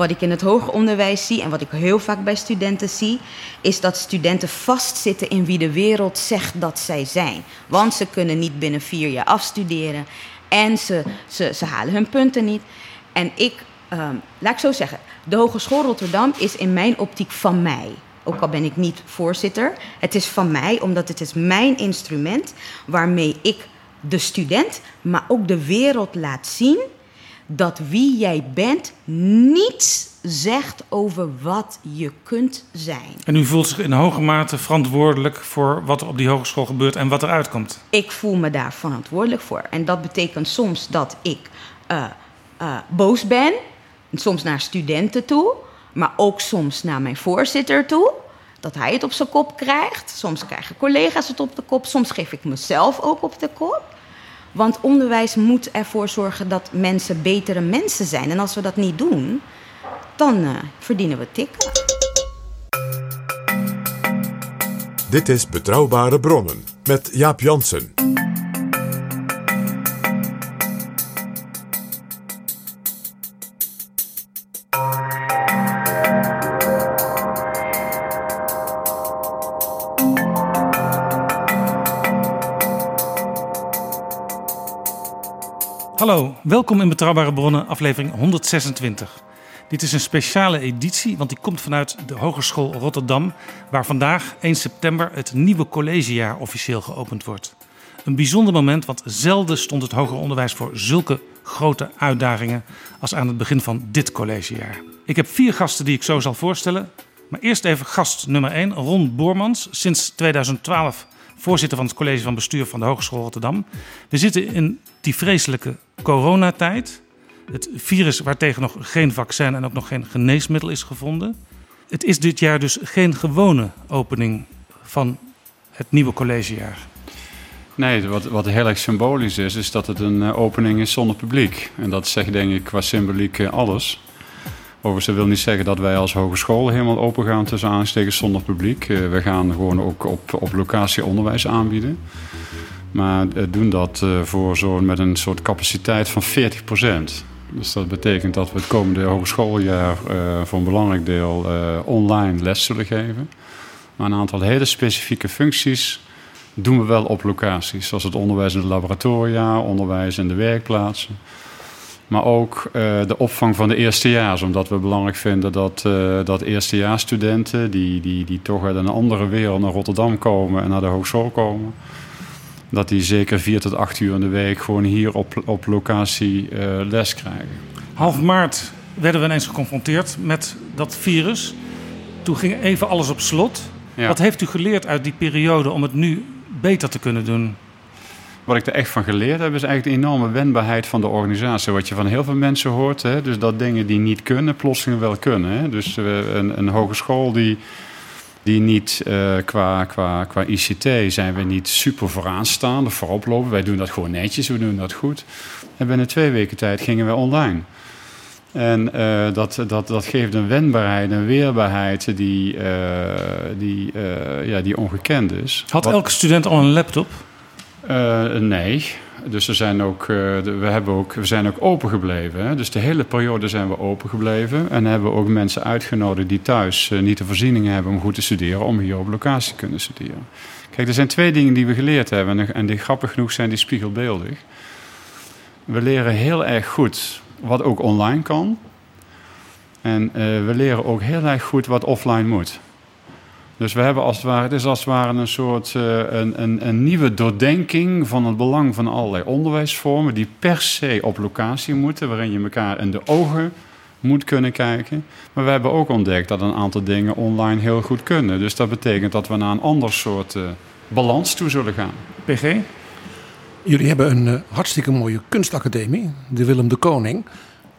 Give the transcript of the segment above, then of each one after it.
Wat ik in het hoger onderwijs zie en wat ik heel vaak bij studenten zie, is dat studenten vastzitten in wie de wereld zegt dat zij zijn. Want ze kunnen niet binnen vier jaar afstuderen en ze, ze, ze halen hun punten niet. En ik, ehm, laat ik zo zeggen, de Hogeschool Rotterdam is in mijn optiek van mij. Ook al ben ik niet voorzitter. Het is van mij, omdat het is mijn instrument waarmee ik de student, maar ook de wereld laat zien dat wie jij bent niets zegt over wat je kunt zijn. En u voelt zich in hoge mate verantwoordelijk voor wat er op die hogeschool gebeurt en wat eruit komt. Ik voel me daar verantwoordelijk voor. En dat betekent soms dat ik uh, uh, boos ben, soms naar studenten toe, maar ook soms naar mijn voorzitter toe. Dat hij het op zijn kop krijgt. Soms krijgen collega's het op de kop. Soms geef ik mezelf ook op de kop. Want onderwijs moet ervoor zorgen dat mensen betere mensen zijn. En als we dat niet doen, dan uh, verdienen we tikken. Dit is Betrouwbare Bronnen met Jaap Jansen. Welkom in Betrouwbare Bronnen, aflevering 126. Dit is een speciale editie, want die komt vanuit de Hogeschool Rotterdam, waar vandaag 1 september het nieuwe collegejaar officieel geopend wordt. Een bijzonder moment, want zelden stond het hoger onderwijs voor zulke grote uitdagingen als aan het begin van dit collegejaar. Ik heb vier gasten die ik zo zal voorstellen. Maar eerst even gast nummer 1, Ron Boormans, sinds 2012 voorzitter van het college van bestuur van de Hogeschool Rotterdam. We zitten in die vreselijke coronatijd. Het virus waartegen nog geen vaccin en ook nog geen geneesmiddel is gevonden. Het is dit jaar dus geen gewone opening van het nieuwe collegejaar. Nee, wat, wat heel erg symbolisch is, is dat het een opening is zonder publiek. En dat zegt denk ik qua symboliek alles. Overigens, dat wil niet zeggen dat wij als hogeschool helemaal open gaan tussen aanstekens zonder publiek. we gaan gewoon ook op, op locatie onderwijs aanbieden. Maar doen dat voor zo met een soort capaciteit van 40% Dus dat betekent dat we het komende hogeschooljaar voor een belangrijk deel online les zullen geven. Maar een aantal hele specifieke functies doen we wel op locaties. Zoals het onderwijs in de laboratoria, onderwijs in de werkplaatsen. Maar ook uh, de opvang van de eerstejaars. Omdat we belangrijk vinden dat, uh, dat eerstejaarsstudenten... Die, die, die toch uit een andere wereld naar Rotterdam komen en naar de hogeschool komen... dat die zeker vier tot acht uur in de week gewoon hier op, op locatie uh, les krijgen. Half maart werden we ineens geconfronteerd met dat virus. Toen ging even alles op slot. Ja. Wat heeft u geleerd uit die periode om het nu beter te kunnen doen? Wat ik er echt van geleerd heb, is eigenlijk de enorme wendbaarheid van de organisatie. Wat je van heel veel mensen hoort. Hè? Dus dat dingen die niet kunnen, plotseling wel kunnen. Hè? Dus uh, een, een hogeschool die, die niet uh, qua, qua, qua ICT zijn we niet super vooraanstaande, of voorop lopen. Wij doen dat gewoon netjes, we doen dat goed. En binnen twee weken tijd gingen we online. En uh, dat, dat, dat geeft een wendbaarheid, een weerbaarheid die, uh, die, uh, ja, die ongekend is. Had Wat... elke student al een laptop? Uh, nee. Dus er zijn ook, de, we, hebben ook, we zijn ook open gebleven. Hè? Dus de hele periode zijn we open gebleven. En hebben we ook mensen uitgenodigd die thuis uh, niet de voorzieningen hebben om goed te studeren, om hier op locatie te kunnen studeren. Kijk, er zijn twee dingen die we geleerd hebben. En die grappig genoeg zijn die spiegelbeeldig. We leren heel erg goed wat ook online kan. En we leren ook heel erg goed wat offline moet. Dus we hebben als het ware, het is als het ware een soort uh, een, een, een, nieuwe doordenking van het belang van allerlei onderwijsvormen die per se op locatie moeten, waarin je elkaar in de ogen moet kunnen kijken. Maar we hebben ook ontdekt dat een aantal dingen online heel goed kunnen. Dus dat betekent dat we naar een ander soort uh, balans toe zullen gaan. PG? Jullie hebben een uh, hartstikke mooie kunstacademie, de Willem de Koning.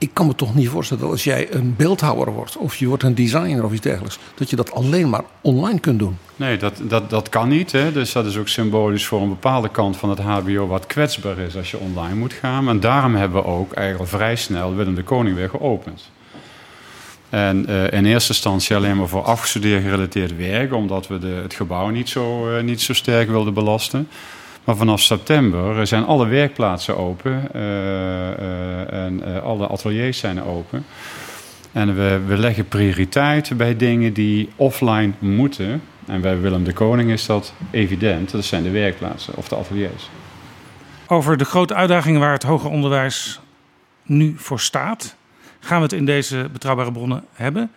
Ik kan me toch niet voorstellen dat als jij een beeldhouwer wordt of je wordt een designer of iets dergelijks, dat je dat alleen maar online kunt doen. Nee, dat, dat, dat kan niet. Hè. Dus dat is ook symbolisch voor een bepaalde kant van het HBO wat kwetsbaar is als je online moet gaan. En daarom hebben we ook eigenlijk vrij snel Willem de Koning weer geopend. En uh, in eerste instantie alleen maar voor afgestudeerd gerelateerd werk, omdat we de, het gebouw niet zo, uh, niet zo sterk wilden belasten. Maar vanaf september zijn alle werkplaatsen open uh, en alle ateliers zijn open. En we, we leggen prioriteit bij dingen die offline moeten. En bij Willem de Koning is dat evident. Dat zijn de werkplaatsen of de ateliers. Over de grote uitdagingen waar het hoger onderwijs nu voor staat, gaan we het in deze betrouwbare bronnen hebben.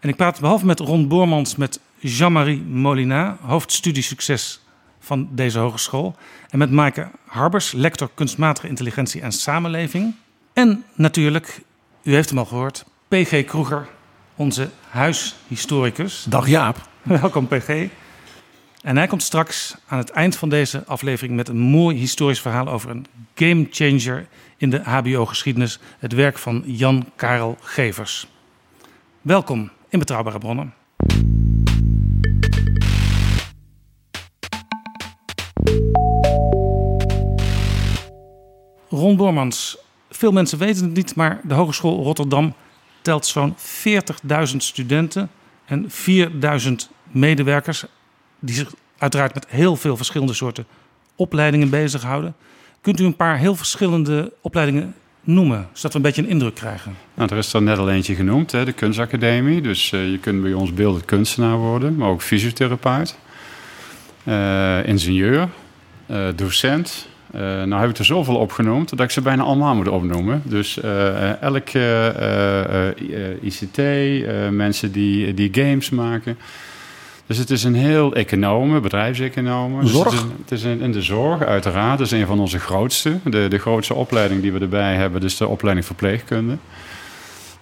En ik praat behalve met Ron Boormans met Jean-Marie Molina, hoofdstudie succes van deze hogeschool. En met Maaike Harbers, lector kunstmatige intelligentie en samenleving. En natuurlijk, u heeft hem al gehoord, PG Kroeger, onze huishistoricus. Dag Jaap. Welkom PG. En hij komt straks aan het eind van deze aflevering met een mooi historisch verhaal over een gamechanger in de HBO-geschiedenis, het werk van Jan Karel Gevers. Welkom in Betrouwbare Bronnen. Ron Bormans, veel mensen weten het niet, maar de Hogeschool Rotterdam telt zo'n 40.000 studenten en 4.000 medewerkers die zich uiteraard met heel veel verschillende soorten opleidingen bezighouden. Kunt u een paar heel verschillende opleidingen noemen, zodat we een beetje een indruk krijgen? Nou, er is er net al eentje genoemd, hè, de kunstacademie. Dus uh, je kunt bij ons beeldend kunstenaar worden, maar ook fysiotherapeut, uh, ingenieur, uh, docent, uh, nou heb ik er zoveel opgenoemd dat ik ze bijna allemaal moet opnoemen. Dus uh, elke uh, ICT, mensen die, die games maken. Dus het is een heel economen, bedrijfseconomen. Zorg? Dus het is, het is in, in, de zorg, uiteraard. Dat is een van onze grootste. De, de grootste opleiding die we erbij hebben, dus de opleiding verpleegkunde.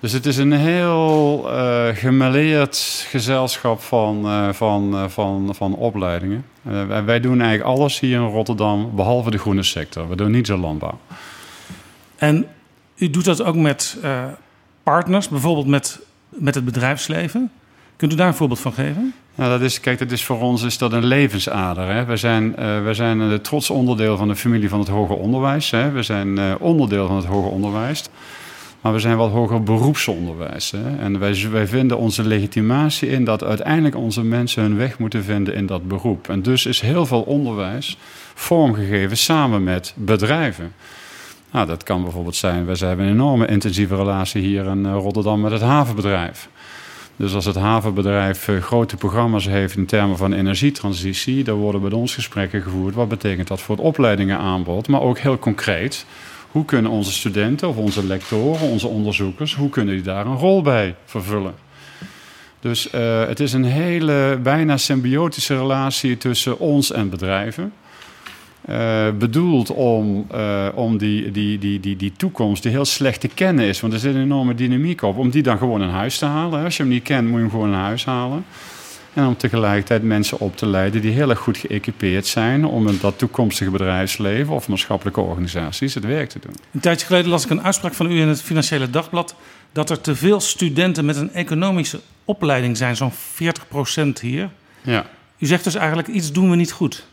Dus het is een heel uh, gemêleerd gezelschap van, uh, van, uh, van, van opleidingen. wij doen eigenlijk alles hier in Rotterdam, behalve de groene sector. We doen niet zo landbouw. En u doet dat ook met partners, bijvoorbeeld met, met het bedrijfsleven. Kunt u daar een voorbeeld van geven? Nou, dat is, kijk, dat is voor ons is dat een levensader. Hè? We, zijn, we zijn een trots onderdeel van de familie van het hoger onderwijs. Hè? We zijn onderdeel van het hoger onderwijs. Maar we zijn wat hoger beroepsonderwijs. Hè? En wij, wij vinden onze legitimatie in dat uiteindelijk onze mensen hun weg moeten vinden in dat beroep. En dus is heel veel onderwijs vormgegeven samen met bedrijven. Nou, dat kan bijvoorbeeld zijn, wij hebben een enorme intensieve relatie hier in Rotterdam met het havenbedrijf. Dus als het havenbedrijf grote programma's heeft in termen van energietransitie, dan worden bij ons gesprekken gevoerd. Wat betekent dat voor het opleidingenaanbod, maar ook heel concreet hoe kunnen onze studenten of onze lectoren, onze onderzoekers, hoe kunnen die daar een rol bij vervullen? Dus uh, het is een hele bijna symbiotische relatie tussen ons en bedrijven. Uh, bedoeld om, uh, om die, die, die, die, die toekomst, die heel slecht te kennen is, want er zit een enorme dynamiek op, om die dan gewoon in huis te halen. Als je hem niet kent, moet je hem gewoon in huis halen. En om tegelijkertijd mensen op te leiden die heel erg goed geëquipeerd zijn om in dat toekomstige bedrijfsleven of maatschappelijke organisaties het werk te doen. Een tijdje geleden las ik een uitspraak van u in het Financiële Dagblad dat er te veel studenten met een economische opleiding zijn, zo'n 40% hier. Ja. U zegt dus eigenlijk iets doen we niet goed.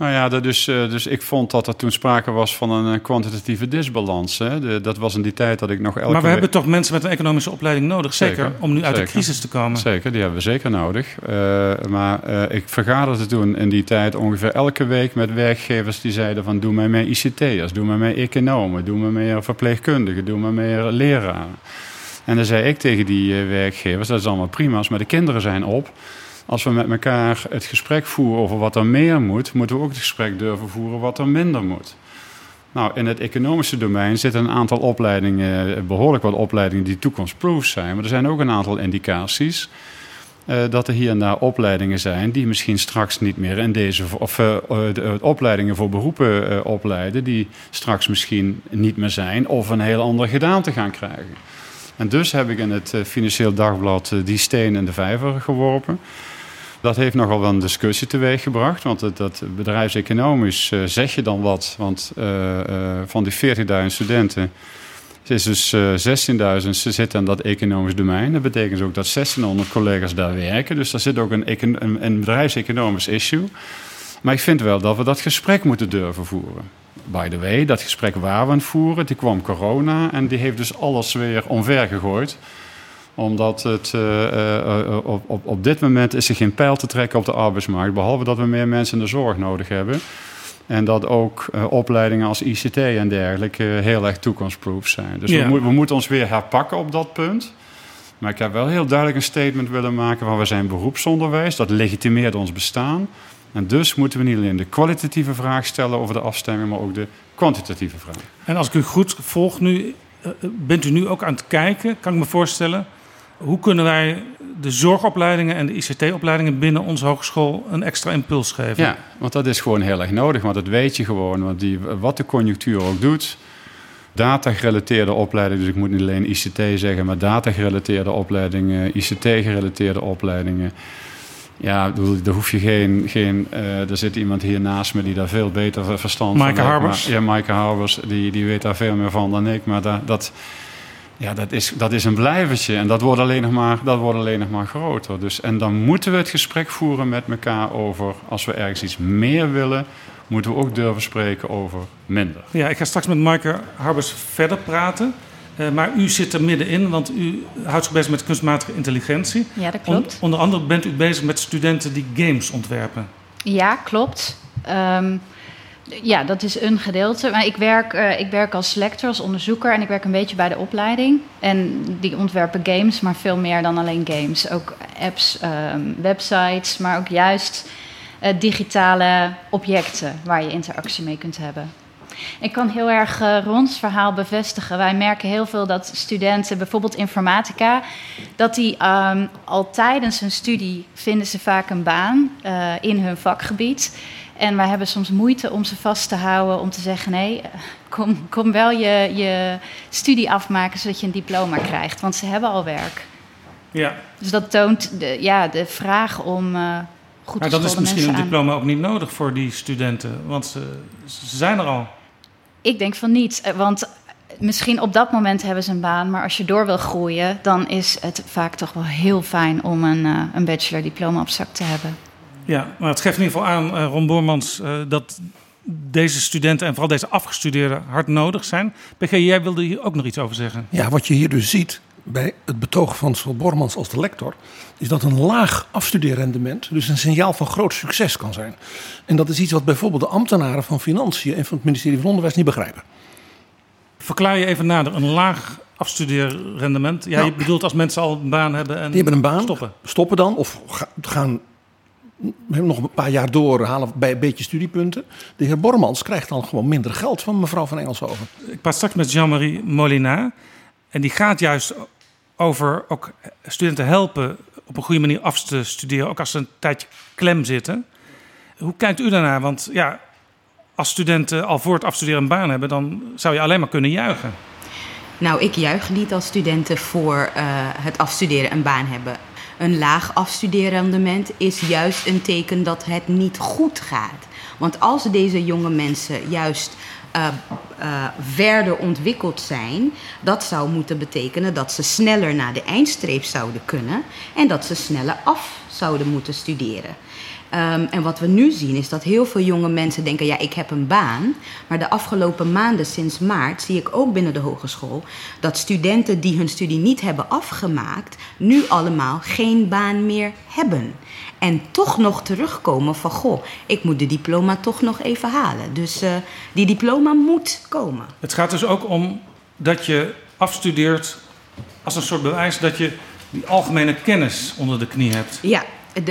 Nou ja, dat dus, dus ik vond dat er toen sprake was van een kwantitatieve disbalans. Hè. De, dat was in die tijd dat ik nog elke Maar we hebben toch mensen met een economische opleiding nodig, zeker, zeker om nu uit de crisis te komen? Zeker, die hebben we zeker nodig. Uh, maar uh, ik vergaderde toen in die tijd ongeveer elke week met werkgevers die zeiden van doe mij meer ICT'ers, doe mij meer economen, doe mij meer verpleegkundigen, doe mij meer leraren. En dan zei ik tegen die werkgevers, dat is allemaal prima, maar de kinderen zijn op als we met elkaar het gesprek voeren over wat er meer moet, moeten we ook het gesprek durven voeren wat er minder moet. Nou, in het economische domein zitten een aantal opleidingen, behoorlijk wat opleidingen die toekomstproof zijn. Maar er zijn ook een aantal indicaties uh, dat er hier en daar opleidingen zijn die misschien straks niet meer in deze, of uh, de, opleidingen voor beroepen opleiden, die straks misschien niet meer zijn of een heel andere gedaante gaan krijgen. En dus heb ik in het Financieel Dagblad die steen in de vijver geworpen. Dat heeft nogal wel een discussie teweeggebracht. Want het, dat bedrijfseconomisch uh, zeg je dan wat. Want uh, uh, van die 40.000 studenten is dus uh, 16.000, ze zitten aan dat economisch domein. Dat betekent ook dat 1600 collega's daar werken. Dus daar zit ook een, een, een bedrijfseconomisch issue. Maar ik vind wel dat we dat gesprek moeten durven voeren. By the way, dat gesprek waar we aan het voeren, die kwam corona en die heeft dus alles weer omver gegooid omdat het, uh, op, op, op dit moment is er geen pijl te trekken op de arbeidsmarkt. Behalve dat we meer mensen in de zorg nodig hebben. En dat ook opleidingen als ICT en dergelijke heel erg toekomstproof zijn. Dus we, we, moeten ons weer herpakken op dat punt. Maar ik heb wel heel duidelijk een statement willen maken van we zijn beroepsonderwijs. Dat legitimeert ons bestaan. En dus moeten we niet alleen de kwalitatieve vraag stellen over de afstemming, maar ook de kwantitatieve vraag. En als ik u goed volg nu, bent u nu ook aan het kijken, kan ik me voorstellen, hoe kunnen wij de zorgopleidingen en de ICT-opleidingen binnen onze hogeschool een extra impuls geven? Ja, want dat is gewoon heel erg nodig, want dat weet je gewoon. Want die, wat de conjunctuur ook doet, data-gerelateerde opleidingen, dus ik moet niet alleen ICT zeggen, maar data-gerelateerde opleidingen, ICT-gerelateerde opleidingen. Ja, daar hoef je geen. geen uh, er zit iemand hier naast me die daar veel beter verstand van heeft. Maaike Harbers. Ja, Maaike Harbers, die, die weet daar veel meer van dan ik. Maar dat ja, dat is, dat is een blijvertje en dat wordt, alleen nog maar, dat wordt alleen nog maar groter. Dus, en dan moeten we het gesprek voeren met elkaar over, als we ergens iets meer willen, moeten we ook durven spreken over minder. Ja, ik ga straks met Maaike Harbers verder praten. Uh, maar u zit er middenin, want u houdt zich bezig met kunstmatige intelligentie. Ja, dat klopt. onder andere bent u bezig met studenten die games ontwerpen. Ja, klopt. Um, ja, dat is een gedeelte. Maar ik werk, uh, ik werk als lector, als onderzoeker en ik werk een beetje bij de opleiding. En die ontwerpen games, maar veel meer dan alleen games. Ook apps, um, websites, maar ook juist uh, digitale objecten waar je interactie mee kunt hebben. Ik kan heel erg uh, Rons verhaal bevestigen. Wij merken heel veel dat studenten, bijvoorbeeld informatica, dat die um, al tijdens hun studie vinden ze vaak een baan uh, in hun vakgebied. En wij hebben soms moeite om ze vast te houden, om te zeggen: nee, kom, kom wel je, je studie afmaken zodat je een diploma krijgt. Want ze hebben al werk. Ja. Dus dat toont de, ja, de vraag om uh, goed maar te Maar dat is misschien een diploma ook niet nodig voor die studenten, want ze, ze zijn er al. Ik denk van niet, eh, want misschien op dat moment hebben ze een baan, maar als je door wil groeien, dan is het vaak toch wel heel fijn om een, uh, een bachelor diploma op zak te hebben. Ja, maar het geeft in ieder geval aan, uh, Ron Boormans, uh, dat deze studenten en vooral deze afgestudeerden hard nodig zijn. PG, jij wilde hier ook nog iets over zeggen. Ja, wat je hier dus ziet bij het betoog van Sven Bormans als de lector, is dat een laag afstudeerrendement dus een signaal van groot succes kan zijn. En dat is iets wat bijvoorbeeld de ambtenaren van Financiën en van het ministerie van Onderwijs niet begrijpen. Verklaar je even nader, een laag afstudeerrendement. Ja, nou, je bedoelt als mensen al een baan hebben en die hebben een baan, stoppen. Stoppen dan of gaan nog een paar jaar door, halen bij een beetje studiepunten. De heer Bormans krijgt dan gewoon minder geld van mevrouw van Engelshoven. Ik praat straks met Jean-Marie Molina. En die gaat juist over ook studenten helpen op een goede manier af te studeren. Ook als ze een tijdje klem zitten. Hoe kijkt u daarnaar? Want ja, als studenten al voor het afstuderen een baan hebben, dan zou je alleen maar kunnen juichen. Nou, ik juich niet als studenten voor uh, het afstuderen een baan hebben. Een laag afstudeerrendement is juist een teken dat het niet goed gaat. Want als deze jonge mensen juist uh, uh, verder ontwikkeld zijn, dat zou moeten betekenen dat ze sneller naar de eindstreep zouden kunnen en dat ze sneller af zouden moeten studeren. Um, en wat we nu zien is dat heel veel jonge mensen denken: ja, ik heb een baan. Maar de afgelopen maanden, sinds maart, zie ik ook binnen de hogeschool dat studenten die hun studie niet hebben afgemaakt, nu allemaal geen baan meer hebben. En toch nog terugkomen van: goh, ik moet de diploma toch nog even halen. Dus uh, die diploma moet komen. Het gaat dus ook om dat je afstudeert als een soort bewijs dat je die algemene kennis onder de knie hebt. Ja,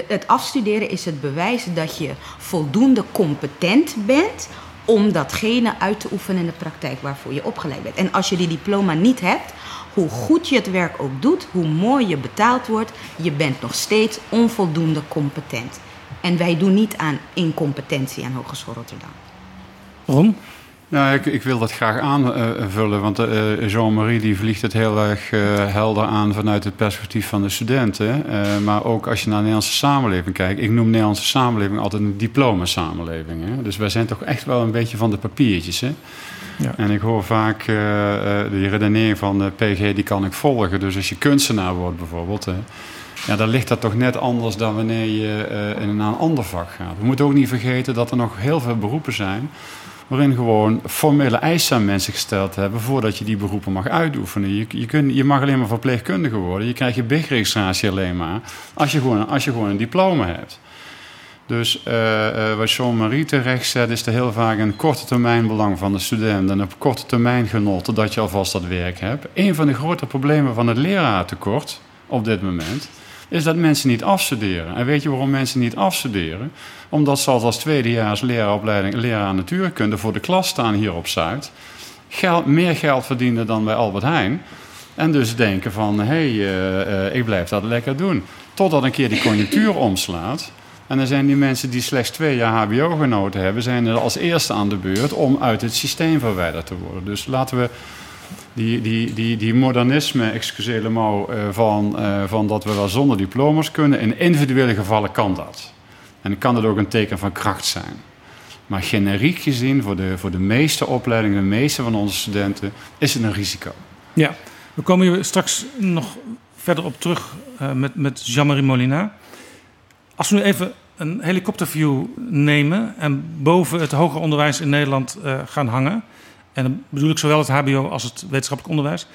het afstuderen is het bewijs dat je voldoende competent bent om datgene uit te oefenen in de praktijk waarvoor je opgeleid bent. En als je die diploma niet hebt, hoe goed je het werk ook doet, hoe mooi je betaald wordt, je bent nog steeds onvoldoende competent. En wij doen niet aan incompetentie aan Hogeschool Rotterdam. Ron? Nou, ik, ik, wil dat graag aanvullen, want uh, Jean-Marie die vliegt het heel erg uh, helder aan vanuit het perspectief van de studenten. Uh, maar ook als je naar de Nederlandse samenleving kijkt. Ik noem de Nederlandse samenleving altijd een diploma-samenleving. Hè? Dus wij zijn toch echt wel een beetje van de papiertjes. Hè? Ja. En ik hoor vaak de redenering van PG, die kan ik volgen. Dus als je kunstenaar wordt bijvoorbeeld, ja, dan ligt dat toch net anders dan wanneer je in een ander vak gaat. We moeten ook niet vergeten dat er nog heel veel beroepen zijn waarin gewoon formele eisen aan mensen gesteld hebben voordat je die beroepen mag uitoefenen. Je, je, je mag alleen maar verpleegkundige worden. Je krijgt je BIG-registratie alleen maar als je, gewoon, als je gewoon een diploma hebt. Dus uh, wat Jean-Marie terecht zet, is er heel vaak een korte termijn belang van de student en op korte termijn genot dat je alvast dat werk hebt. Een van de grote problemen van het leraartekort op dit moment is dat mensen niet afstuderen. En weet je waarom mensen niet afstuderen? Omdat ze als tweedejaars leraaropleiding, leraar natuurkunde voor de klas staan hier op Zuid. Geld, meer geld verdienen dan bij Albert Heijn. En dus denken van, hé, hey, uh, uh, ik blijf dat lekker doen. Totdat een keer die conjunctuur omslaat. En dan zijn die mensen die slechts twee jaar HBO genoten hebben, zijn er als eerste aan de beurt om uit het systeem verwijderd te worden. Dus laten we die, die, die, die modernisme, excuseer le mot, uh, van, uh, van dat we wel zonder diploma's kunnen. In individuele gevallen kan dat. En kan dat ook een teken van kracht zijn. Maar generiek gezien, voor de, voor de meeste opleidingen, de meeste van onze studenten, is het een risico. Ja, we komen hier straks nog verder op terug uh, met, met Jean-Marie Molina. Als we nu even een helikopterview nemen en boven het hoger onderwijs in Nederland gaan hangen. En dan bedoel ik zowel het HBO als het wetenschappelijk onderwijs.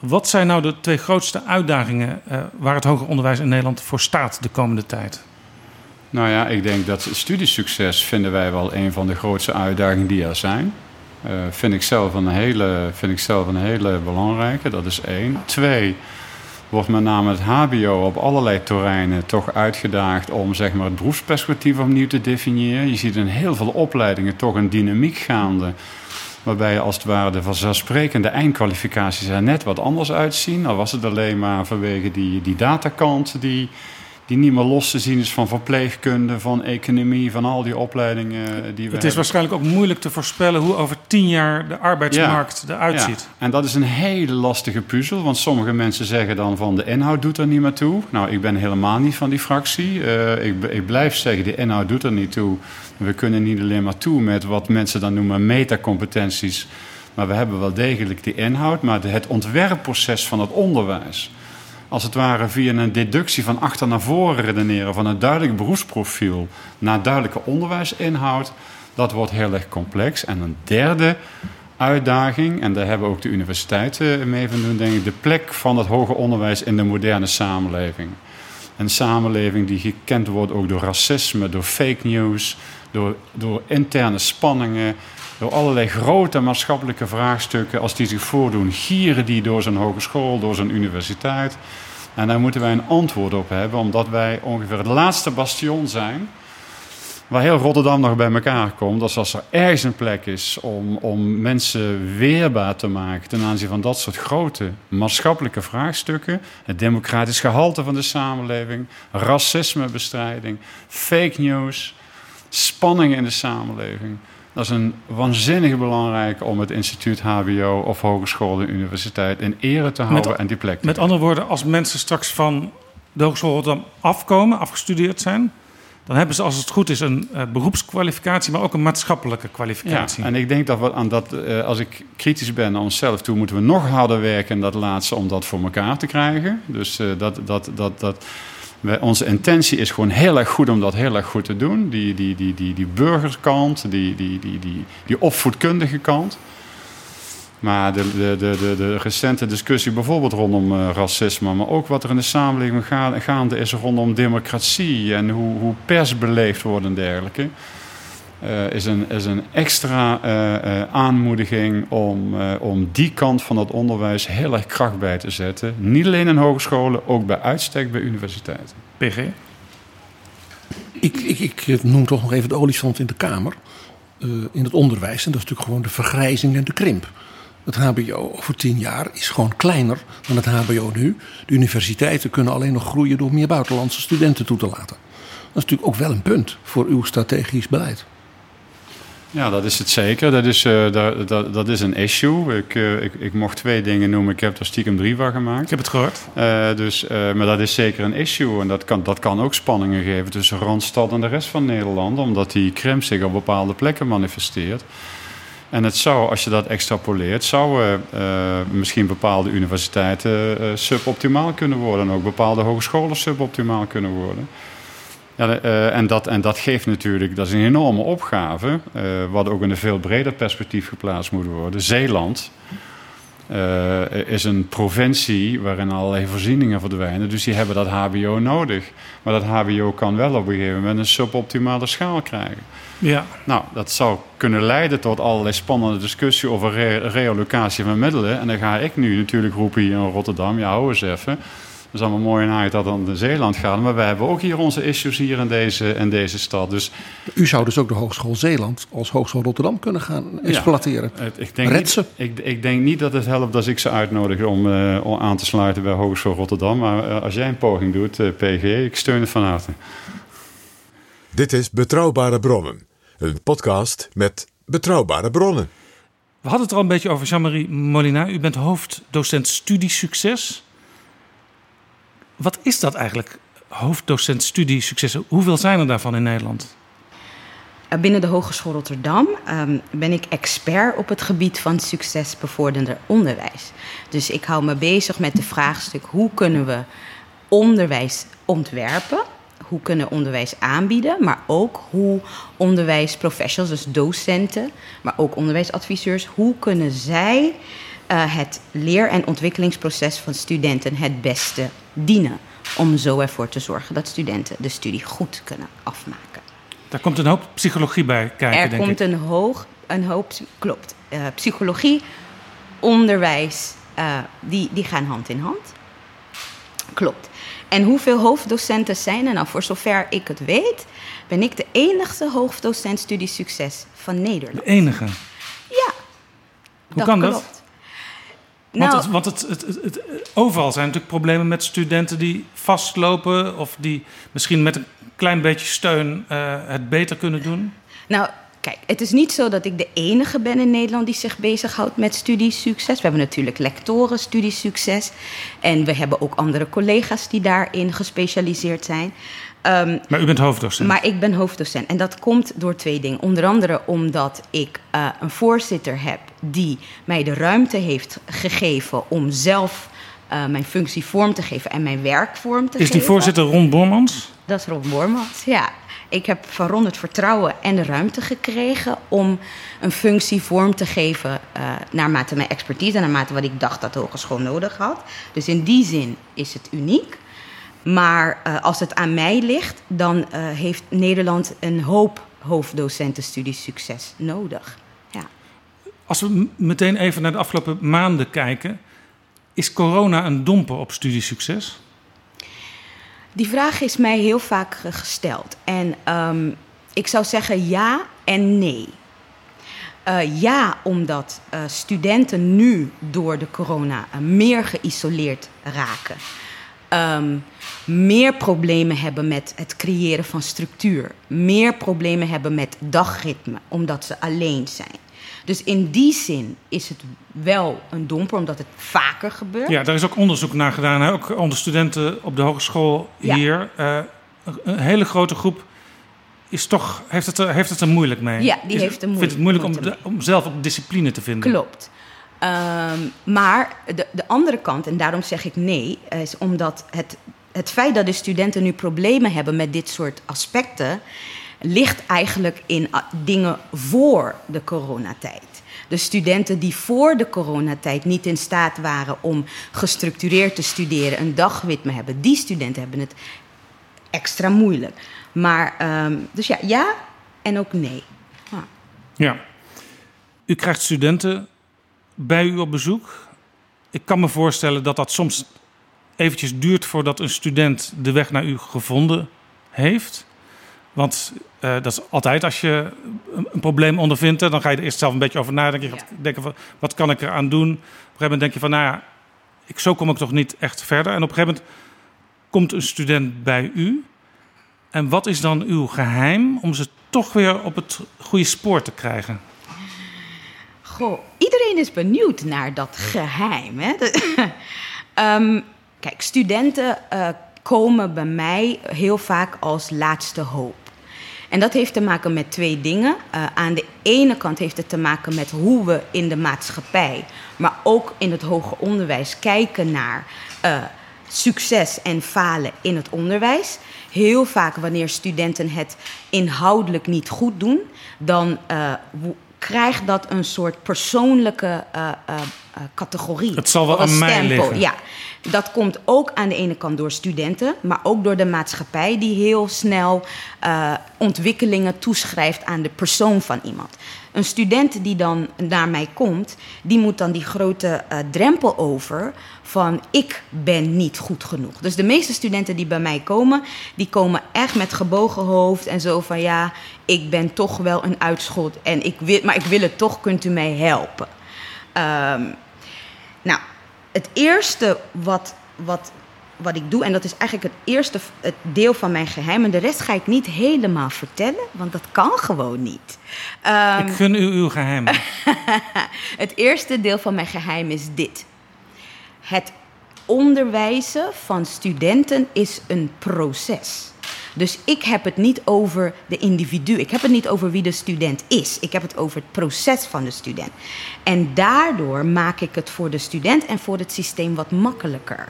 Wat zijn nou de twee grootste uitdagingen uh, waar het hoger onderwijs in Nederland voor staat de komende tijd? Nou ja, ik denk dat studiesucces vinden wij wel een van de grootste uitdagingen die er zijn. Uh, vind, ik zelf een hele, vind ik zelf een hele belangrijke, dat is één. Twee, wordt met name het HBO op allerlei terreinen toch uitgedaagd om zeg maar, het beroepsperspectief opnieuw te definiëren. Je ziet in heel veel opleidingen toch een dynamiek gaande. Waarbij als het ware de vanzelfsprekende eindkwalificaties er net wat anders uitzien. Al was het alleen maar vanwege die, die datakant die, die niet meer los te zien is van verpleegkunde, van economie, van al die opleidingen die we Het is hebben. waarschijnlijk ook moeilijk te voorspellen hoe over tien jaar de arbeidsmarkt ja, eruit ziet. Ja. En dat is een hele lastige puzzel, want sommige mensen zeggen dan van de inhoud doet er niet meer toe. Nou, ik ben helemaal niet van die fractie. Uh, ik, ik blijf zeggen, de inhoud doet er niet toe. We kunnen niet alleen maar toe met wat mensen dan noemen metacompetenties. Maar we hebben wel degelijk die inhoud, maar het ontwerpproces van het onderwijs als het ware via een deductie van achter naar voren redeneren van een duidelijk beroepsprofiel naar duidelijke onderwijsinhoud, dat wordt heel erg complex. En een derde uitdaging, en daar hebben ook de universiteiten mee van doen, denk ik, de plek van het hoger onderwijs in de moderne samenleving. Een samenleving die gekend wordt ook door racisme, door fake news, door, door interne spanningen, door allerlei grote maatschappelijke vraagstukken, als die zich voordoen, gieren die door zijn hogeschool, door zijn universiteit. En daar moeten wij een antwoord op hebben, omdat wij ongeveer het laatste bastion zijn. Waar heel Rotterdam nog bij elkaar komt. Dat als er ergens een plek is om, om mensen weerbaar te maken ten aanzien van dat soort grote maatschappelijke vraagstukken. Het democratisch gehalte van de samenleving, racismebestrijding, fake news, spanningen in de samenleving dat is een waanzinnig belangrijk om het instituut HBO of hogeschool en universiteit in ere te houden met, en die plek. Met andere woorden, als mensen straks van de Hogeschool Rotterdam afkomen, afgestudeerd zijn, dan hebben ze als het goed is een uh, beroepskwalificatie, maar ook een maatschappelijke kwalificatie. Ja, en ik denk dat we aan dat, uh, als ik kritisch ben aan onszelf toe, moeten we nog harder werken in dat laatste om dat voor elkaar te krijgen. Dus uh, dat, dat, dat, dat onze intentie is gewoon heel erg goed om dat heel erg goed te doen. Die, die, die, die, die burgerkant, die, die, die, die, die opvoedkundige kant. Maar de, de, de, de, recente discussie bijvoorbeeld rondom uh, racisme, maar ook wat er in de samenleving ga, gaande is rondom democratie en hoe, hoe pers beleefd wordt en dergelijke. Uh, is, een, is een extra uh, aanmoediging om, om die kant van het onderwijs heel erg kracht bij te zetten. Niet alleen in hogescholen, ook bij uitstek bij universiteiten. PG? Ik, ik, ik noem toch nog even de olifant in de Kamer. in het onderwijs. En dat is natuurlijk gewoon de vergrijzing en de krimp. Het HBO over tien jaar is gewoon kleiner dan het HBO nu. De universiteiten kunnen alleen nog groeien door meer buitenlandse studenten toe te laten. Dat is natuurlijk ook wel een punt voor uw strategisch beleid. Ja, dat is het zeker. Dat is, uh, dat, dat, dat, is een issue. Ik, uh, ik, ik, mocht twee dingen noemen. Ik heb er stiekem drie van gemaakt. Ik heb het gehoord. Uh, dus, maar dat is zeker een issue. En dat kan, dat kan ook spanningen geven tussen Randstad en de rest van Nederland. Omdat die krimp zich op bepaalde plekken manifesteert. En het zou, als je dat extrapoleert, zouden misschien bepaalde universiteiten suboptimaal kunnen worden. En ook bepaalde hogescholen suboptimaal kunnen worden. Ja, uh, en, dat, en dat geeft natuurlijk, dat is een enorme opgave, uh, wat ook in een veel breder perspectief geplaatst moet worden. Zeeland uh, is een provincie waarin allerlei voorzieningen verdwijnen, dus die hebben dat HBO nodig. Maar dat HBO kan wel op een gegeven moment een suboptimale schaal krijgen. Ja. Nou, dat zou kunnen leiden tot allerlei spannende discussie over re realocatie van middelen. En dan ga ik nu natuurlijk roepen hier in Rotterdam, ja, hou eens even is allemaal mooi en aardig dat dan naar Zeeland gaat. Maar wij hebben ook hier onze issues hier in deze, in deze stad. Dus, U zou dus ook de Hogeschool Zeeland als Hogeschool Rotterdam kunnen gaan exploiteren. Ja, ik, denk niet, ik, ik, denk niet dat het helpt als ik ze uitnodig om, uh, om aan te sluiten bij Hogeschool Rotterdam. Maar uh, als jij een poging doet, uh, PG, ik steun het van harte. Dit is Betrouwbare Bronnen. Een podcast met betrouwbare bronnen. We hadden het er al een beetje over Jean-Marie Molina. U bent hoofddocent studiesucces. Wat is dat eigenlijk, hoofddocent studie successen? Hoeveel zijn er daarvan in Nederland? Eh, binnen de Hogeschool Rotterdam um, ben ik expert op het gebied van succesbevorderende onderwijs. Dus ik hou me bezig met de vraagstuk hoe kunnen we onderwijs ontwerpen, hoe kunnen onderwijs aanbieden, maar ook hoe onderwijsprofessionals, dus docenten, maar ook onderwijsadviseurs, hoe kunnen zij uh, het leer- en ontwikkelingsproces van studenten het beste dienen. Om zo ervoor te zorgen dat studenten de studie goed kunnen afmaken. Daar komt een hoop psychologie bij kijken, er denk komt ik. een, hoog, een hoop, klopt. Uh, psychologie, onderwijs, uh, die, die gaan hand in hand. Klopt. En hoeveel hoofddocenten zijn er nou? Voor zover ik het weet, ben ik de enige hoofddocent studie succes van Nederland. De enige? Ja. Hoe kan klopt. dat? Want, nou, het, want het, het, het, overal zijn natuurlijk problemen met studenten die vastlopen of die misschien met een klein beetje steun uh, het beter kunnen doen. Nou, kijk, het is niet zo dat ik de enige ben in Nederland die zich bezighoudt met studiesucces. We hebben natuurlijk lectoren studiesucces en we hebben ook andere collega's die daarin gespecialiseerd zijn. Um, maar u bent hoofddocent? Maar ik ben hoofddocent. En dat komt door twee dingen. Onder andere omdat ik uh, een voorzitter heb die mij de ruimte heeft gegeven om zelf uh, mijn functie vorm te geven en mijn werk vorm te geven. Is die voorzitter Ron Bormans? Dat is Ron Bormans, ja. Ik heb van Ron het vertrouwen en de ruimte gekregen om een functie vorm te geven uh, naarmate mijn expertise en naarmate wat ik dacht dat de hogeschool nodig had. Dus in die zin is het uniek. Maar uh, als het aan mij ligt, dan uh, heeft Nederland een hoop hoofddocenten studiesucces nodig. Ja. Als we meteen even naar de afgelopen maanden kijken, is corona een domper op studiesucces? Die vraag is mij heel vaak gesteld. En um, ik zou zeggen ja en nee. Uh, ja, omdat uh, studenten nu door de corona uh, meer geïsoleerd raken. Um, meer problemen hebben met het creëren van structuur. Meer problemen hebben met dagritme, omdat ze alleen zijn. Dus in die zin is het wel een domper, omdat het vaker gebeurt. Ja, daar is ook onderzoek naar gedaan. Hè? Ook onder studenten op de hogeschool hier. Ja. Uh, een hele grote groep is toch, heeft, het er, heeft het er moeilijk mee. Ja, die is, heeft het moeilijk, vindt het moeilijk om, de, om zelf op discipline te vinden. Klopt. Um, maar de, de andere kant, en daarom zeg ik nee, is omdat het, het feit dat de studenten nu problemen hebben met dit soort aspecten, ligt eigenlijk in dingen voor de coronatijd. De studenten die voor de coronatijd niet in staat waren om gestructureerd te studeren, een dagritme hebben, die studenten hebben het extra moeilijk. Maar, um, dus ja, ja en ook nee. Ja. U krijgt studenten bij u op bezoek. Ik kan me voorstellen dat dat soms eventjes duurt voordat een student de weg naar u gevonden heeft. Want uh, dat is altijd als je een, een, probleem ondervindt, dan ga je er eerst zelf een beetje over nadenken. Je gaat denken van, wat kan ik eraan doen? Op een gegeven moment denk je van, nou ja, ik, zo kom ik toch niet echt verder. En op een gegeven moment komt een student bij u. En wat is dan uw geheim om ze toch weer op het goede spoor te krijgen? Iedereen is benieuwd naar dat geheim. Hè? um, kijk, studenten uh, komen bij mij heel vaak als laatste hoop. En dat heeft te maken met twee dingen. Uh, aan de ene kant heeft het te maken met hoe we in de maatschappij, maar ook in het hoger onderwijs kijken naar uh, succes en falen in het onderwijs. Heel vaak wanneer studenten het inhoudelijk niet goed doen, dan uh, krijgt dat een soort persoonlijke uh, uh, categorie. Het zal wel aan mij liggen. Ja, dat komt ook aan de ene kant door studenten, maar ook door de maatschappij die heel snel ontwikkelingen toeschrijft aan de persoon van iemand. Een student die dan naar mij komt, die moet dan die grote drempel over van ik ben niet goed genoeg. Dus de meeste studenten die bij mij komen, die komen echt met gebogen hoofd en zo van ja, ik ben toch wel een uitschot en ik wil, maar ik wil het toch, kunt u mij helpen? Um, nou, het eerste wat, wat, wat ik doe, en dat is eigenlijk het eerste het deel van mijn geheim, en de rest ga ik niet helemaal vertellen, want dat kan gewoon niet. Um, ik gun u uw geheim. het eerste deel van mijn geheim is dit. Het onderwijzen van studenten is een proces. Dus ik heb het niet over de individu. Ik heb het niet over wie de student is. Ik heb het over het proces van de student. En daardoor maak ik het voor de student en voor het systeem wat makkelijker.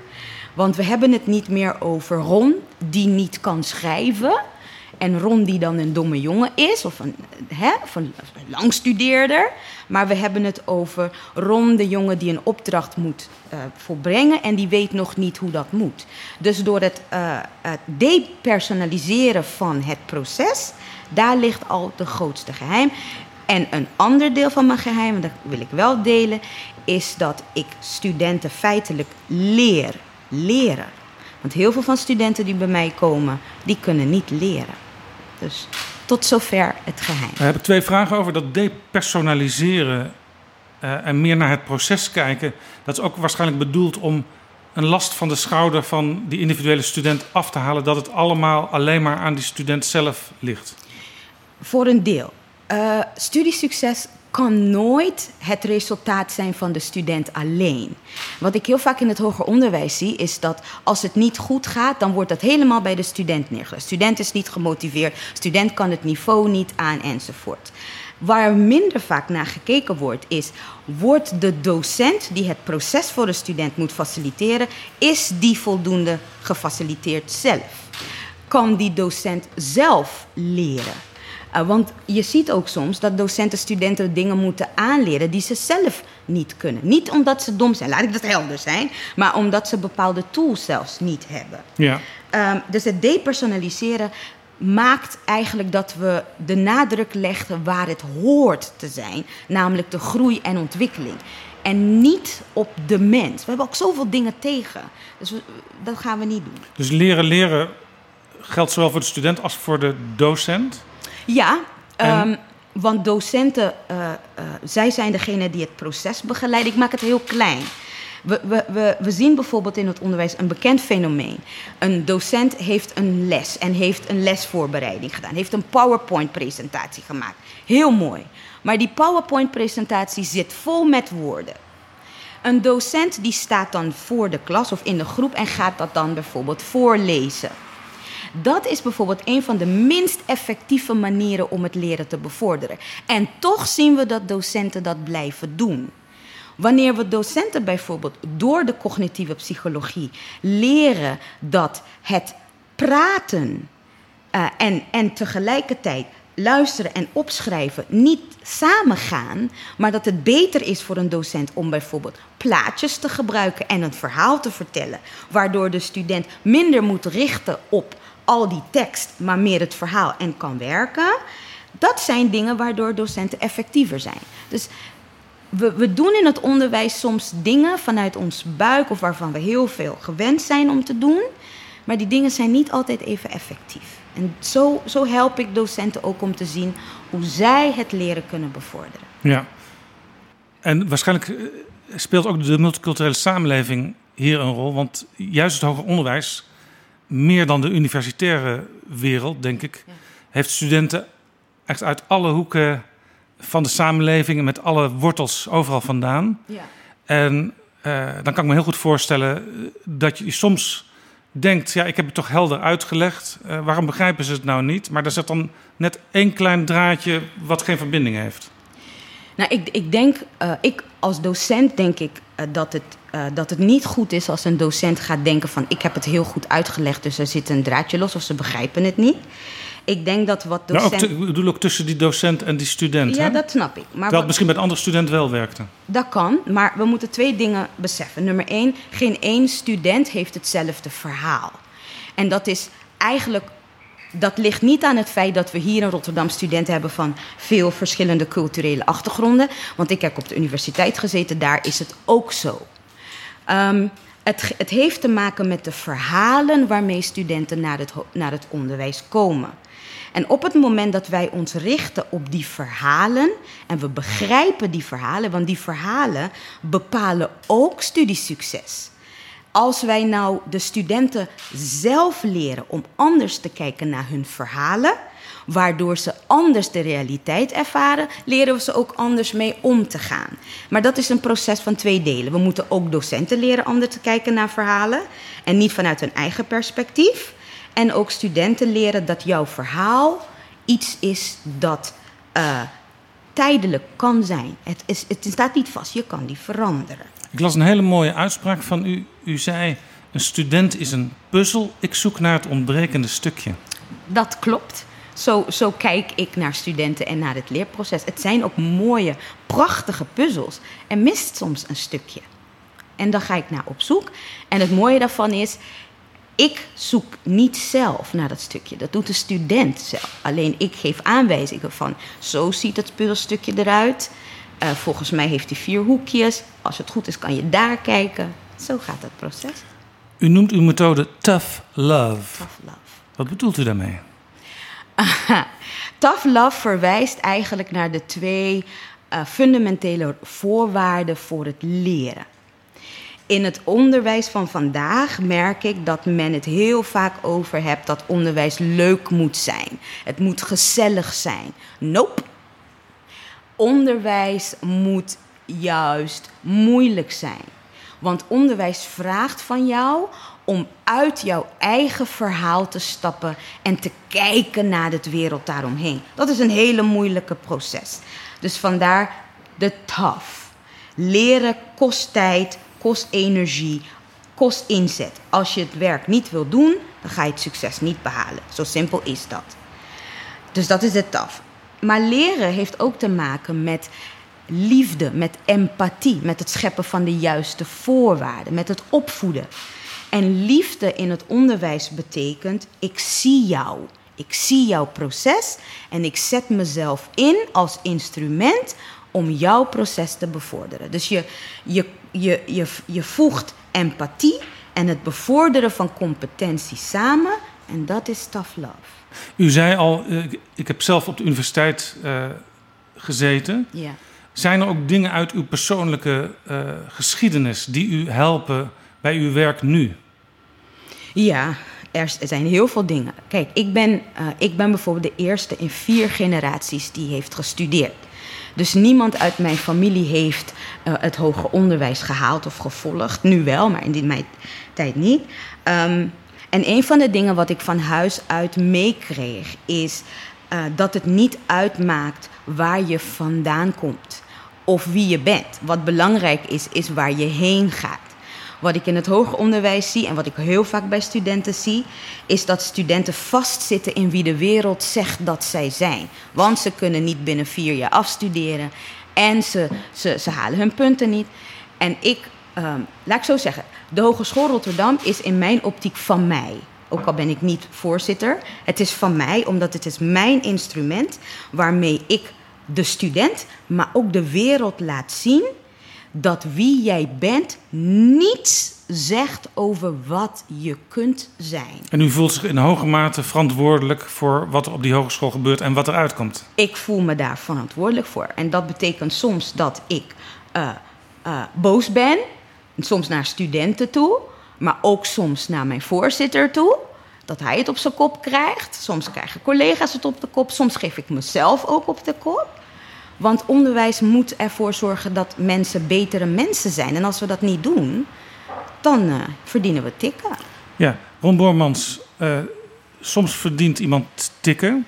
Want we hebben het niet meer over Ron die niet kan schrijven. En Ron die dan een domme jongen is, of een, hè, of een langstudeerder. Maar we hebben het over Ron, de jongen die een opdracht moet uh, volbrengen en die weet nog niet hoe dat moet. Dus door het, het depersonaliseren van het proces, daar ligt al de grootste geheim. En een ander deel van mijn geheim, dat wil ik wel delen, is dat ik studenten feitelijk leer. Leren. Want heel veel van studenten die bij mij komen, die kunnen niet leren. Dus tot zover het geheim. We hebben twee vragen over dat depersonaliseren uh, en meer naar het proces kijken. Dat is ook waarschijnlijk bedoeld om een last van de schouder van die individuele student af te halen. Dat het allemaal alleen maar aan die student zelf ligt. Voor een deel. Uh, studiesucces kan nooit het resultaat zijn van de student alleen. Wat ik heel vaak in het hoger onderwijs zie, is dat als het niet goed gaat, dan wordt dat helemaal bij de student neergelegd. Student is niet gemotiveerd, student kan het niveau niet aan enzovoort. Waar minder vaak naar gekeken wordt, is: wordt de docent die het proces voor de student moet faciliteren, is die voldoende gefaciliteerd zelf? Kan die docent zelf leren? Uh, want je ziet ook soms dat docenten studenten dingen moeten aanleren die ze zelf niet kunnen. Niet omdat ze dom zijn, laat ik dat helder zijn, maar omdat ze bepaalde tools zelfs niet hebben. Ja. Um, dus het depersonaliseren maakt eigenlijk dat we de nadruk leggen waar het hoort te zijn, namelijk de groei en ontwikkeling. En niet op de mens. We hebben ook zoveel dingen tegen. Dus we, dat gaan we niet doen. Dus leren leren geldt zowel voor de student als voor de docent? Ja, en... um, want docenten, uh, uh, zij zijn degene die het proces begeleiden. Ik maak het heel klein. We, we, we, we, zien bijvoorbeeld in het onderwijs een bekend fenomeen. Een docent heeft een les en heeft een lesvoorbereiding gedaan. Heeft een PowerPoint-presentatie gemaakt. Heel mooi. Maar die PowerPoint-presentatie zit vol met woorden. Een docent die staat dan voor de klas of in de groep en gaat dat dan bijvoorbeeld voorlezen. Dat is bijvoorbeeld een van de minst effectieve manieren om het leren te bevorderen. En toch zien we dat docenten dat blijven doen. Wanneer we docenten bijvoorbeeld door de cognitieve psychologie leren dat het praten uh, en, en tegelijkertijd luisteren en opschrijven niet samengaan, maar dat het beter is voor een docent om bijvoorbeeld plaatjes te gebruiken en een verhaal te vertellen, waardoor de student minder moet richten op al die tekst, maar meer het verhaal en kan werken. Dat zijn dingen waardoor docenten effectiever zijn. Dus we, we doen in het onderwijs soms dingen vanuit ons buik of waarvan we heel veel gewend zijn om te doen. Maar die dingen zijn niet altijd even effectief. En zo, zo help ik docenten ook om te zien hoe zij het leren kunnen bevorderen. Ja. En waarschijnlijk eh, speelt ook de multiculturele samenleving hier een rol. Want juist het hoger onderwijs, meer dan de universitaire wereld, denk ik, ja. heeft studenten echt uit alle hoeken van de samenleving... en met alle wortels overal vandaan. Ja. En eh, dan kan ik me heel goed voorstellen eh, dat je soms denkt... ja, ik heb het toch helder uitgelegd. Eh, waarom begrijpen ze het nou niet? Maar er zit dan net één klein draadje wat geen verbinding heeft. Nou, ik, ik denk, ik als docent denk ik dat, het, eh, dat het niet goed is als een docent gaat denken van ik heb het heel goed uitgelegd, dus er zit een draadje los of ze begrijpen het niet. Ik denk dat wat Nou, ook docent... te- ik bedoel ook tussen die docent en die student. ja, hè? dat snap ik. Maar het misschien een andere student wel werkte. Dat kan, maar we moeten twee dingen beseffen. Nummer één, geen één student heeft hetzelfde verhaal. En dat is eigenlijk. Dat ligt niet aan het feit dat we hier in Rotterdam studenten hebben van veel verschillende culturele achtergronden. Want ik heb op de universiteit gezeten, daar is het ook zo. Ehm, het, het heeft te maken met de verhalen waarmee studenten naar het, naar het onderwijs komen. En op het moment dat wij ons richten op die verhalen en we begrijpen die verhalen, want die verhalen bepalen ook studiesucces. Als wij nou de studenten zelf leren om anders te kijken naar hun verhalen, waardoor ze anders de realiteit ervaren, leren we ze ook anders mee om te gaan. Maar dat is een proces van twee delen. We moeten ook docenten leren anders te kijken naar verhalen en niet vanuit hun eigen perspectief. En ook studenten leren dat jouw verhaal iets is dat eh, tijdelijk kan zijn. Het, is, het staat niet vast, je kan die veranderen. Ik las een hele mooie uitspraak van u. U zei: Een student is een puzzel. Ik zoek naar het ontbrekende stukje. Dat klopt. Zo, zo kijk ik naar studenten en naar het leerproces. Het zijn ook mooie, prachtige puzzels. Er mist soms een stukje. En daar ga ik naar op zoek. En het mooie daarvan is, ik zoek niet zelf naar dat stukje. Dat doet de student zelf. Alleen ik geef aanwijzingen van, zo ziet het puzzelstukje eruit. Eh, volgens mij heeft hij vier hoekjes. Als het goed is, kan je daar kijken. Zo gaat het proces. U noemt uw methode Tough Love. Tough love. Wat bedoelt u daarmee? Tough love verwijst eigenlijk naar de twee eh, fundamentele voorwaarden voor het leren. In het onderwijs van vandaag merk ik dat men het heel vaak over hebt dat onderwijs leuk moet zijn. Het moet gezellig zijn. Nope. Onderwijs moet juist moeilijk zijn. Want onderwijs vraagt van jou om uit jouw eigen verhaal te stappen en te kijken naar de wereld daaromheen. Dat is een hele moeilijke proces. Dus vandaar de tough. Leren kost tijd, kost energie, kost inzet. Als je het werk niet wil doen, dan ga je het succes niet behalen. Zo simpel is dat. Dus dat is het taf. Maar leren heeft ook te maken met liefde, met empathie, met het scheppen van de juiste voorwaarden, met het opvoeden. En liefde in het onderwijs betekent: ik zie jou. Ik zie jouw proces en ik zet mezelf in als instrument om jouw proces te bevorderen. Dus je, je, je, je, je voegt empathie en het bevorderen van competentie samen. En dat is tough love. U zei al, eh, ik- ik heb zelf op de universiteit eh, gezeten. Ja. Zijn er ook dingen uit uw persoonlijke eh, geschiedenis die u helpen bij uw werk nu? Ja, er zijn heel veel dingen. Kijk, ik ben, eh, ik ben bijvoorbeeld de eerste in vier generaties die heeft gestudeerd. Dus niemand uit mijn familie heeft eh, het hoger onderwijs gehaald of gevolgd. Nu wel, maar in mijn tijd niet. Ehm, en een van de dingen wat ik van huis uit meekreeg is dat het niet uitmaakt waar je vandaan komt of wie je bent. Wat belangrijk is, is waar je heen gaat. Wat ik in het hoger onderwijs zie en wat ik heel vaak bij studenten zie, is dat studenten vastzitten in wie de wereld zegt dat zij zijn. Want ze kunnen niet binnen vier jaar afstuderen en ze, ze, ze halen hun punten niet. En ik, ehm, laat ik zo zeggen, de Hogeschool Rotterdam is in mijn optiek van mij. Ook al ben ik niet voorzitter. Het is van mij, omdat het is mijn instrument waarmee ik de student, maar ook de wereld laat zien dat wie jij bent niets zegt over wat je kunt zijn. En u voelt zich in hoge mate verantwoordelijk voor wat er op die hogeschool gebeurt en wat eruit komt. Ik voel me daar verantwoordelijk voor. En dat betekent soms dat ik eh, eh, boos ben, soms naar studenten toe, maar ook soms naar mijn voorzitter toe. Dat hij het op zijn kop krijgt. Soms krijgen collega's het op de kop. Soms geef ik mezelf ook op de kop. Want onderwijs moet ervoor zorgen dat mensen betere mensen zijn. En als we dat niet doen, dan uh, verdienen we tikken. Ja, Ron Bormans, uh, soms verdient iemand tikken.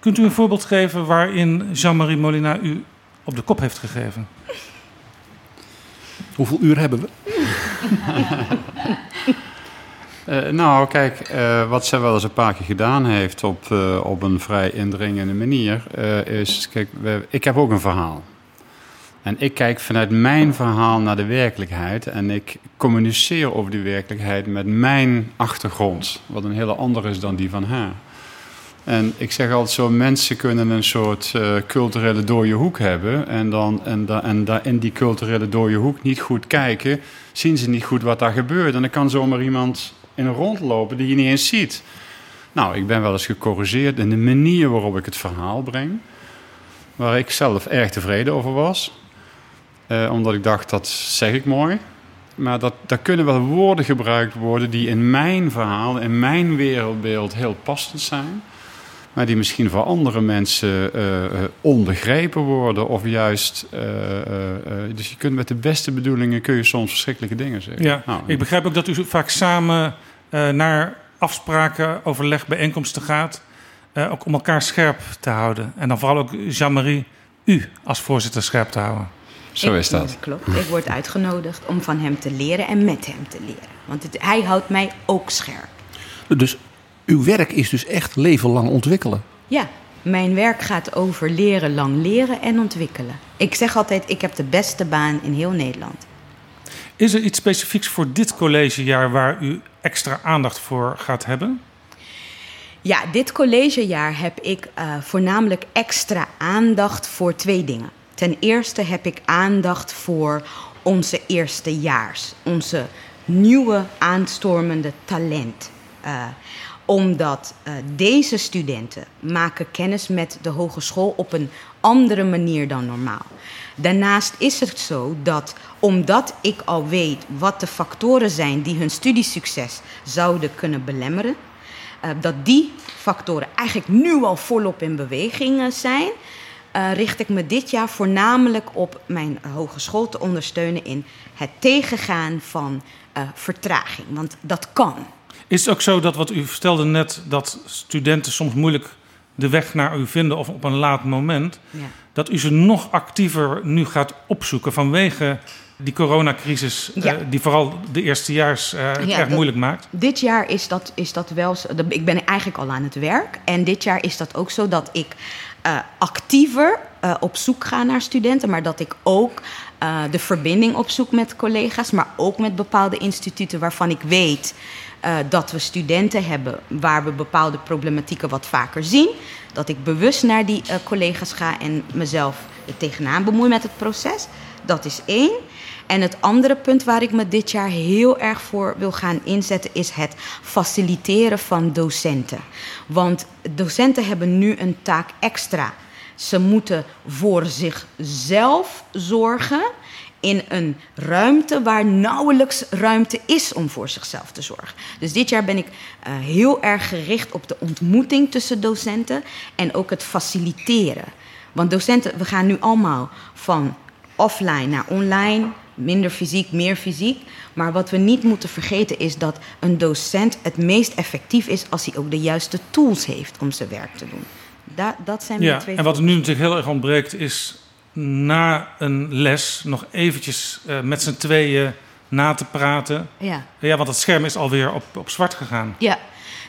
Kunt u een voorbeeld geven waarin Jean-Marie Molina u op de kop heeft gegeven? Hoeveel uur hebben we? uh, nou, kijk, uh, wat zij wel eens een paar keer gedaan heeft op, uh, op een vrij indringende manier, is, kijk, ik heb ook een verhaal. En ik kijk vanuit mijn verhaal naar de werkelijkheid en ik communiceer over die werkelijkheid met mijn achtergrond, wat een hele andere is dan die van haar. En ik zeg altijd zo, mensen kunnen een soort uh, culturele dode hoek hebben. En, dan, en, da, en in die culturele dode hoek niet goed kijken, zien ze niet goed wat daar gebeurt. En dan kan zomaar iemand in rondlopen die je niet eens ziet. Nou, ik ben wel eens gecorrigeerd in de manier waarop ik het verhaal breng. Waar ik zelf erg tevreden over was. Uh, omdat ik dacht, dat zeg ik mooi. Maar dat, daar kunnen wel woorden gebruikt worden die in mijn verhaal, in mijn wereldbeeld heel passend zijn maar die misschien voor andere mensen uh, onbegrepen worden of juist. Uh, dus je kunt met de beste bedoelingen kun je soms verschrikkelijke dingen zeggen. Ja, nou, ik begrijp ook dat u vaak samen naar afspraken, overleg, bijeenkomsten gaat, ook om elkaar scherp te houden. En dan vooral ook Jean-Marie, u als voorzitter scherp te houden. Zo is dat. Klopt. Ik word uitgenodigd om van hem te leren en met hem te leren. Want het, hij houdt mij ook scherp. Dus uw werk is dus echt leven lang ontwikkelen. Ja, mijn werk gaat over leren, lang leren en ontwikkelen. Ik zeg altijd, ik heb de beste baan in heel Nederland. Is er iets specifieks voor dit collegejaar waar u extra aandacht voor gaat hebben? Ja, dit collegejaar heb ik uh, voornamelijk extra aandacht voor twee dingen. Ten eerste heb ik aandacht voor onze eerstejaars, onze nieuwe aanstormende talent. Uh, omdat uh, deze studenten maken kennis met de hogeschool op een andere manier dan normaal. Daarnaast is het zo dat omdat ik al weet wat de factoren zijn die hun studiesucces zouden kunnen belemmeren, uh, dat die factoren eigenlijk nu al volop in beweging zijn, uh, richt ik me dit jaar voornamelijk op mijn hogeschool te ondersteunen in het tegengaan van vertraging. Want dat kan. Is het ook zo dat wat u vertelde net, dat studenten soms moeilijk de weg naar u vinden of op een laat moment, ja. dat u ze nog actiever nu gaat opzoeken vanwege die coronacrisis, ja. uh, die vooral de eerstejaars uh, het ja, erg moeilijk maakt? Dit jaar is dat, is dat wel zo. Ik ben eigenlijk al aan het werk. En dit jaar is dat ook zo dat ik uh, actiever op zoek ga naar studenten, maar dat ik ook de verbinding opzoek met collega's, maar ook met bepaalde instituten waarvan ik weet uh, dat we studenten hebben waar we bepaalde problematieken wat vaker zien. Dat ik bewust naar die uh, collega's ga en mezelf tegenaan bemoei met het proces. Dat is één. En het andere punt waar ik me dit jaar heel erg voor wil gaan inzetten is het faciliteren van docenten. Want docenten hebben nu een taak extra. Ze moeten voor zichzelf zorgen in een ruimte waar nauwelijks ruimte is om voor zichzelf te zorgen. Dus dit jaar ben ik uh, heel erg gericht op de ontmoeting tussen docenten en ook het faciliteren. Want docenten, we gaan nu allemaal van offline naar online, minder fysiek, meer fysiek. Maar wat we niet moeten vergeten is dat een docent het meest effectief is als hij ook de juiste tools heeft om zijn werk te doen. Da dat zijn ja, twee en wat er nu natuurlijk heel erg ontbreekt is na een les nog eventjes uh, met z'n tweeën na te praten. Ja. ja, want het scherm is alweer op, op zwart gegaan. Ja.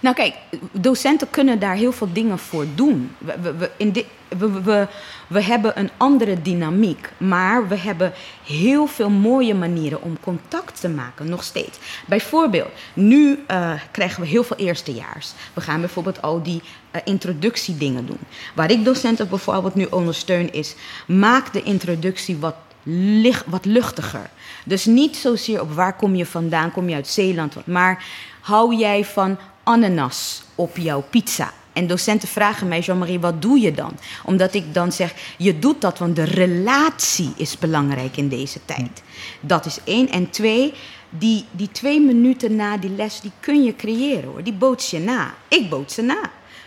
Nou kijk, docenten kunnen daar heel veel dingen voor doen. We, in we, we, hebben een andere dynamiek, maar we hebben heel veel mooie manieren om contact te maken, nog steeds. Bijvoorbeeld, nu uh, krijgen we heel veel eerstejaars. We gaan bijvoorbeeld al die uh, introductiedingen doen. Waar ik docenten bijvoorbeeld nu ondersteun is, maak de introductie wat, licht, wat luchtiger. Dus niet zozeer op waar kom je vandaan, kom je uit Zeeland, maar hou jij van ananas op jouw pizza? En docenten vragen mij, Jean-Marie, wat doe je dan? Omdat ik dan zeg, je doet dat, want de relatie is belangrijk in deze tijd. Dat is één. En twee, die, die twee minuten na die les, die kun je creëren hoor. Die boots je na. Ik bood ze na.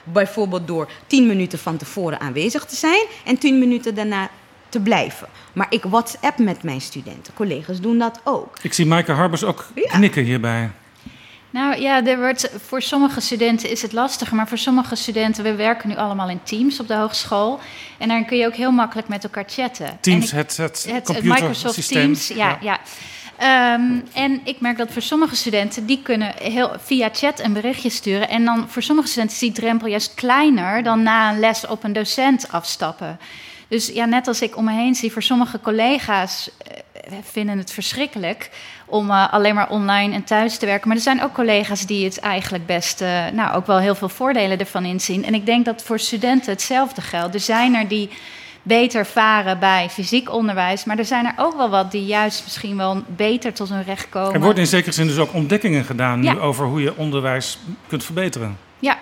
Bijvoorbeeld door tien minuten van tevoren aanwezig te zijn en tien minuten daarna te blijven. Maar ik WhatsApp met mijn studenten. Collega's doen dat ook. Ik zie Maaike Harbers ook Ja. knikken hierbij. Nou ja, er wordt, voor sommige studenten is het lastiger, maar voor sommige studenten, we werken nu allemaal in teams op de hogeschool. En daar kun je ook heel makkelijk met elkaar chatten. Teams, ik- het, het, het. Microsoft Teams, ja. ja. Ehm, en ik merk dat voor sommige studenten, die kunnen heel, via chat een berichtje sturen. En dan voor sommige studenten is die drempel juist kleiner dan na een les op een docent afstappen. Dus ja, net als ik om me heen zie, voor sommige collega's eh, vinden het verschrikkelijk om eh, alleen maar online en thuis te werken. Maar er zijn ook collega's die het eigenlijk best, eh, nou ook wel heel veel voordelen ervan inzien. En ik denk dat voor studenten hetzelfde geldt. Er zijn er die beter varen bij fysiek onderwijs, maar er zijn er ook wel wat die juist misschien wel beter tot hun recht komen. Er worden in zekere zin dus ook ontdekkingen gedaan nu Ja. over hoe je onderwijs kunt verbeteren. Ja.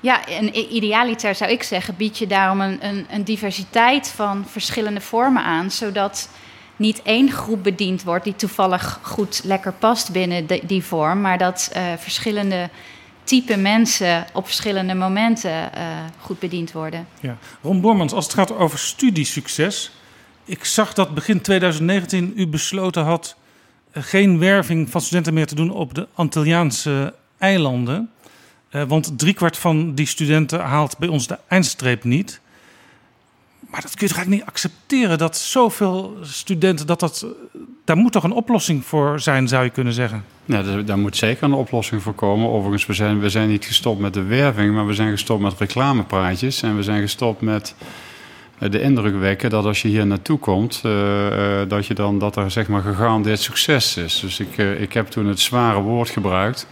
Ja, en idealiter zou ik zeggen, bied je daarom een, een, een diversiteit van verschillende vormen aan, zodat niet één groep bediend wordt die toevallig goed lekker past binnen die vorm, maar dat eh, verschillende type mensen op verschillende momenten eh, goed bediend worden. Ja. Ron Bormans, als het gaat over studiesucces. Ik zag dat begin 2019 u besloten had eh, geen werving van studenten meer te doen op de Antilliaanse eilanden. Want driekwart van die studenten haalt bij ons de eindstreep niet. Maar dat kun je toch eigenlijk niet accepteren dat zoveel studenten dat dat. Daar moet toch een oplossing voor zijn, zou je kunnen zeggen. Ja, daar, moet zeker een oplossing voor komen. Overigens, we zijn, we zijn niet gestopt met de werving, maar we zijn gestopt met reclamepraatjes. En we zijn gestopt met eh, de indruk wekken dat als je hier naartoe komt, eh, eh, dat, je dan, dat er zeg maar gegarandeerd succes is. Dus ik, ik heb toen het zware woord gebruikt.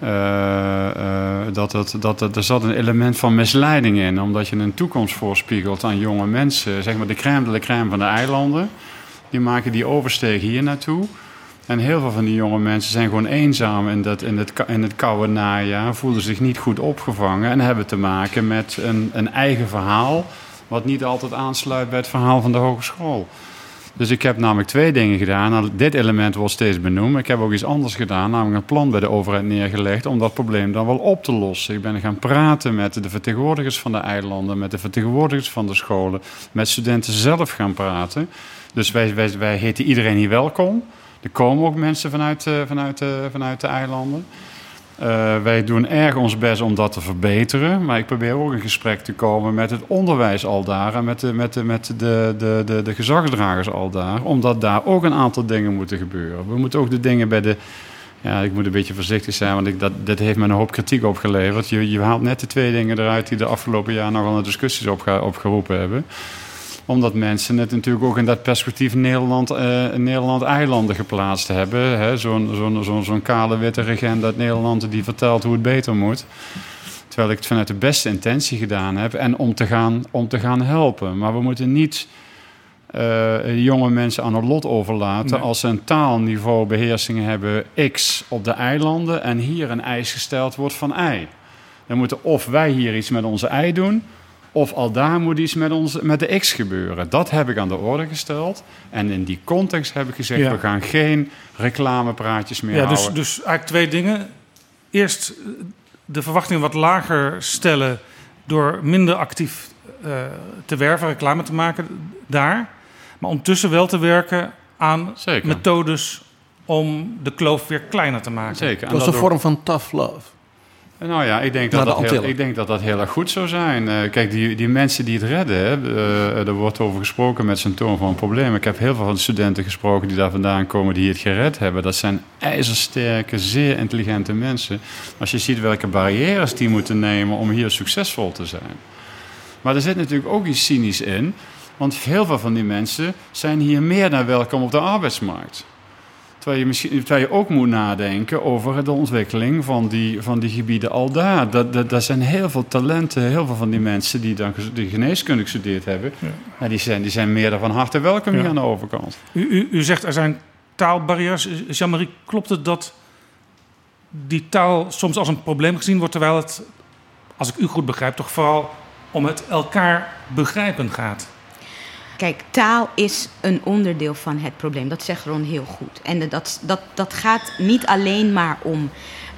Eh, eh, dat, dat het, er zat een element van misleiding in, omdat je een toekomst voorspiegelt aan jonge mensen, zeg maar de crème de la crème van de eilanden. Die maken die oversteek hier naartoe. En heel veel van die jonge mensen zijn gewoon eenzaam in, dat, in, het, in het koude najaar, voelen zich niet goed opgevangen en hebben te maken met een, een eigen verhaal, wat niet altijd aansluit bij het verhaal van de hogeschool. Dus ik heb namelijk twee dingen gedaan. Nou, dit element wordt steeds benoemd. Ik heb ook iets anders gedaan, namelijk een plan bij de overheid neergelegd om dat probleem dan wel op te lossen. Ik ben gaan praten met de vertegenwoordigers van de eilanden, met de vertegenwoordigers van de scholen, met studenten zelf gaan praten. Dus wij, wij, wij heten iedereen hier welkom. Er komen ook mensen vanuit, eh, vanuit, eh, vanuit de eilanden. Eh, wij doen erg ons best om dat te verbeteren. Maar ik probeer ook in gesprek te komen met het onderwijs al daar. En met de, met de, met de, de, de, de gezagsdragers al daar. Omdat daar ook een aantal dingen moeten gebeuren. We moeten ook de dingen bij de. Ja, ik moet een beetje voorzichtig zijn, want ik, dat, dit heeft me een hoop kritiek opgeleverd. Je, je haalt net de twee dingen eruit die de afgelopen jaar nogal een discussies opge, opgeroepen hebben omdat mensen het natuurlijk ook in dat perspectief Nederland, eh, Nederland-eilanden geplaatst hebben. hè. Zo'n zo'n zo'n zo'n kale witte regent uit Nederland die vertelt hoe het beter moet. Terwijl ik het vanuit de beste intentie gedaan heb en om te gaan, om te gaan helpen. Maar we moeten niet eh, jonge mensen aan het lot overlaten Nee. als ze een taalniveau beheersing hebben X op de eilanden en hier een eis gesteld wordt van Y. Dan moeten of wij hier iets met onze ei doen, of al daar moet iets met, ons, met de X gebeuren. Dat heb ik aan de orde gesteld. En in die context heb ik gezegd, Ja. we gaan geen reclamepraatjes meer Ja, dus, houden. dus eigenlijk twee dingen. Eerst eh, de verwachtingen wat lager stellen door minder actief eh, te werven, reclame te maken daar. Maar ondertussen wel te werken aan Zeker. methodes om de kloof weer kleiner te maken. Zeker. Dat is een vorm van tough love. Nou ja, ik denk, dat dat, heel, ik denk dat dat heel erg goed zou zijn. Eh, kijk, die, die mensen die het redden, eh, er wordt over gesproken met zijn toon van een probleem. Ik heb heel veel van de studenten gesproken die daar vandaan komen die het gered hebben. Dat zijn ijzersterke, zeer intelligente mensen. Als je ziet welke barrières die moeten nemen om hier succesvol te zijn. Maar er zit natuurlijk ook iets cynisch in. Want heel veel van die mensen zijn hier meer dan welkom op de arbeidsmarkt. Terwijl je, misschien, terwijl je ook moet nadenken over de ontwikkeling van die, van die gebieden al daar. Dat, dat, dat zijn heel veel talenten, heel veel van die mensen die dan die geneeskunde gestudeerd hebben. Ja. die, zijn, die zijn meer dan van harte welkom Ja. hier aan de overkant. U, u, u zegt er zijn taalbarrières. Jean-Marie, klopt het dat die taal soms als een probleem gezien wordt, terwijl het, als ik u goed begrijp, toch vooral om het elkaar begrijpen gaat? Kijk, taal is een onderdeel van het probleem. Dat zegt Ron heel goed. En dat, dat, dat gaat niet alleen maar om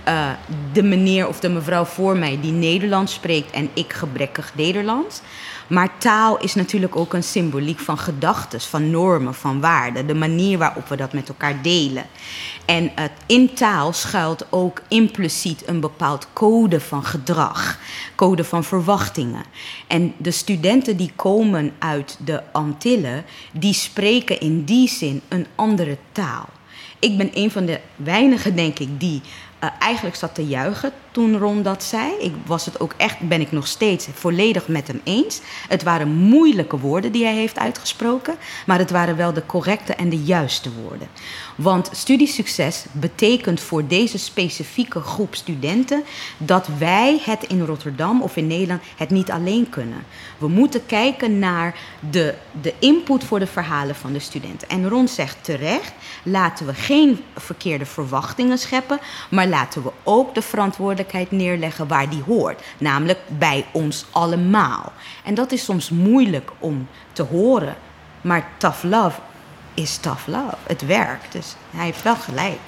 uh, de meneer of de mevrouw voor mij die Nederlands spreekt en ik gebrekkig Nederlands. Maar taal is natuurlijk ook een symboliek van gedachten, van normen, van waarden. De manier waarop we dat met elkaar delen. En uh, in taal schuilt ook impliciet een bepaald code van gedrag, code van verwachtingen. En de studenten die komen uit de Antillen, die spreken in die zin een andere taal. Ik ben een van de weinigen, denk ik, die uh, eigenlijk zat te juichen toen Ron dat zei. Ik was het ook echt, ben ik nog steeds volledig met hem eens. Het waren moeilijke woorden die hij heeft uitgesproken, maar het waren wel de correcte en de juiste woorden. Want studiesucces betekent voor deze specifieke groep studenten dat wij het in Rotterdam of in Nederland het niet alleen kunnen. We moeten kijken naar de, de input voor de verhalen van de studenten. En Ron zegt terecht: laten we geen verkeerde verwachtingen scheppen, maar laten we ook de verantwoordelijkheid neerleggen waar die hoort, namelijk bij ons allemaal. En dat is soms moeilijk om te horen, maar tough love is tough love. Het werkt, dus hij heeft wel gelijk.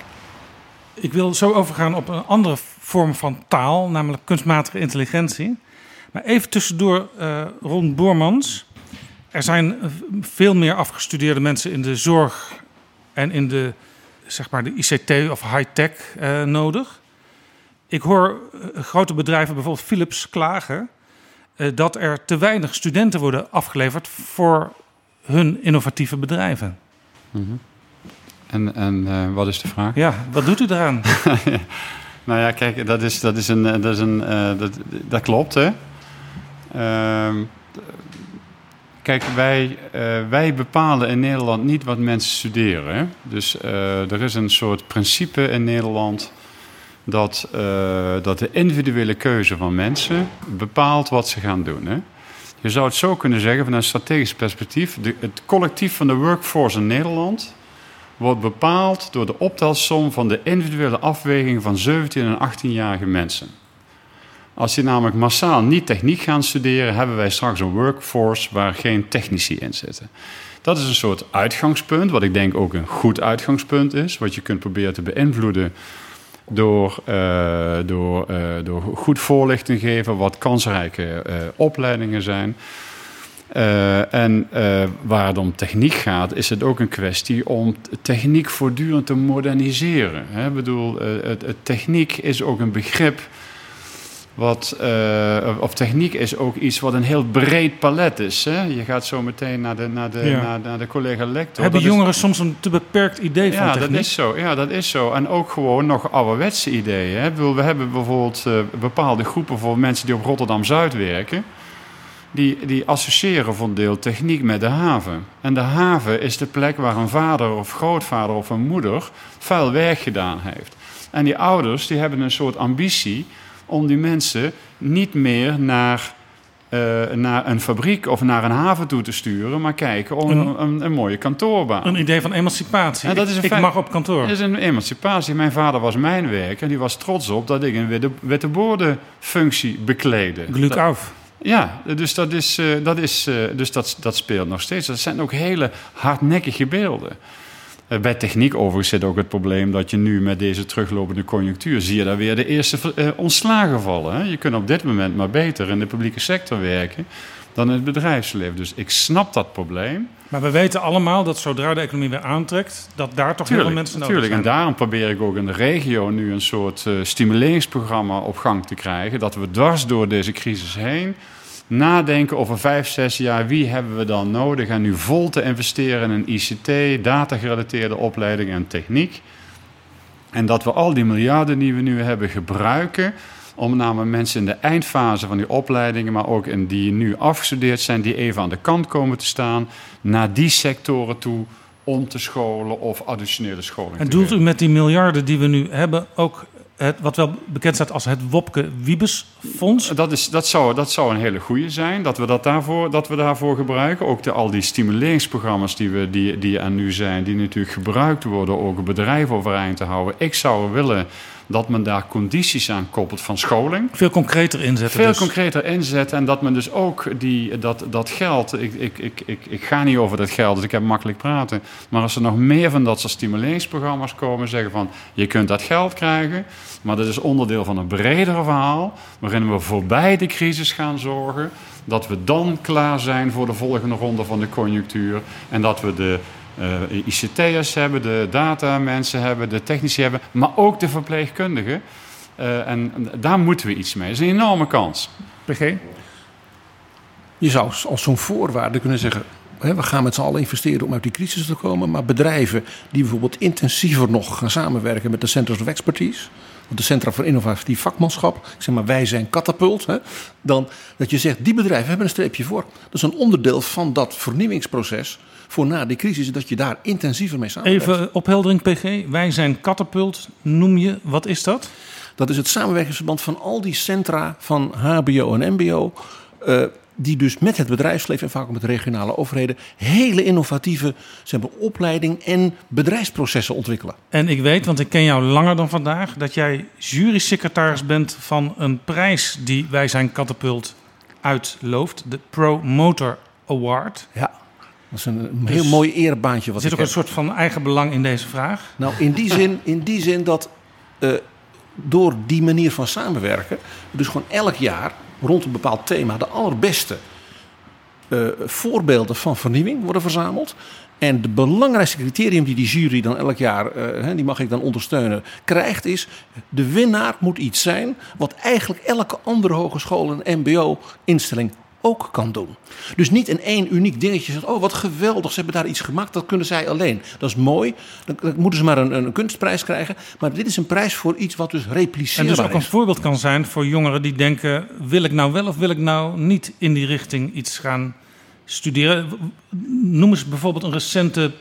Ik wil zo overgaan op een andere vorm van taal, namelijk kunstmatige intelligentie. Maar even tussendoor, uh, Ron Boormans. Er zijn veel meer afgestudeerde mensen in de zorg en in de, zeg maar, de ICT of high-tech uh, nodig. Ik hoor uh, grote bedrijven, bijvoorbeeld Philips, klagen dat er te weinig studenten worden afgeleverd voor hun innovatieve bedrijven. Mm -hmm. En, en uh, wat is de vraag? Ja, wat doet u eraan? nou ja, kijk, dat is, dat is een. Dat, is een, uh, dat, dat klopt, hè? Uh, kijk, wij, wij bepalen in Nederland niet wat mensen studeren. Hè? Dus er is een soort principe in Nederland dat, dat de individuele keuze van mensen bepaalt wat ze gaan doen. Hè? Je zou het zo kunnen zeggen vanuit een strategisch perspectief. De, het collectief van de workforce in Nederland wordt bepaald door de optelsom van de individuele afweging van 17 en 18-jarige mensen. Als die namelijk massaal niet techniek gaan studeren, hebben wij straks een workforce waar geen technici in zitten. Dat is een soort uitgangspunt, wat ik denk ook een goed uitgangspunt is, wat je kunt proberen te beïnvloeden door, uh, door, uh, door goed voorlichting geven wat kansrijke uh, opleidingen zijn. en waar het om techniek gaat, is het ook een kwestie om techniek voortdurend te moderniseren. Hè? Ik bedoel, het techniek is ook een begrip wat, uh, of techniek is ook iets wat een heel breed palet is. Hè? Je gaat zo meteen naar de, naar de, ja. naar, naar, de collega lector. Hebben jongeren soms een te beperkt idee ja, van techniek? Dat is zo, ja, dat is zo. En ook gewoon nog ouderwetse ideeën. Hè? We hebben bijvoorbeeld uh, bepaalde groepen voor mensen die op Rotterdam-Zuid werken. Die, die associëren voor een deel techniek met de haven. En de haven is de plek waar een vader of grootvader of een moeder vuil werk gedaan heeft. En die ouders die hebben een soort ambitie om die mensen niet meer naar, uh, naar een fabriek of naar een haven toe te sturen, maar kijken om een, een, een mooie kantoorbaan. Een idee van emancipatie. Ja, dat is ik, ik mag op kantoor. Dat is een emancipatie. Mijn vader was mijnwerker en die was trots op dat ik een witte, witte boordenfunctie bekleedde. Gluk af. Ja, dus, dat, is, uh, dat, is, uh, dus dat, dat speelt nog steeds. Dat zijn ook hele hardnekkige beelden. Uh, bij techniek overigens zit ook het probleem dat je nu met deze teruglopende conjunctuur zie je daar weer de eerste uh, ontslagen vallen. Hè? Je kunt op dit moment maar beter in de publieke sector werken dan in het bedrijfsleven. Dus ik snap dat probleem. Maar we weten allemaal dat zodra de economie weer aantrekt, dat daar toch heel veel mensen nodig tuurlijk. zijn. En daarom probeer ik ook in de regio nu een soort uh, stimuleringsprogramma op gang te krijgen. Dat we dwars door deze crisis heen nadenken over vijf, zes jaar. Wie hebben we dan nodig? En nu vol te investeren in ICT, datagerelateerde opleidingen en techniek. En dat we al die miljarden die we nu hebben gebruiken om namelijk mensen in de eindfase van die opleidingen, maar ook in die nu afgestudeerd zijn, die even aan de kant komen te staan, naar die sectoren toe om te scholen of additionele scholing En doelt u met die miljarden die we nu hebben ook het, wat wel bekend staat als het Wopke Wiebes Fonds? Dat, is, dat, zou, dat zou een hele goede zijn, dat we dat daarvoor, dat we daarvoor gebruiken. Ook de, al die stimuleringsprogramma's die, we, die, die er nu zijn, die natuurlijk gebruikt worden, ook het bedrijf overeind te houden. Ik zou willen dat men daar condities aan koppelt van scholing. Veel concreter inzetten. Veel dus. concreter inzetten en dat men dus ook die, dat, dat geld, ik, ik, ik, ik, ik ga niet over dat geld, dus ik heb makkelijk praten, maar als er nog meer van dat soort stimuleringsprogramma's komen, zeggen van je kunt dat geld krijgen, maar dat is onderdeel van een bredere verhaal, waarin we voorbij de crisis gaan zorgen, dat we dan klaar zijn voor de volgende ronde van de conjunctuur en dat we de uh, ICT'ers hebben, de datamensen hebben, de technici hebben, maar ook de verpleegkundigen. Uh, en daar moeten we iets mee. Dat is een enorme kans. PG? Je zou als zo'n voorwaarde kunnen zeggen... Hè, we gaan met z'n allen investeren om uit die crisis te komen... maar bedrijven die bijvoorbeeld intensiever nog gaan samenwerken... met de Centers of Expertise... de Centra voor Innovatief Vakmanschap... ik zeg maar wij zijn katapult... Hè, dan dat je zegt, die bedrijven hebben een streepje voor. Dat is een onderdeel van dat vernieuwingsproces voor na die crisis, dat je daar intensiever mee samenwerkt. Even opheldering, PG. Wij zijn Catapult, noem je. Wat is dat? Dat is het samenwerkingsverband van al die centra van HBO en MBO. Uh, die dus met het bedrijfsleven en vaak ook met regionale overheden hele innovatieve zeg maar, opleiding en bedrijfsprocessen ontwikkelen. En ik weet, want ik ken jou langer dan vandaag, dat jij jurysecretaris bent van een prijs die Wij zijn Catapult uitlooft, de Promoter Award. Ja. Dat is een, een heel mooi erebaantje. Wat er zit ook een soort van eigen belang in deze vraag? Nou, in die zin, in die zin dat uh, door die manier van samenwerken, dus gewoon elk jaar rond een bepaald thema de allerbeste uh, voorbeelden van vernieuwing worden verzameld. En de belangrijkste criterium die die jury dan elk jaar, uh, die mag ik dan ondersteunen, krijgt is... de winnaar moet iets zijn wat eigenlijk elke andere hogeschool en mbo-instelling ook kan doen. Dus niet in één uniek dingetje zegt, oh wat geweldig, ze hebben daar iets gemaakt, dat kunnen zij alleen. Dat is mooi, dan, dan moeten ze maar een, een, kunstprijs krijgen. Maar dit is een prijs voor iets wat dus repliceerbaar is. En dus ook een voorbeeld kan zijn voor jongeren die denken, wil ik nou wel of wil ik nou niet in die richting iets gaan studeren? Noem eens bijvoorbeeld een recente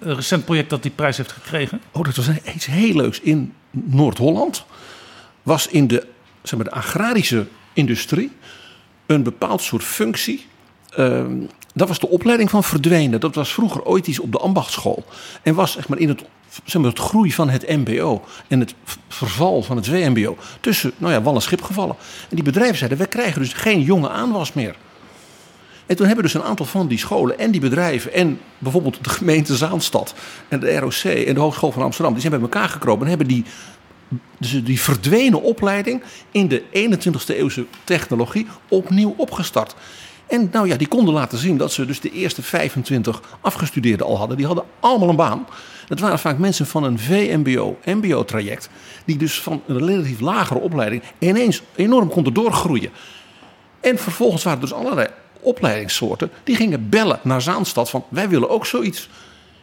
een recent project dat die prijs heeft gekregen? Oh, dat was iets heel leuks. In Noord-Holland was in de, zeg maar, de agrarische industrie een bepaald soort functie. Uh, dat was de opleiding van verdwenen. Dat was vroeger ooit iets op de ambachtschool. En was zeg maar, in het, zeg maar, het groei van het MBO en het verval van het VMBO tussen nou ja, wal en schip gevallen. En die bedrijven zeiden: wij krijgen dus geen jonge aanwas meer. En toen hebben dus een aantal van die scholen en die bedrijven en bijvoorbeeld de gemeente Zaanstad en de ROC en de Hogeschool van Amsterdam, die zijn bij elkaar gekropen en hebben die dus die verdwenen opleiding in de 21ste eeuwse technologie opnieuw opgestart. En nou ja, die konden laten zien dat ze dus de eerste 25 afgestudeerden al hadden. Die hadden allemaal een baan. Dat waren vaak mensen van een VMBO, MBO-traject. Die dus van een relatief lagere opleiding ineens enorm konden doorgroeien. En vervolgens waren er dus allerlei opleidingssoorten die gingen bellen naar Zaanstad van wij willen ook zoiets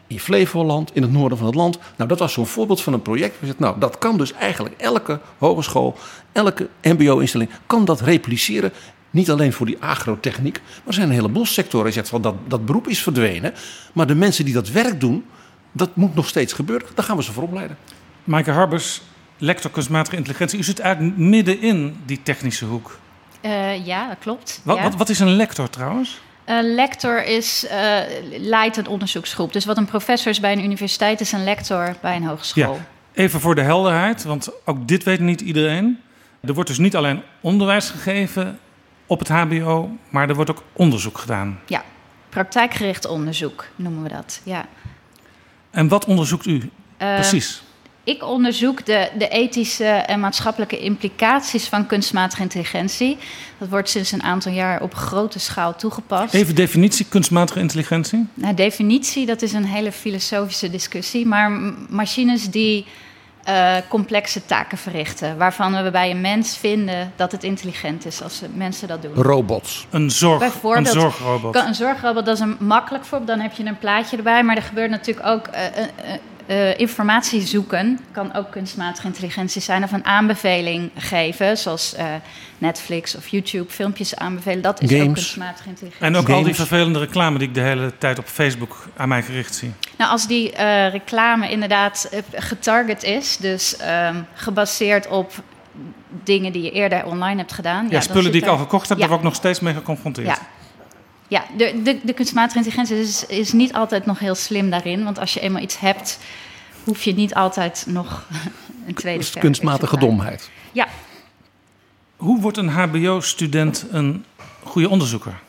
in Flevoland, in het noorden van het land. Nou, dat was zo'n voorbeeld van een project. Nou, dat kan dus eigenlijk elke hogeschool, elke MBO-instelling kan dat repliceren. Niet alleen voor die agrotechniek, maar er zijn een heleboel sectoren. Je zegt van dat, dat beroep is verdwenen. Maar de mensen die dat werk doen, dat moet nog steeds gebeuren. Daar gaan we ze voor opleiden. Maaike Harbers, lector kunstmatige intelligentie. U zit eigenlijk midden in die technische hoek. Uh, ja, dat klopt. Wat, ja. wat, wat is een lector trouwens? Een lector is, uh, leidt een onderzoeksgroep. Dus wat een professor is bij een universiteit, is een lector bij een hogeschool. Ja. Even voor de helderheid, want ook dit weet niet iedereen. Er wordt dus niet alleen onderwijs gegeven op het HBO, maar er wordt ook onderzoek gedaan. Ja, praktijkgericht onderzoek noemen we dat. Ja. En wat onderzoekt u uh, precies? Ik onderzoek de, de ethische en maatschappelijke implicaties van kunstmatige intelligentie. Dat wordt sinds een aantal jaar op grote schaal toegepast. Even definitie kunstmatige intelligentie? Nou, definitie, dat is een hele filosofische discussie. Maar machines die uh, complexe taken verrichten. Waarvan we bij een mens vinden dat het intelligent is als mensen dat doen. Robots. Een, zorg, Bijvoorbeeld, een zorgrobot. Een zorgrobot, dat is een makkelijk voorbeeld. Dan heb je een plaatje erbij. Maar er gebeurt natuurlijk ook... Uh, uh, uh, informatie zoeken kan ook kunstmatige intelligentie zijn. Of een aanbeveling geven, zoals uh, Netflix of YouTube filmpjes aanbevelen. Dat is Games. ook kunstmatige intelligentie. En ook Games. al die vervelende reclame die ik de hele tijd op Facebook aan mij gericht zie. Nou, als die uh, reclame inderdaad getarget is, dus gebaseerd op dingen die je eerder online hebt gedaan. Ja, ja spullen die ik al gekocht heb, ja. daar word ik nog steeds mee geconfronteerd. Ja. Ja, de, de, de kunstmatige intelligentie is, is niet altijd nog heel slim daarin. Want als je eenmaal iets hebt, hoef je niet altijd nog een tweede versie kunstmatige domheid. Ja, Hoe wordt een HBO-student een goede onderzoeker?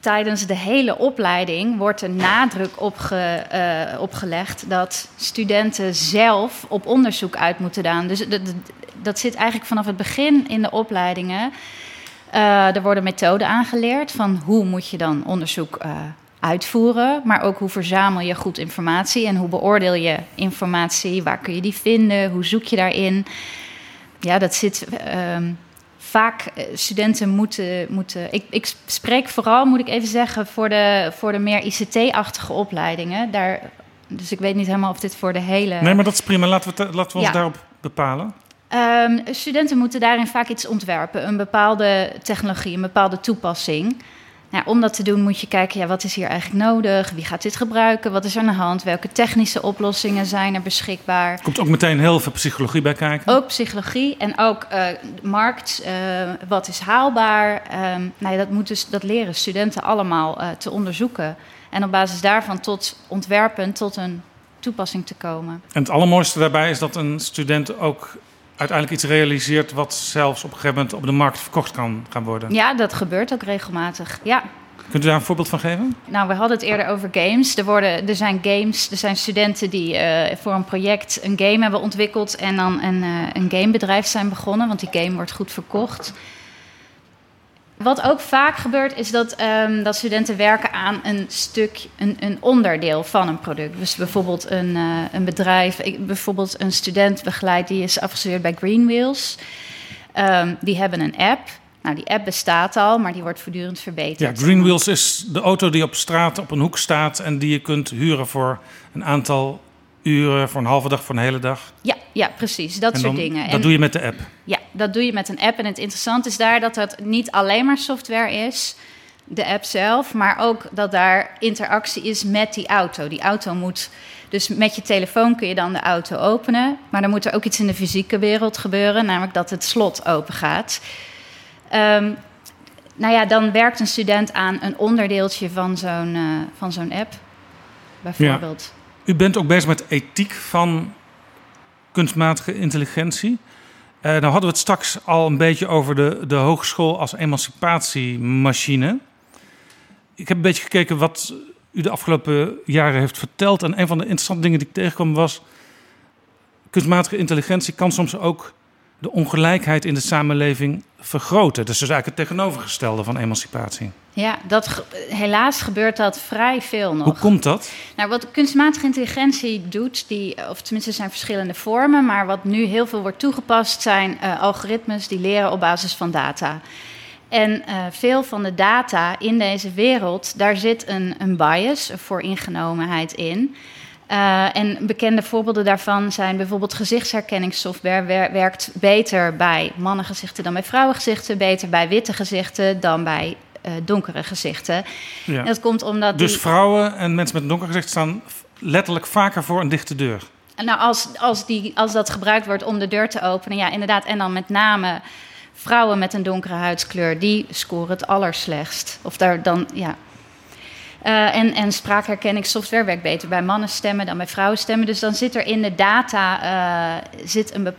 tijdens de hele opleiding wordt er nadruk opge, eh, opgelegd dat studenten zelf op onderzoek uit moeten gaan. Dus dat, dat- dat zit eigenlijk vanaf het begin in de opleidingen. Eh, er worden methoden aangeleerd van hoe moet je dan onderzoek eh, uitvoeren, maar ook hoe verzamel je goed informatie en hoe beoordeel je informatie, waar kun je die vinden, hoe zoek je daarin. Ja, dat zit ehm, vaak. eh, studenten moeten. moeten ik, ik spreek vooral, moet ik even zeggen, voor de, voor de meer ICT-achtige opleidingen. Daar, dus ik weet niet helemaal of dit voor de hele. Nee, maar dat is prima. Laten we, laten we ons Ja. daarop bepalen. Ehm, studenten moeten daarin vaak iets ontwerpen, een bepaalde technologie, een bepaalde toepassing. Nou, om dat te doen moet je kijken, ja, wat is hier eigenlijk nodig? Wie gaat dit gebruiken? Wat is er aan de hand? Welke technische oplossingen zijn er beschikbaar? Er komt ook meteen heel veel psychologie bij kijken. Ook psychologie en ook eh, markt, eh, wat is haalbaar. Ehm nou ja, dat, moet dus, dat leren studenten allemaal eh, te onderzoeken. En op basis daarvan tot ontwerpen, tot een toepassing te komen. En het allermooiste daarbij is dat een student ook uiteindelijk iets realiseert... wat zelfs op een gegeven moment op de markt verkocht kan gaan worden. Ja, dat gebeurt ook regelmatig. Ja. Kunt u daar een voorbeeld van geven? Nou, we hadden het eerder over games. Er, worden, er zijn games, er zijn studenten die eh, voor een project een game hebben ontwikkeld en dan een, eh, een gamebedrijf zijn begonnen, want die game wordt goed verkocht. Wat ook vaak gebeurt, is dat, ehm, dat studenten werken aan een stuk, een, een onderdeel van een product. Dus bijvoorbeeld een, eh, een bedrijf, ik, bijvoorbeeld een student begeleid die is afgestudeerd bij Greenwheels. Ehm, die hebben een app. Nou, die app bestaat al, maar die wordt voortdurend Ja, verbeterd. Greenwheels is de auto die op straat op een hoek staat... en die je kunt huren voor een aantal uren, voor een halve dag, voor een hele dag. Ja, ja, precies. Dat soort dingen. Dat En- doe je met de app. Ja, dat doe je met een app. En het interessante is daar dat het niet alleen maar software is, de app zelf, maar ook dat daar interactie is met die auto. Die auto moet. Dus met je telefoon kun je dan de auto openen. Maar dan moet er ook iets in de fysieke wereld gebeuren, namelijk dat het slot open gaat. Ehm, nou ja, dan werkt een student aan een onderdeeltje van zo'n eh, van zo'n app, bijvoorbeeld. U bent ook bezig met ethiek van kunstmatige intelligentie. Eh nou hadden we het straks al een beetje over de, de hogeschool als emancipatiemachine. Ik heb een beetje gekeken wat u de afgelopen jaren heeft verteld. En een van de interessante dingen die ik tegenkwam was... kunstmatige intelligentie kan soms ook de ongelijkheid in de samenleving vergroten. Dat is dus eigenlijk het tegenovergestelde van emancipatie. Ja, dat, ge- helaas gebeurt dat vrij veel nog. Hoe komt dat? Nou, wat kunstmatige intelligentie doet, die, of tenminste zijn verschillende vormen, maar wat nu heel veel wordt toegepast zijn eh, algoritmes die leren op basis van data. En eh, veel van de data in deze wereld, daar zit een, een bias, een vooringenomenheid in. Eh, en bekende voorbeelden daarvan zijn bijvoorbeeld gezichtsherkenningssoftware wer- werkt beter bij mannengezichten dan bij vrouwengezichten, beter bij witte gezichten dan bij eh, donkere gezichten. Ja. En dat komt omdat Dus die- vrouwen en mensen met een donker gezicht staan letterlijk vaker voor een dichte deur. Nou, als, als, die, als dat gebruikt wordt om de deur te openen, ja, inderdaad. En dan met name vrouwen met een donkere huidskleur, die scoren het allerslechtst. Of daar dan, ja. Eh, en, en spraakherkenningssoftware werkt beter bij mannenstemmen dan bij vrouwenstemmen. Dus dan zit er in de data, eh, zit een eh,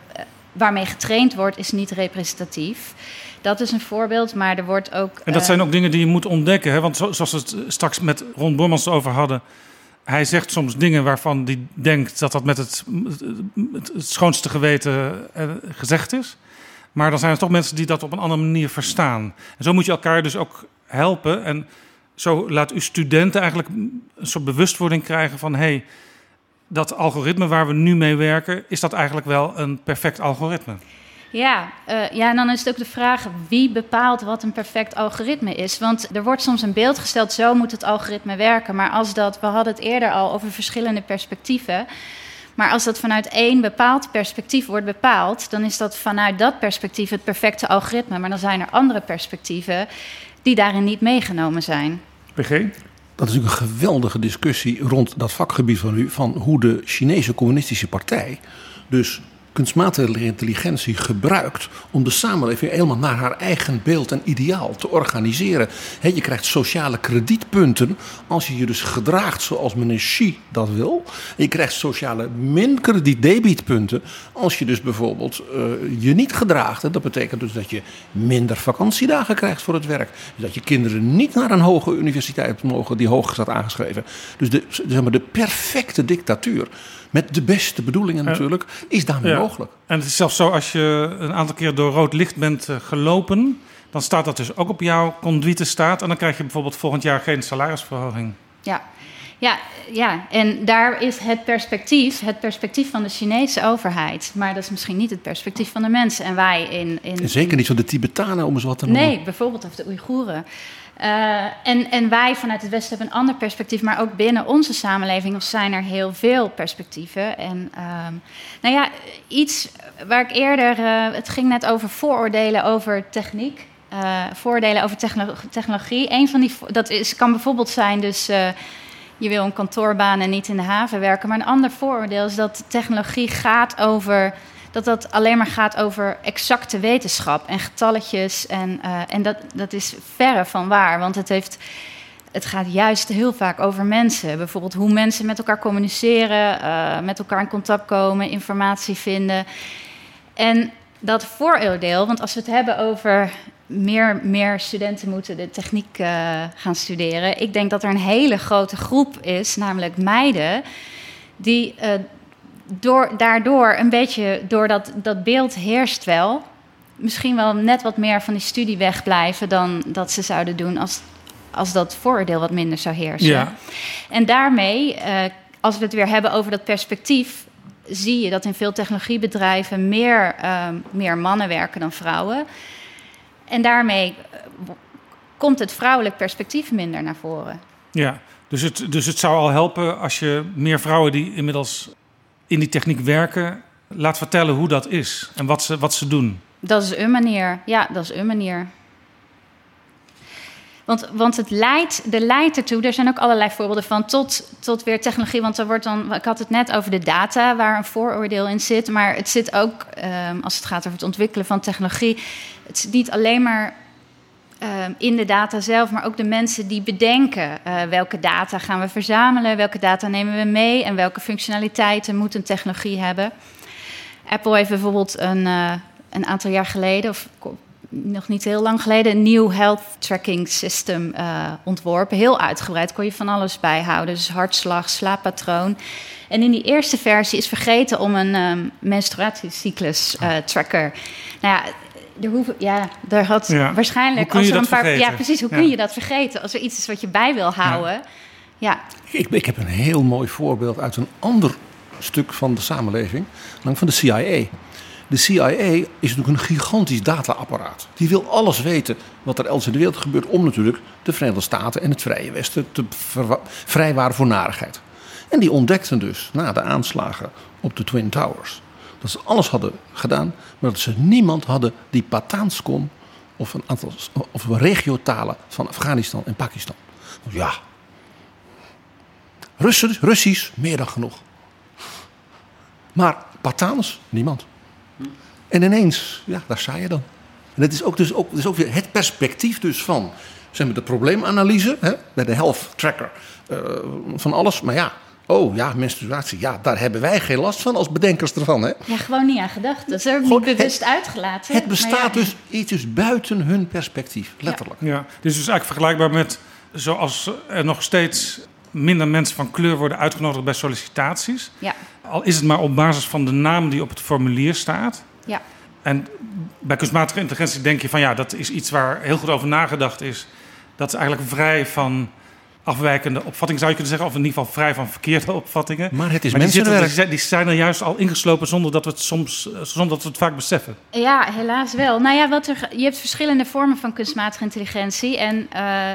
waarmee getraind wordt, is niet representatief. Dat is een voorbeeld, maar er wordt ook. En dat zijn ook dingen die je moet ontdekken. Hè? Want zo- zoals we het straks met Ron Bormans over hadden. Hij zegt soms dingen waarvan hij denkt dat dat met het, het, het schoonste geweten gezegd is. Maar dan zijn er toch mensen die dat op een andere manier verstaan. En zo moet je elkaar dus ook helpen. En zo laat u studenten eigenlijk een soort bewustwording krijgen van... hey, dat algoritme waar we nu mee werken, is dat eigenlijk wel een perfect algoritme? Ja, eh, ja, en dan is het ook de vraag wie bepaalt wat een perfect algoritme is. Want er wordt soms een beeld gesteld, zo moet het algoritme werken. Maar als dat, we hadden het eerder al over verschillende perspectieven. Maar als dat vanuit één bepaald perspectief wordt bepaald, dan is dat vanuit dat perspectief het perfecte algoritme. Maar dan zijn er andere perspectieven die daarin niet meegenomen zijn. PG? Dat is natuurlijk een geweldige discussie rond dat vakgebied van u. Van hoe de Chinese communistische partij dus kunstmatige intelligentie gebruikt om de samenleving helemaal naar haar eigen beeld en ideaal te organiseren. je krijgt sociale kredietpunten als je je dus gedraagt zoals meneer Xi dat wil. Je krijgt sociale min-kredietdebietpunten als je dus bijvoorbeeld uh, je niet gedraagt. Dat betekent dus dat je minder vakantiedagen krijgt voor het werk. Dat je kinderen niet naar een hoge universiteit mogen die hoog staat aangeschreven. Dus de, zeg maar, de perfecte dictatuur met de beste bedoelingen natuurlijk, is daarmee mogelijk. En het is zelfs zo, als je een aantal keer door rood licht bent eh, gelopen, dan staat dat dus ook op jouw conduite staat. En dan krijg je bijvoorbeeld volgend jaar geen salarisverhoging. Ja. Ja, ja, en daar is het perspectief, het perspectief van de Chinese overheid. Maar dat is misschien niet het perspectief van de mensen. En wij in. in zeker niet van de Tibetanen, om eens wat te noemen. Nee, bijvoorbeeld of de Oeigoeren. Uh, en, en wij vanuit het Westen hebben een ander perspectief, maar ook binnen onze samenleving zijn er heel veel perspectieven. En um, nou ja, iets waar ik eerder, uh, het ging net over vooroordelen over techniek, uh, over technologie. Een van die, dat is, kan bijvoorbeeld zijn dus je wil een kantoorbaan en niet in de haven werken. Maar een ander vooroordeel is dat technologie gaat over dat dat alleen maar gaat over exacte wetenschap en getalletjes. En, uh, en dat, dat is verre van waar, want het, heeft, het gaat juist heel vaak over mensen. Bijvoorbeeld hoe mensen met elkaar communiceren, uh, met elkaar in contact komen, informatie vinden. En dat vooroordeel, want als we het hebben over meer, meer studenten moeten de techniek uh, gaan studeren. Ik denk dat er een hele grote groep is, namelijk meiden, die door, daardoor een beetje, door dat, dat beeld heerst wel. Misschien wel net wat meer van die studie wegblijven dan dat ze zouden doen als, als dat vooroordeel wat minder zou heersen. Ja. En daarmee, uh, als we het weer hebben over dat perspectief, zie je dat in veel technologiebedrijven meer, uh, meer mannen werken dan vrouwen. En daarmee eh, komt het vrouwelijk perspectief minder naar voren. Ja, dus het, dus het zou al helpen als je meer vrouwen die inmiddels in die techniek werken, laat vertellen hoe dat is en wat ze, wat ze doen. Dat is een manier. Ja, dat is een manier. Want, want het leidt, leidt ertoe, er zijn ook allerlei voorbeelden van, tot, tot weer technologie. Want er wordt dan, ik had het net over de data, waar een vooroordeel in zit. Maar het zit ook, um, als het gaat over het ontwikkelen van technologie, het is niet alleen maar Ehm, in de data zelf, maar ook de mensen die bedenken uh, welke data gaan we verzamelen, welke data nemen we mee en welke functionaliteiten moet een technologie hebben. Apple heeft bijvoorbeeld een, uh, een aantal jaar geleden, of nog niet heel lang geleden, een nieuw health tracking system uh, ontworpen. Heel uitgebreid, kon je van alles bijhouden. Dus hartslag, slaappatroon. En in die eerste versie is vergeten om een um, menstruatiecyclus tracker. Nou ja, er hoeven, ja, daar had waarschijnlijk. als er een paar, ja, precies. Hoe kun je dat vergeten? Als er iets is wat je bij wil houden. Ja. Ik, ik heb een heel mooi voorbeeld uit een ander stuk van de samenleving, namelijk van de CIA. De CIA is natuurlijk een gigantisch dataapparaat. Die wil alles weten wat er elders in de wereld gebeurt om natuurlijk de Verenigde Staten en het Vrije Westen te vrijwaren voor narigheid. En die ontdekten dus na de aanslagen op de Twin Towers dat ze alles hadden gedaan, maar dat ze niemand hadden die Pataans kon of een aantal of regiotalen van Afghanistan en Pakistan. Ja, Russen, Russisch, meer dan genoeg. Maar Pataans, niemand. En ineens, ja, daar sta je dan. En het is ook, dus ook, is ook weer het perspectief dus van zeg maar, de probleemanalyse hè, bij de health tracker uh, van alles. Maar ja, Oh ja, menstruatie. Ja, daar hebben wij geen last van als bedenkers ervan. Hè? Ja, gewoon niet aan gedacht. Dat is er niet bewust uitgelaten. Het bestaat dus iets dus buiten hun perspectief, letterlijk. Ja, ja. dus is eigenlijk vergelijkbaar met zoals er nog steeds minder mensen van kleur worden uitgenodigd bij sollicitaties. Ja. Al is het maar op basis van de naam die op het formulier staat. Ja. En bij kunstmatige intelligentie denk je van ja, dat is iets waar heel goed over nagedacht is. Dat is eigenlijk vrij van afwijkende opvatting zou je kunnen zeggen, of in ieder geval vrij van verkeerde opvattingen. Maar het is maar mensenwerk. Die, die, zijn er juist al ingeslopen zonder dat we het soms, eh, zonder dat we het vaak beseffen. Ja, helaas wel. Nou ja, wat er, je hebt verschillende vormen van kunstmatige intelligentie en uh,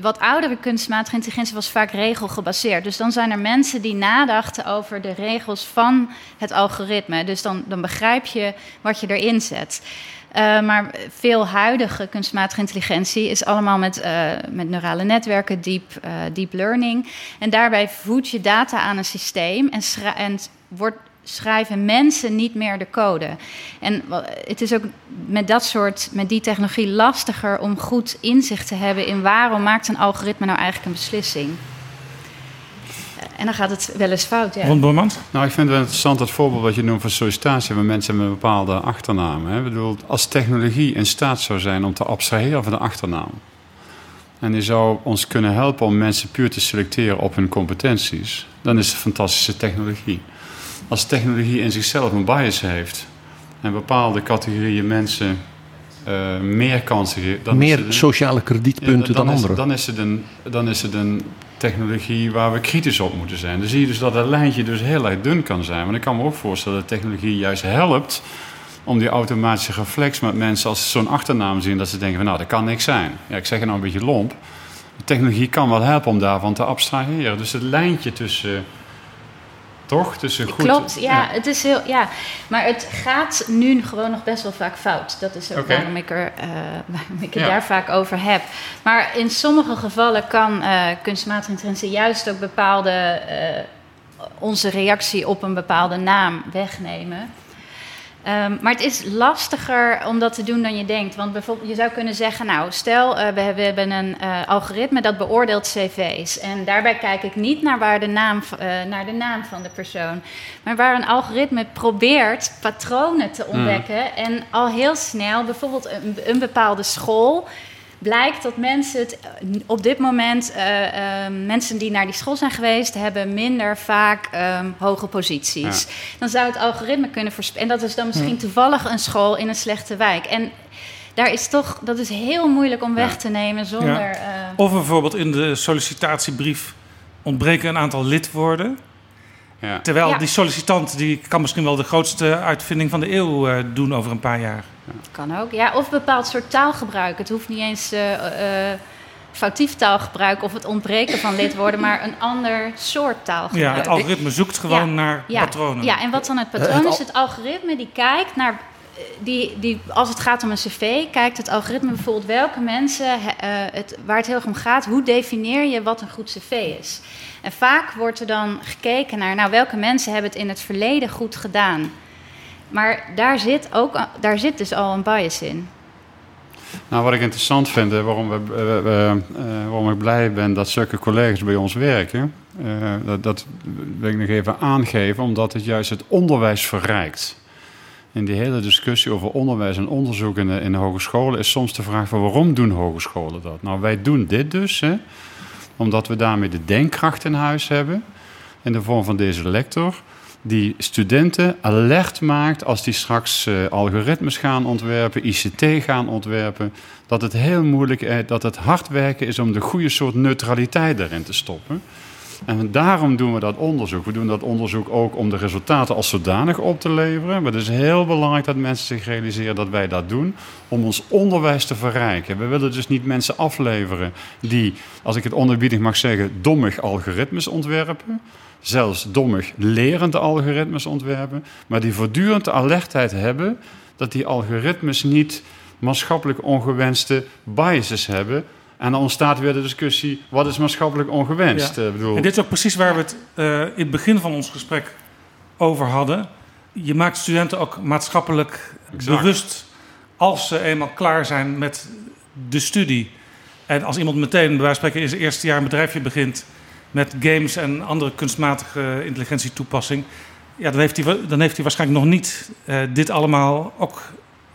wat oudere kunstmatige intelligentie was vaak regelgebaseerd. Dus dan zijn er mensen die nadachten over de regels van het algoritme. Dus dan, dan begrijp je wat je erin zet. Uh, maar veel huidige kunstmatige intelligentie is allemaal met, uh, met neurale netwerken, deep, uh, deep learning. En daarbij voed je data aan een systeem en, en wordt schrijven mensen niet meer de code. En het is ook met dat soort, met die technologie lastiger om goed inzicht te hebben in waarom maakt een algoritme nou eigenlijk een beslissing. En dan gaat het wel eens fout. Ja. Ron Bormans? Nou, ik vind het interessant het voorbeeld wat je noemt van sollicitatie van mensen met een bepaalde achternaam. Hè. Ik bedoel, als technologie in staat zou zijn om te abstraheren van de achternaam. En die zou ons kunnen helpen om mensen puur te selecteren op hun competenties. Dan is het fantastische technologie. Als technologie in zichzelf een bias heeft en bepaalde categorieën mensen uh, meer kansen geeft. Meer sociale kredietpunten dan, anderen. Dan is, het een, dan is het een technologie waar we kritisch op moeten zijn. Dan zie je dus dat dat lijntje dus heel erg dun kan zijn. Maar ik kan me ook voorstellen dat technologie juist helpt om die automatische reflex met mensen als ze zo'n achternaam zien, dat ze denken van nou, dat kan niks zijn. Ja, ik zeg het nou een beetje lomp. De technologie kan wel helpen om daarvan te abstraheren. Dus het lijntje tussen toch? Tussen goed, Klopt, ja, Het is heel, ja. Maar het gaat nu gewoon nog best wel vaak fout. Dat is ook waarom ik, er, uh, waarom ik het daar vaak over heb. Maar in sommige gevallen kan uh, kunstmatige intelligentie juist ook bepaalde... Uh, onze reactie op een bepaalde naam wegnemen. Um, maar het is lastiger om dat te doen dan je denkt. Want bijvoorbeeld, je zou kunnen zeggen: Nou, stel, uh, we, we, hebben een uh, algoritme dat beoordeelt cv's. En daarbij kijk ik niet naar, waar de naam, uh, naar de naam van de persoon. Maar waar een algoritme probeert patronen te hmm. ontdekken. Mm. En al heel snel, bijvoorbeeld een, een bepaalde school blijkt dat mensen het eh, op dit moment, uh, mensen die naar die school zijn geweest, hebben minder vaak um, hoge posities. Dan zou het algoritme kunnen voorspellen. En dat is dan misschien toevallig een school in een slechte wijk. En daar is toch, dat is heel moeilijk om weg te nemen zonder. Uh... Of bijvoorbeeld in de sollicitatiebrief ontbreken een aantal lidwoorden. Ja. Terwijl die sollicitant die kan misschien wel de grootste uitvinding van de eeuw uh, doen over een paar jaar. Kan ook, ja. Of bepaald soort taalgebruik. Het hoeft niet eens uh, uh, foutief taalgebruik of het ontbreken van lidwoorden, maar een ander soort taalgebruik. Ja, het algoritme zoekt gewoon naar patronen. Ja, en wat dan het patroon is, het algoritme die kijkt naar die, die, als het gaat om een cv, kijkt het algoritme bijvoorbeeld welke mensen, uh, het, waar het heel erg om gaat, hoe definieer je wat een goed cv is. En vaak wordt er dan gekeken naar, nou, welke mensen hebben het in het verleden goed gedaan. Maar daar zit, ook, daar zit dus al een bias in. Nou, wat ik interessant vind, waarom, we, uh, waarom ik blij ben dat zulke collega's bij ons werken, dat, dat, wil ik nog even aangeven, omdat het juist het onderwijs verrijkt. In die hele discussie over onderwijs en onderzoek in in de hogescholen is soms de vraag van waarom doen hogescholen dat? Nou, wij doen dit dus, hè, omdat we daarmee de denkkracht in huis hebben, in de vorm van deze lector die studenten alert maakt als die straks uh, algoritmes gaan ontwerpen, ICT gaan ontwerpen, dat het heel moeilijk is, dat het hard werken is om de goede soort neutraliteit erin te stoppen. En daarom doen we dat onderzoek. We doen dat onderzoek ook om de resultaten als zodanig op te leveren. Maar het is heel belangrijk dat mensen zich realiseren dat wij dat doen om ons onderwijs te verrijken. We willen dus niet mensen afleveren die, als ik het onerbiedig mag zeggen, dommig algoritmes ontwerpen zelfs dommig lerende algoritmes ontwerpen, maar die voortdurend de alertheid hebben dat die algoritmes niet maatschappelijk ongewenste biases hebben. En dan ontstaat weer de discussie: wat is maatschappelijk ongewenst? Ja. bedoel... En dit is ook precies waar we het uh, in het begin van ons gesprek over hadden. Je maakt studenten ook maatschappelijk bewust als ze eenmaal klaar zijn met de studie. En als iemand meteen, bij wijze van spreken, in zijn eerste jaar een bedrijfje begint met games en andere kunstmatige intelligentietoepassing. Ja, dan heeft hij, dan heeft hij waarschijnlijk nog niet uh, dit allemaal ook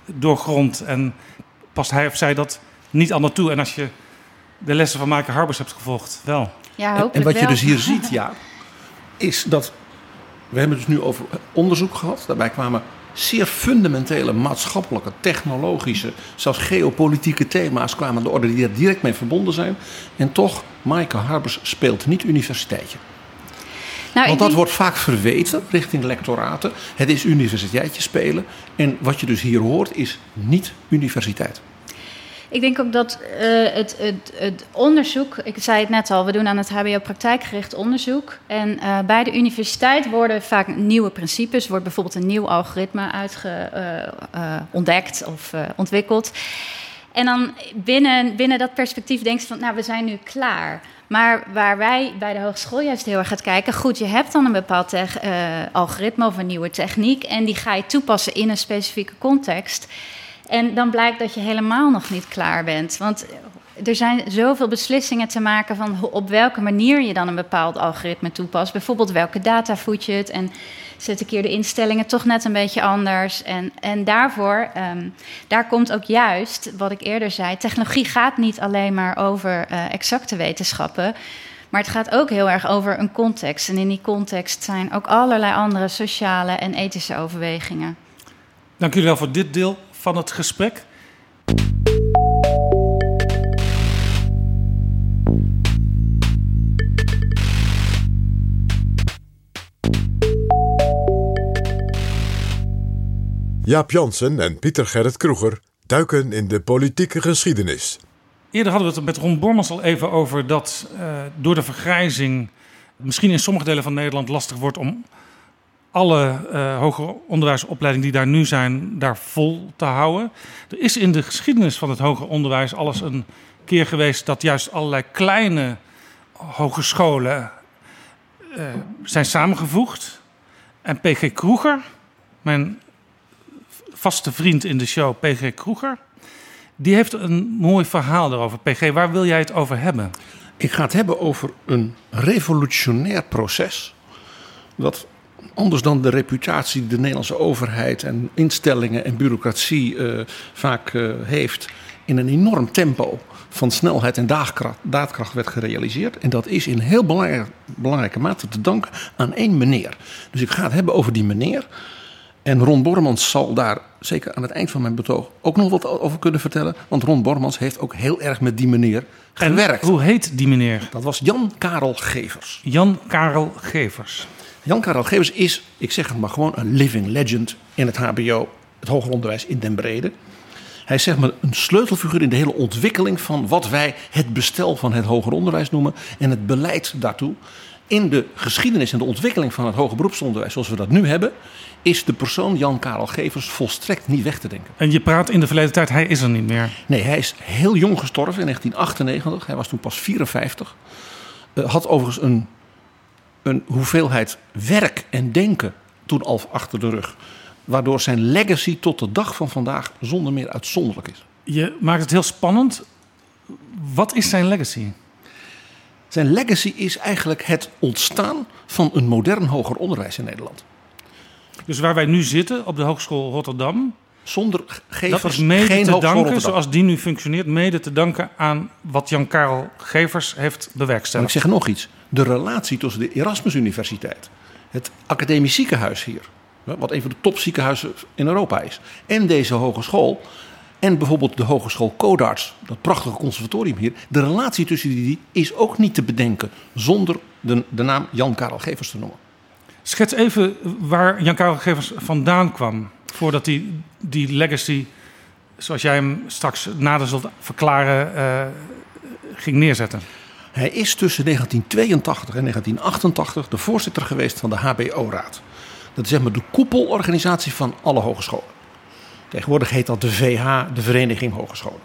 doorgrond. En past hij of zij dat niet allemaal toe. En als je de lessen van Maaike Harbers hebt gevolgd, wel. Ja, en, en wat wel. je dus hier ziet, ja, is dat... We hebben het dus nu over onderzoek gehad. Daarbij kwamen zeer fundamentele maatschappelijke, technologische, zelfs geopolitieke thema's kwamen aan de orde die er direct mee verbonden zijn. En toch, Maaike Harbers speelt niet universiteitje. Nou, Want dat wordt vaak verweten richting lectoraten. Het is universiteitje spelen. En wat je dus hier hoort is niet universiteit. Ik denk ook dat uh, het, het, het, onderzoek, ik zei het net al, we doen aan het HBO praktijkgericht onderzoek. En uh, bij de universiteit worden vaak nieuwe principes, wordt bijvoorbeeld een nieuw algoritme uitge, uh, ontdekt of ontwikkeld. En dan binnen, binnen dat perspectief denk je van, nou, we zijn nu klaar. Maar waar wij bij de hogeschool juist heel erg gaan kijken, goed, je hebt dan een bepaald algoritme of een nieuwe techniek en die ga je toepassen in een specifieke context. En dan blijkt dat je helemaal nog niet klaar bent. Want er zijn zoveel beslissingen te maken van op welke manier je dan een bepaald algoritme toepast. Bijvoorbeeld welke data voed je het en zet ik hier de instellingen toch net een beetje anders. En, en daarvoor, um, daar komt ook juist wat ik eerder zei, technologie gaat niet alleen maar over uh, exacte wetenschappen. Maar het gaat ook heel erg over een context. En in die context zijn ook allerlei andere sociale en ethische overwegingen. Dank jullie wel voor dit deel van het gesprek. Jaap Jansen en Pieter Gerrit Kroeger duiken in de politieke geschiedenis. Eerder hadden we het met Ron Bormans al even over dat uh, door de vergrijzing misschien in sommige delen van Nederland lastig wordt om alle uh, hoger onderwijsopleidingen die daar nu zijn, daar vol te houden. Er is in de geschiedenis van het hoger onderwijs alles een keer geweest dat juist allerlei kleine hogescholen uh, zijn samengevoegd. En PG Kroeger, mijn vaste vriend in de show, PG Kroeger, die heeft een mooi verhaal erover. PG, waar wil jij het over hebben? Ik ga het hebben over een revolutionair proces. Dat anders dan de reputatie die de Nederlandse overheid en instellingen en bureaucratie uh, vaak uh, heeft, in een enorm tempo van snelheid en daadkracht, daadkracht werd gerealiseerd. En dat is in heel belangrijke, belangrijke mate te danken aan één meneer. Dus ik ga het hebben over die meneer. En Ron Bormans zal daar zeker aan het eind van mijn betoog ook nog wat over kunnen vertellen. Want Ron Bormans heeft ook heel erg met die meneer gewerkt. En hoe heet die meneer? Dat was Jan Karel Gevers. Jan Karel Gevers. Jan Karel Gevers is, ik zeg het maar gewoon, een living legend in het HBO, het hoger onderwijs in Den Brede. Hij is zeg maar een sleutelfiguur in de hele ontwikkeling van wat wij het bestel van het hoger onderwijs noemen en het beleid daartoe. In de geschiedenis en de ontwikkeling van het hoger beroepsonderwijs zoals we dat nu hebben, is de persoon Jan Karel Gevers volstrekt niet weg te denken. En je praat in de verleden tijd, hij is er niet meer. Nee, hij is heel jong gestorven in 1998. Hij was toen pas 54. Uh, had overigens een, een hoeveelheid werk en denken toen al achter de rug. Waardoor zijn legacy tot de dag van vandaag zonder meer uitzonderlijk is. Je maakt het heel spannend. Wat is zijn legacy? Zijn legacy is eigenlijk het ontstaan van een modern hoger onderwijs in Nederland. Dus waar wij nu zitten, op de Hogeschool Rotterdam. Zonder gevers, dat is mede geen te danken, Rotterdam. zoals die nu functioneert, mede te danken aan wat Jan Karel Gevers heeft En ik bewerkstelligd. zeg nog iets. De relatie tussen de Erasmus Universiteit, het academisch ziekenhuis hier, wat een van de topziekenhuizen in Europa is, en deze hogeschool, en bijvoorbeeld de Hogeschool Codarts, dat prachtige conservatorium hier, de relatie tussen die is ook niet te bedenken zonder de, de naam Jan Karel Gevers te noemen. Schets even waar Jan Karel Gevers vandaan kwam. Voordat hij die legacy, zoals jij hem straks nader zult verklaren, uh, ging neerzetten. Hij is tussen 1982 en 1988 de voorzitter geweest van de HBO-raad. Dat is zeg maar de koepelorganisatie van alle hogescholen. Tegenwoordig heet dat de VH, de Vereniging Hogescholen.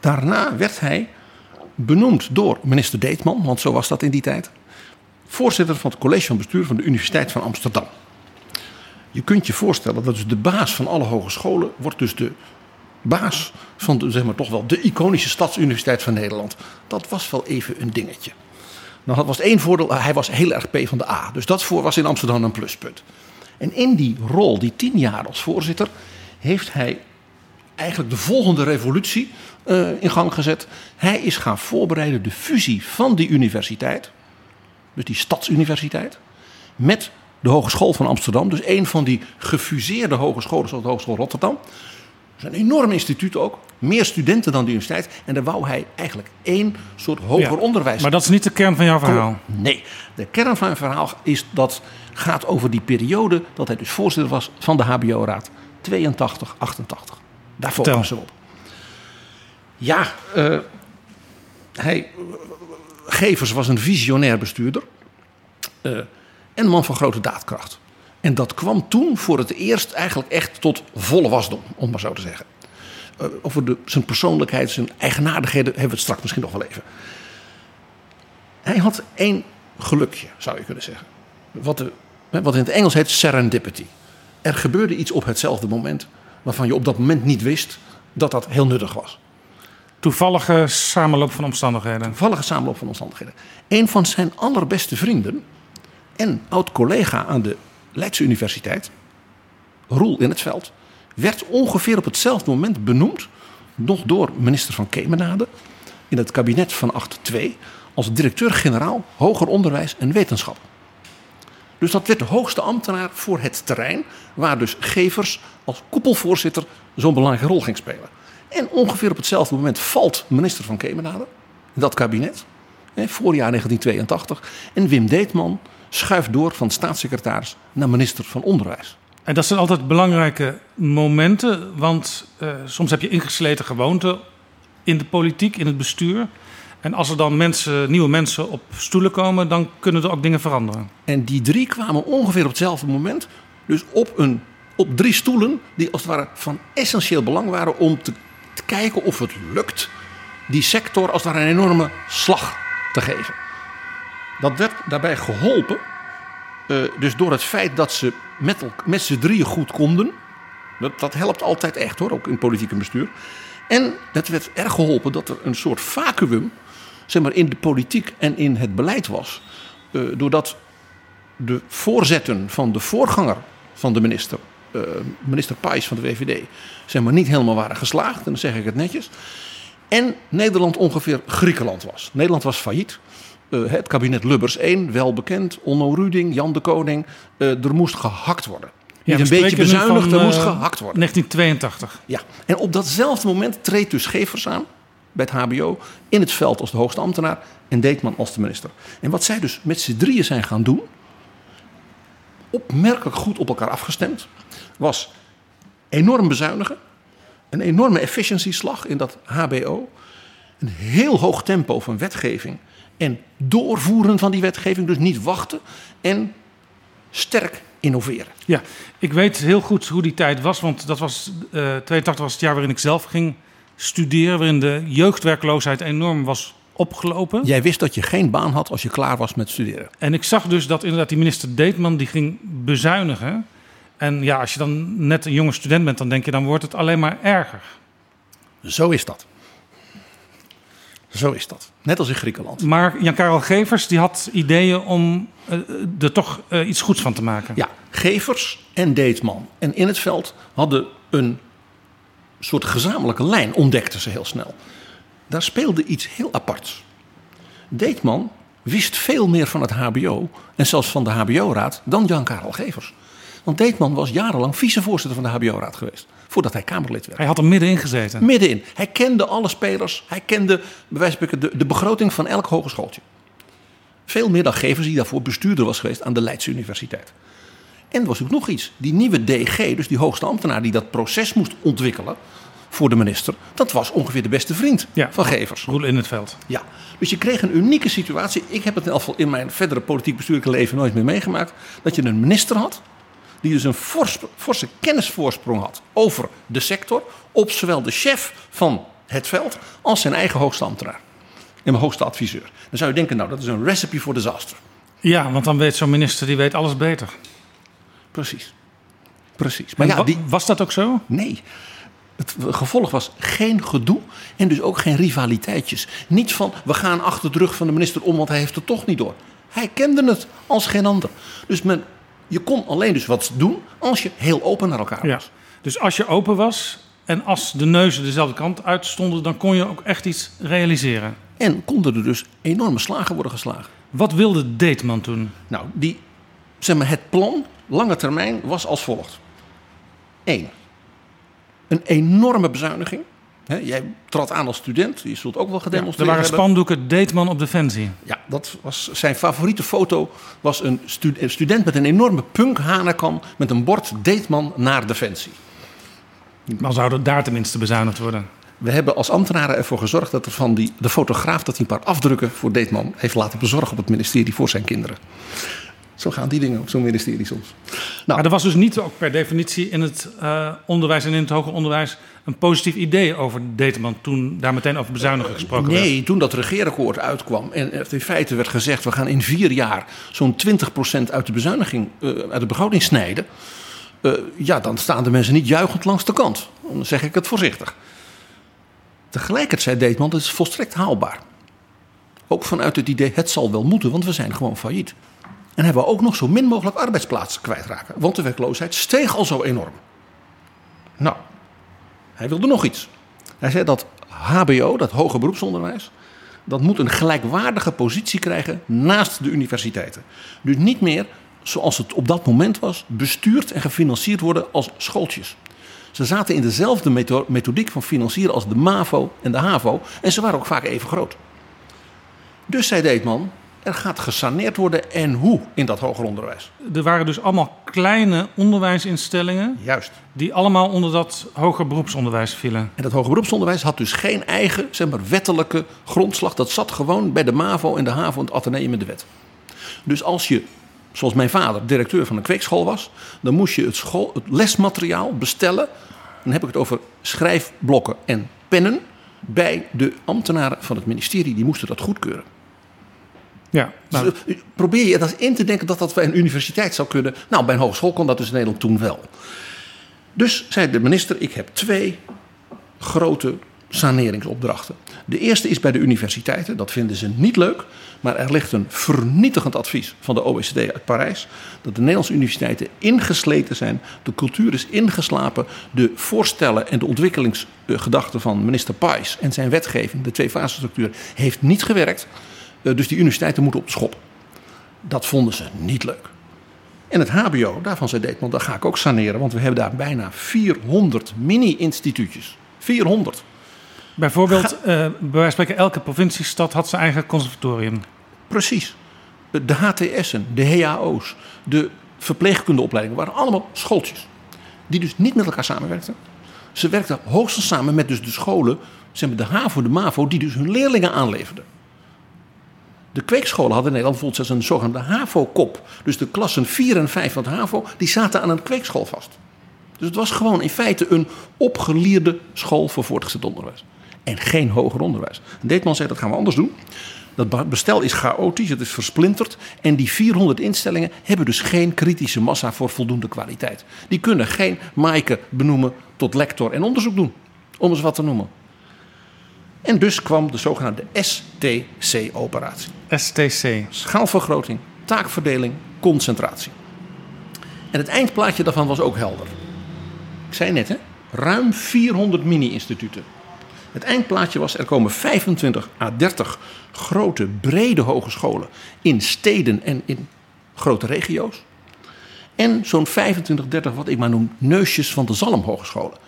Daarna werd hij benoemd door minister Deetman, want zo was dat in die tijd. Voorzitter van het college van bestuur van de Universiteit van Amsterdam. Je kunt je voorstellen dat dus de baas van alle hogescholen wordt dus de baas van de, zeg maar, toch wel de iconische stadsuniversiteit van Nederland. Dat was wel even een dingetje. Nou, dat was één voordeel, hij was heel erg P van de A. Dus dat voor was in Amsterdam een pluspunt. En in die rol, die tien jaar als voorzitter, heeft hij eigenlijk de volgende revolutie uh, in gang gezet. Hij is gaan voorbereiden de fusie van die universiteit, dus die stadsuniversiteit, met de Hogeschool van Amsterdam. Dus een van die gefuseerde hogescholen, zoals de Hogeschool Rotterdam. Is een enorm instituut ook. Meer studenten dan de universiteit. En daar wou hij eigenlijk één soort hoger Ja, onderwijs. Maar dat is niet de kern van jouw verhaal. Nee, de kern van mijn verhaal is dat gaat over die periode dat hij dus voorzitter was van de HBO-raad. 82, 88. Daar focussen we op. Ja, eh, hij, Gevers was een visionair bestuurder. eh, en een man van grote daadkracht. En dat kwam toen voor het eerst eigenlijk echt tot volle wasdom, om maar zo te zeggen. eh, over de, zijn persoonlijkheid, zijn eigenaardigheden hebben we het straks misschien nog wel even. Hij had één gelukje, zou je kunnen zeggen. Wat, de, wat in het Engels heet serendipity. Er gebeurde iets op hetzelfde moment waarvan je op dat moment niet wist dat dat heel nuttig was. Toevallige samenloop van omstandigheden. Toevallige samenloop van omstandigheden. Een van zijn allerbeste vrienden en oud-collega aan de Leidse Universiteit, Roel in het Veld, werd ongeveer op hetzelfde moment benoemd, nog door minister van Kemenade, in het kabinet van 8-2, als directeur-generaal hoger onderwijs en wetenschap. Dus dat werd de hoogste ambtenaar voor het terrein, waar dus Gevers als koepelvoorzitter zo'n belangrijke rol ging spelen. En ongeveer op hetzelfde moment valt minister van Kemenade in dat kabinet, voorjaar 1982. En Wim Deetman schuift door van staatssecretaris naar minister van Onderwijs. En dat zijn altijd belangrijke momenten, want uh, soms heb je ingesleten gewoonten in de politiek, in het bestuur. En als er dan mensen, nieuwe mensen op stoelen komen, dan kunnen er ook dingen veranderen. En die drie kwamen ongeveer op hetzelfde moment. Dus op, een, op drie stoelen die als het ware van essentieel belang waren om te, te kijken of het lukt die sector als het ware een enorme slag te geven. Dat werd daarbij geholpen, uh, dus door het feit dat ze met, met z'n drieën goed konden. Dat, dat helpt altijd echt hoor, ook in politiek en bestuur. En dat werd erg geholpen dat er een soort vacuüm zeg maar, in de politiek en in het beleid was. Uh, doordat de voorzetten van de voorganger van de minister, uh, minister Pais van de VVD, zeg maar, niet helemaal waren geslaagd. En dan zeg ik het netjes. En Nederland ongeveer Griekenland was. Nederland was failliet. Uh, het kabinet Lubbers 1, wel bekend. Onno Ruding, Jan de Koning. er moest gehakt worden. Ja, Niet een beetje bezuinigd, er moest gehakt worden. 1982. Ja, en op datzelfde moment treedt dus Gevers aan bij het HBO in het veld als de hoogste ambtenaar en Deetman als de minister. En wat zij dus met z'n drieën zijn gaan doen, opmerkelijk goed op elkaar afgestemd, was enorm bezuinigen, een enorme efficiëntieslag in dat HBO, een heel hoog tempo van wetgeving en doorvoeren van die wetgeving, dus niet wachten en sterk innoveren. Ja, ik weet heel goed hoe die tijd was, want dat was uh, 82 was het jaar waarin ik zelf ging studeren, waarin de jeugdwerkloosheid enorm was opgelopen. Jij wist dat je geen baan had als je klaar was met studeren. En ik zag dus dat inderdaad die minister Deetman die ging bezuinigen. En ja, als je dan net een jonge student bent, dan denk je dan wordt het alleen maar erger. Zo is dat. Zo is dat. Net als in Griekenland. Maar Jan-Karel Gevers die had ideeën om uh, er toch uh, iets goeds van te maken. Ja, Gevers en Deetman en in het veld hadden een soort gezamenlijke lijn, ontdekten ze heel snel. Daar speelde iets heel aparts. Deetman wist veel meer van het HBO en zelfs van de HBO-raad dan Jan-Karel Gevers. Want Deetman was jarenlang vicevoorzitter van de HBO-raad geweest. Voordat hij Kamerlid werd. Hij had er middenin gezeten. Middenin. Hij kende alle spelers. Hij kende bij de, de begroting van elk hogeschooltje. Veel meer dan Gevers, die daarvoor bestuurder was geweest aan de Leidse Universiteit. En er was ook nog iets. Die nieuwe DG, dus die hoogste ambtenaar die dat proces moest ontwikkelen voor de minister, dat was ongeveer de beste vriend ja, van Gevers. Roel in het veld. Ja, dus je kreeg een unieke situatie. Ik heb het in, in mijn verdere politiek bestuurlijke leven nooit meer meegemaakt. Dat je een minister had die dus een fors, forse kennisvoorsprong had over de sector. Op zowel de chef van het veld als zijn eigen hoogste ambtenaar. En mijn hoogste adviseur. Dan zou je denken, nou dat is een recipe voor disaster. Ja, want dan weet zo'n minister, die weet alles beter. Precies. Precies. Maar ja, die... was dat ook zo? Nee. Het gevolg was geen gedoe en dus ook geen rivaliteitjes. Niet van we gaan achter de rug van de minister om, want hij heeft het toch niet door. Hij kende het als geen ander. Dus men, je kon alleen dus wat doen als je heel open naar elkaar was. Ja. Dus als je open was en als de neuzen dezelfde kant uitstonden, dan kon je ook echt iets realiseren. En konden er dus enorme slagen worden geslagen. Wat wilde Deetman toen? Nou, die, zeg maar, het plan, lange termijn, was als volgt. Eén, een enorme bezuiniging. Jij trad aan als student, je zult ook wel gedemonstreerd ja, Er waren hebben. spandoeken Deetman op Defensie. Ja, dat was zijn favoriete foto. Was een, stu een student met een enorme punk hanenkam met een bord Deetman naar Defensie. Dan zou er daar tenminste bezuinigd worden. We hebben als ambtenaren ervoor gezorgd dat er van die, de fotograaf dat hij een paar afdrukken voor Deetman heeft laten bezorgen op het ministerie voor zijn kinderen. Zo gaan die dingen op zo'n ministerie soms. maar er was dus niet ook per definitie in het uh, onderwijs en in het hoger onderwijs een positief idee over Deteman toen daar meteen over bezuinigen gesproken nee, werd? Nee, toen dat regeerakkoord uitkwam en er in feite werd gezegd... we gaan in vier jaar zo'n 20% uit de bezuiniging, uh, uit de begroting snijden... Uh, ja, dan staan de mensen niet juichend langs de kant. Dan zeg ik het voorzichtig. Tegelijkertijd zei Deetman, dat is volstrekt haalbaar. Ook vanuit het idee, het zal wel moeten, want we zijn gewoon failliet. En hebben we ook nog zo min mogelijk arbeidsplaatsen kwijtraken. Want de werkloosheid steeg al zo enorm. Nou, hij wilde nog iets. Hij zei dat HBO, dat hoger beroepsonderwijs, dat moet een gelijkwaardige positie krijgen naast de universiteiten. Dus niet meer zoals het op dat moment was, bestuurd en gefinancierd worden als schooltjes. Ze zaten in dezelfde methodiek van financieren als de MAVO en de HAVO en ze waren ook vaak even groot. Dus zei Deetman, er gaat gesaneerd worden en hoe in dat hoger onderwijs. Er waren dus allemaal kleine onderwijsinstellingen. Juist. Die allemaal onder dat hoger beroepsonderwijs vielen. En dat hoger beroepsonderwijs had dus geen eigen zeg maar, wettelijke grondslag. Dat zat gewoon bij de MAVO en de HAVO en het ateneum in de wet. Dus als je, zoals mijn vader, directeur van een kweekschool was... dan moest je het, school, het lesmateriaal bestellen. Dan heb ik het over schrijfblokken en pennen... bij de ambtenaren van het ministerie. Die moesten dat goedkeuren. Ja, nou. dus, probeer je dat in te denken dat dat bij een universiteit zou kunnen. Nou, bij een hogeschool kon dat dus in Nederland toen wel. Dus zei de minister: Ik heb twee grote saneringsopdrachten. De eerste is bij de universiteiten, dat vinden ze niet leuk. Maar er ligt een vernietigend advies van de OECD uit Parijs. Dat de Nederlandse universiteiten ingesleten zijn. De cultuur is ingeslapen. De voorstellen en de ontwikkelingsgedachten van minister Pais en zijn wetgeving, de twee fasenstructuur, heeft niet gewerkt. Dus die universiteiten moeten op de schop. Dat vonden ze niet leuk. En het HBO, daarvan zei Deetman, dat ga ik ook saneren. Want we hebben daar bijna 400 mini-instituutjes. 400. Bijvoorbeeld, Ga... uh, bij wijze van spreken, elke provinciestad had zijn eigen conservatorium. Precies. De HTS'en, de HAO's, de verpleegkundeopleidingen waren allemaal schooltjes. Die dus niet met elkaar samenwerkten. Ze werkten hoogstens samen met dus de scholen, zeg maar de HAVO, de MAVO, die dus hun leerlingen aanleverden. De kweekscholen hadden in Nederland bijvoorbeeld een zogenaamde HAVO-kop. Dus de klassen 4 en 5 van het HAVO, die zaten aan een kweekschool vast. Dus het was gewoon in feite een opgeleerde school voor voortgezet onderwijs. En geen hoger onderwijs. Deetman zei, dat gaan we anders doen. Dat bestel is chaotisch, het is versplinterd. En die 400 instellingen hebben dus geen kritische massa voor voldoende kwaliteit. Die kunnen geen Maaike benoemen tot lector en onderzoek doen. Om eens wat te noemen. En dus kwam de zogenaamde STC-operatie. STC. Schaalvergroting, taakverdeling, concentratie. En het eindplaatje daarvan was ook helder. Ik zei net, hè, ruim 400 mini-instituten. Het eindplaatje was, er komen 25 à 30 grote, brede hogescholen in steden en in grote regio's. En zo'n 25, 30, wat ik maar noem, neusjes van de zalmhogescholen.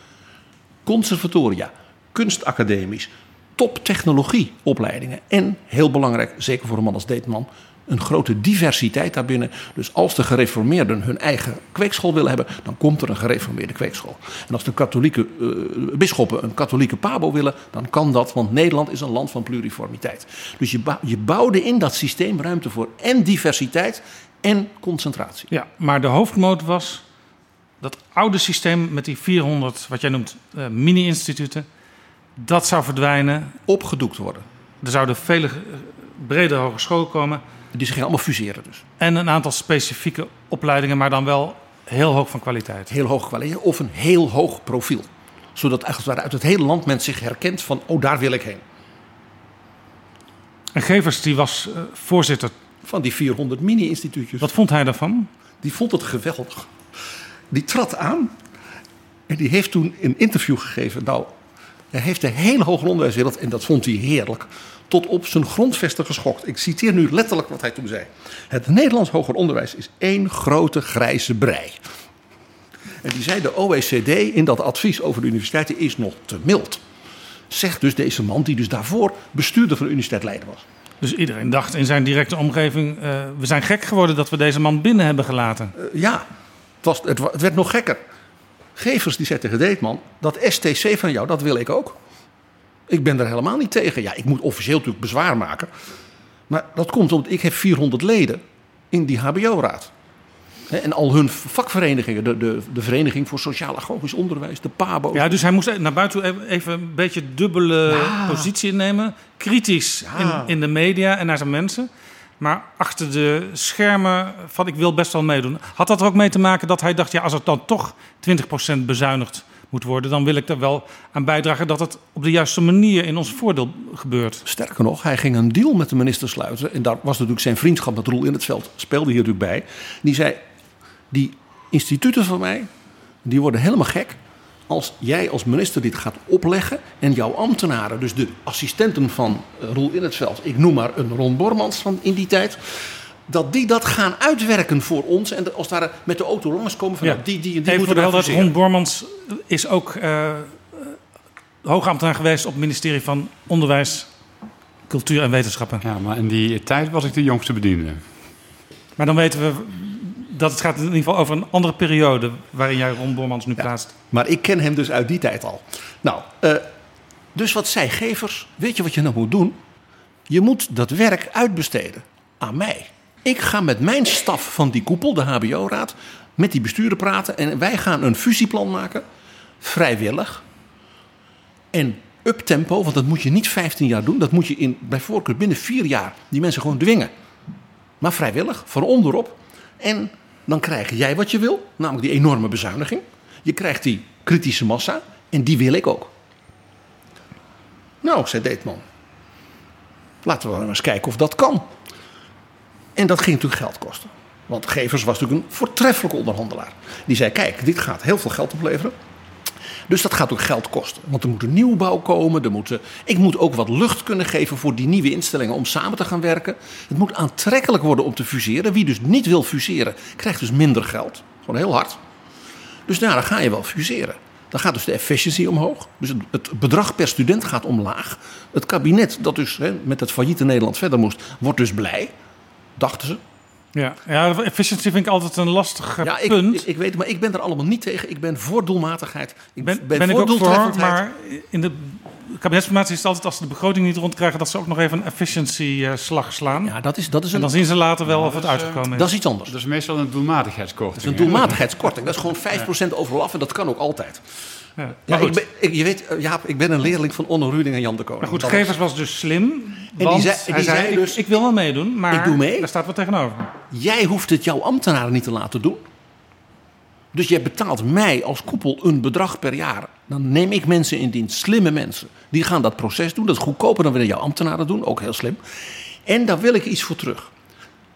Conservatoria, kunstacademies, toptechnologieopleidingen. En, heel belangrijk, zeker voor een man als Deetman, een grote diversiteit daarbinnen. Dus als de gereformeerden hun eigen kweekschool willen hebben, dan komt er een gereformeerde kweekschool. En als de katholieke uh, bisschoppen een katholieke pabo willen, dan kan dat, want Nederland is een land van pluriformiteit. Dus je, je bouwde in dat systeem ruimte voor en diversiteit en concentratie. Ja, maar de hoofdmoot was dat oude systeem met die 400, wat jij noemt, uh, mini-instituten, dat zou verdwijnen. Opgedoekt worden. Er zouden vele brede hogescholen komen. Die zich allemaal fuseren dus. En een aantal specifieke opleidingen, maar dan wel heel hoog van kwaliteit. Heel hoog kwaliteit of een heel hoog profiel. Zodat eigenlijk uit het hele land men zich herkent van, oh daar wil ik heen. En Gevers die was uh, voorzitter. Van die 400 mini-instituutjes. Wat vond hij daarvan? Die vond het geweldig. Die trad aan en die heeft toen een interview gegeven. Nou, hij heeft de hele hoger onderwijswereld, en dat vond hij heerlijk, tot op zijn grondvesten geschokt. Ik citeer nu letterlijk wat hij toen zei. Het Nederlands hoger onderwijs is één grote grijze brei. En die zei de OECD in dat advies over de universiteiten is nog te mild. Zegt dus deze man, die dus daarvoor bestuurder van de Universiteit Leiden was. Dus iedereen dacht in zijn directe omgeving: uh, we zijn gek geworden dat we deze man binnen hebben gelaten. Uh, ja, het, was, het, het, werd nog gekker. Gevers die zei tegen Deetman: dat STC van jou, dat wil ik ook. Ik ben er helemaal niet tegen. Ja, ik moet officieel natuurlijk bezwaar maken. Maar dat komt omdat ik heb 400 leden in die HBO-raad. En al hun vakverenigingen, de, de, de Vereniging voor Sociaal Agogisch Onderwijs, de PABO. Ja, dus hij moest naar buiten toe even een beetje dubbele positie innemen. Kritisch in, in de media en naar zijn mensen. Maar achter de schermen van ik wil best wel meedoen. Had dat er ook mee te maken dat hij dacht... ja, als het dan toch 20% bezuinigd moet worden... dan wil ik er wel aan bijdragen dat het op de juiste manier in ons voordeel gebeurt. Sterker nog, hij ging een deal met de minister sluiten. En daar was natuurlijk zijn vriendschap met Roel in het veld, speelde hier natuurlijk bij. Die zei, die instituten van mij, die worden helemaal gek... als jij als minister dit gaat opleggen en jouw ambtenaren... dus de assistenten van eh, Roel in het veld, ik noem maar een Ron Bormans van in die tijd... dat die dat gaan uitwerken voor ons. En dat als daar met de auto langskomen van Ja. nou, die, die, die Even moeten fuseren. Ron Bormans is ook eh, eh, hoogambtenaar geweest... op het ministerie van Onderwijs, Cultuur en Wetenschappen. Ja, maar in die tijd was ik de jongste bediende. Maar dan weten we dat het gaat in ieder geval over een andere periode... waarin jij Ron Bormans nu plaatst. Maar ik ken hem dus uit die tijd al. Nou, eh, dus wat zei Gevers? Weet je wat je nou moet doen? Je moet dat werk uitbesteden aan mij. Ik ga met mijn staf van die koepel, de HBO-raad, met die besturen praten. En wij gaan een fusieplan maken. Vrijwillig. En uptempo, want dat moet je niet 15 jaar doen. Dat moet je in, bij voorkeur binnen vier jaar die mensen gewoon dwingen. Maar vrijwillig, van onderop. En dan krijg jij wat je wil, namelijk die enorme bezuiniging. Je krijgt die kritische massa en die wil ik ook. Nou, zei Deetman. Laten we eens kijken of dat kan. En dat ging natuurlijk geld kosten. Want Gevers was natuurlijk een voortreffelijke onderhandelaar. Die zei, kijk, dit gaat heel veel geld opleveren. Dus dat gaat ook geld kosten. Want er moet een nieuwbouw komen. Er moet, eh, ik moet ook wat lucht kunnen geven voor die nieuwe instellingen om samen te gaan werken. Het moet aantrekkelijk worden om te fuseren. Wie dus niet wil fuseren, krijgt dus minder geld. Gewoon heel hard. Dus nou, dan ga je wel fuseren. Dan gaat dus de efficiency omhoog. Dus het, bedrag per student gaat omlaag. Het kabinet, dat dus met het failliete Nederland verder moest, wordt dus blij. Dachten ze. Ja, ja efficiency vind ik altijd een lastig eh, Ja, ik, punt. ik, ik weet het, maar ik ben er allemaal niet tegen. Ik ben voor doelmatigheid. Ik ben, ben, ben ik voor ook voor, maar in de kabinetsformatie is het altijd als ze de begroting niet rondkrijgen... dat ze ook nog even een efficiency-slag slaan. Ja, dat is, dat is en een, dan zien ze later wel of het is, uitgekomen is. dat is iets anders. Dat is meestal een doelmatigheidskorting. Dat is een doelmatigheidskorting. Dat is gewoon 5% overal af en dat kan ook altijd. Ja. Ik, ben, ik, je weet, eh, Jaap, ik ben een leerling van Onno Ruding en Jan de Koning. maar goed Gevers was dus slim. want zei- die hij zei, dus- ik, wil wel meedoen, maar Ik doe mee. daar staat wat tegenover. Jij hoeft het jouw ambtenaren niet te laten doen. Dus jij betaalt mij als koepel een bedrag per jaar. Dan neem ik mensen in dienst, slimme mensen. Die gaan dat proces doen. Dat is goedkoper dan wanneer jouw ambtenaren doen. Ook heel slim. En daar wil ik iets voor terug.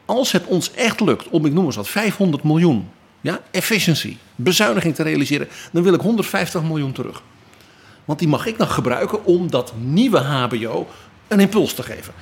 Als het ons echt lukt om, ik noem eens wat, 500 miljoen... Ja, efficiency, bezuiniging te realiseren... dan wil ik 150 miljoen terug. Want die mag ik dan gebruiken om dat nieuwe HBO een impuls te geven.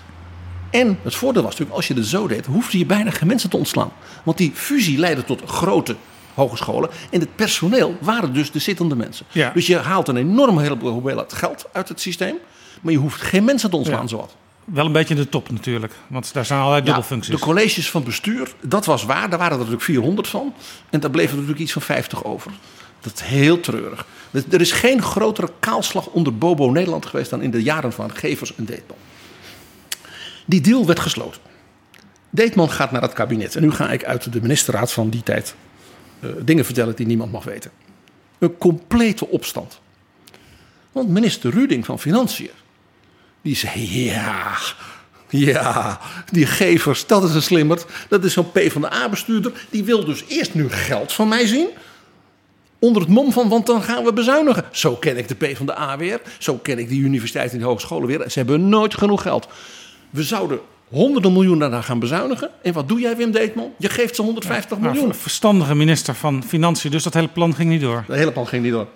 En het voordeel was natuurlijk, als je het zo deed, hoefde je bijna geen mensen te ontslaan. Want die fusie leidde tot grote hogescholen. En het personeel waren dus de zittende mensen. Ja. Dus je haalt een enorme heleboel hoeveelheid geld uit het systeem. Maar je hoeft geen mensen te ontslaan, Ja. zowat. Wel een beetje in de top natuurlijk, want daar zijn allerlei Ja, dubbelfuncties. de colleges van bestuur, dat was waar. Daar waren er natuurlijk 400 van. En daar bleef er natuurlijk iets van 50 over. Dat is heel treurig. Er- Er is geen grotere kaalslag onder Bobo Nederland geweest... dan in de jaren van Gevers en Deetman. Die deal werd gesloten. Deetman gaat naar het kabinet. En nu ga ik uit de ministerraad van die tijd... eh, dingen vertellen die niemand mag weten. Een complete opstand. Want minister Ruding van Financiën... die zei, ja... Ja, die gevers, dat is een slimmerd. Dat is zo'n PvdA-bestuurder. Die wil dus eerst nu geld van mij zien. Onder het mom van, want dan gaan we bezuinigen. Zo ken ik de PvdA weer. Zo ken ik die universiteiten en die hogescholen weer. Ze hebben nooit genoeg geld. We zouden honderden miljoenen daar gaan bezuinigen. En wat doe jij, Wim Deetman? Je geeft ze 150 Maar miljoen. een verstandige minister van Financiën, dus dat hele plan ging niet door. De hele plan ging niet door.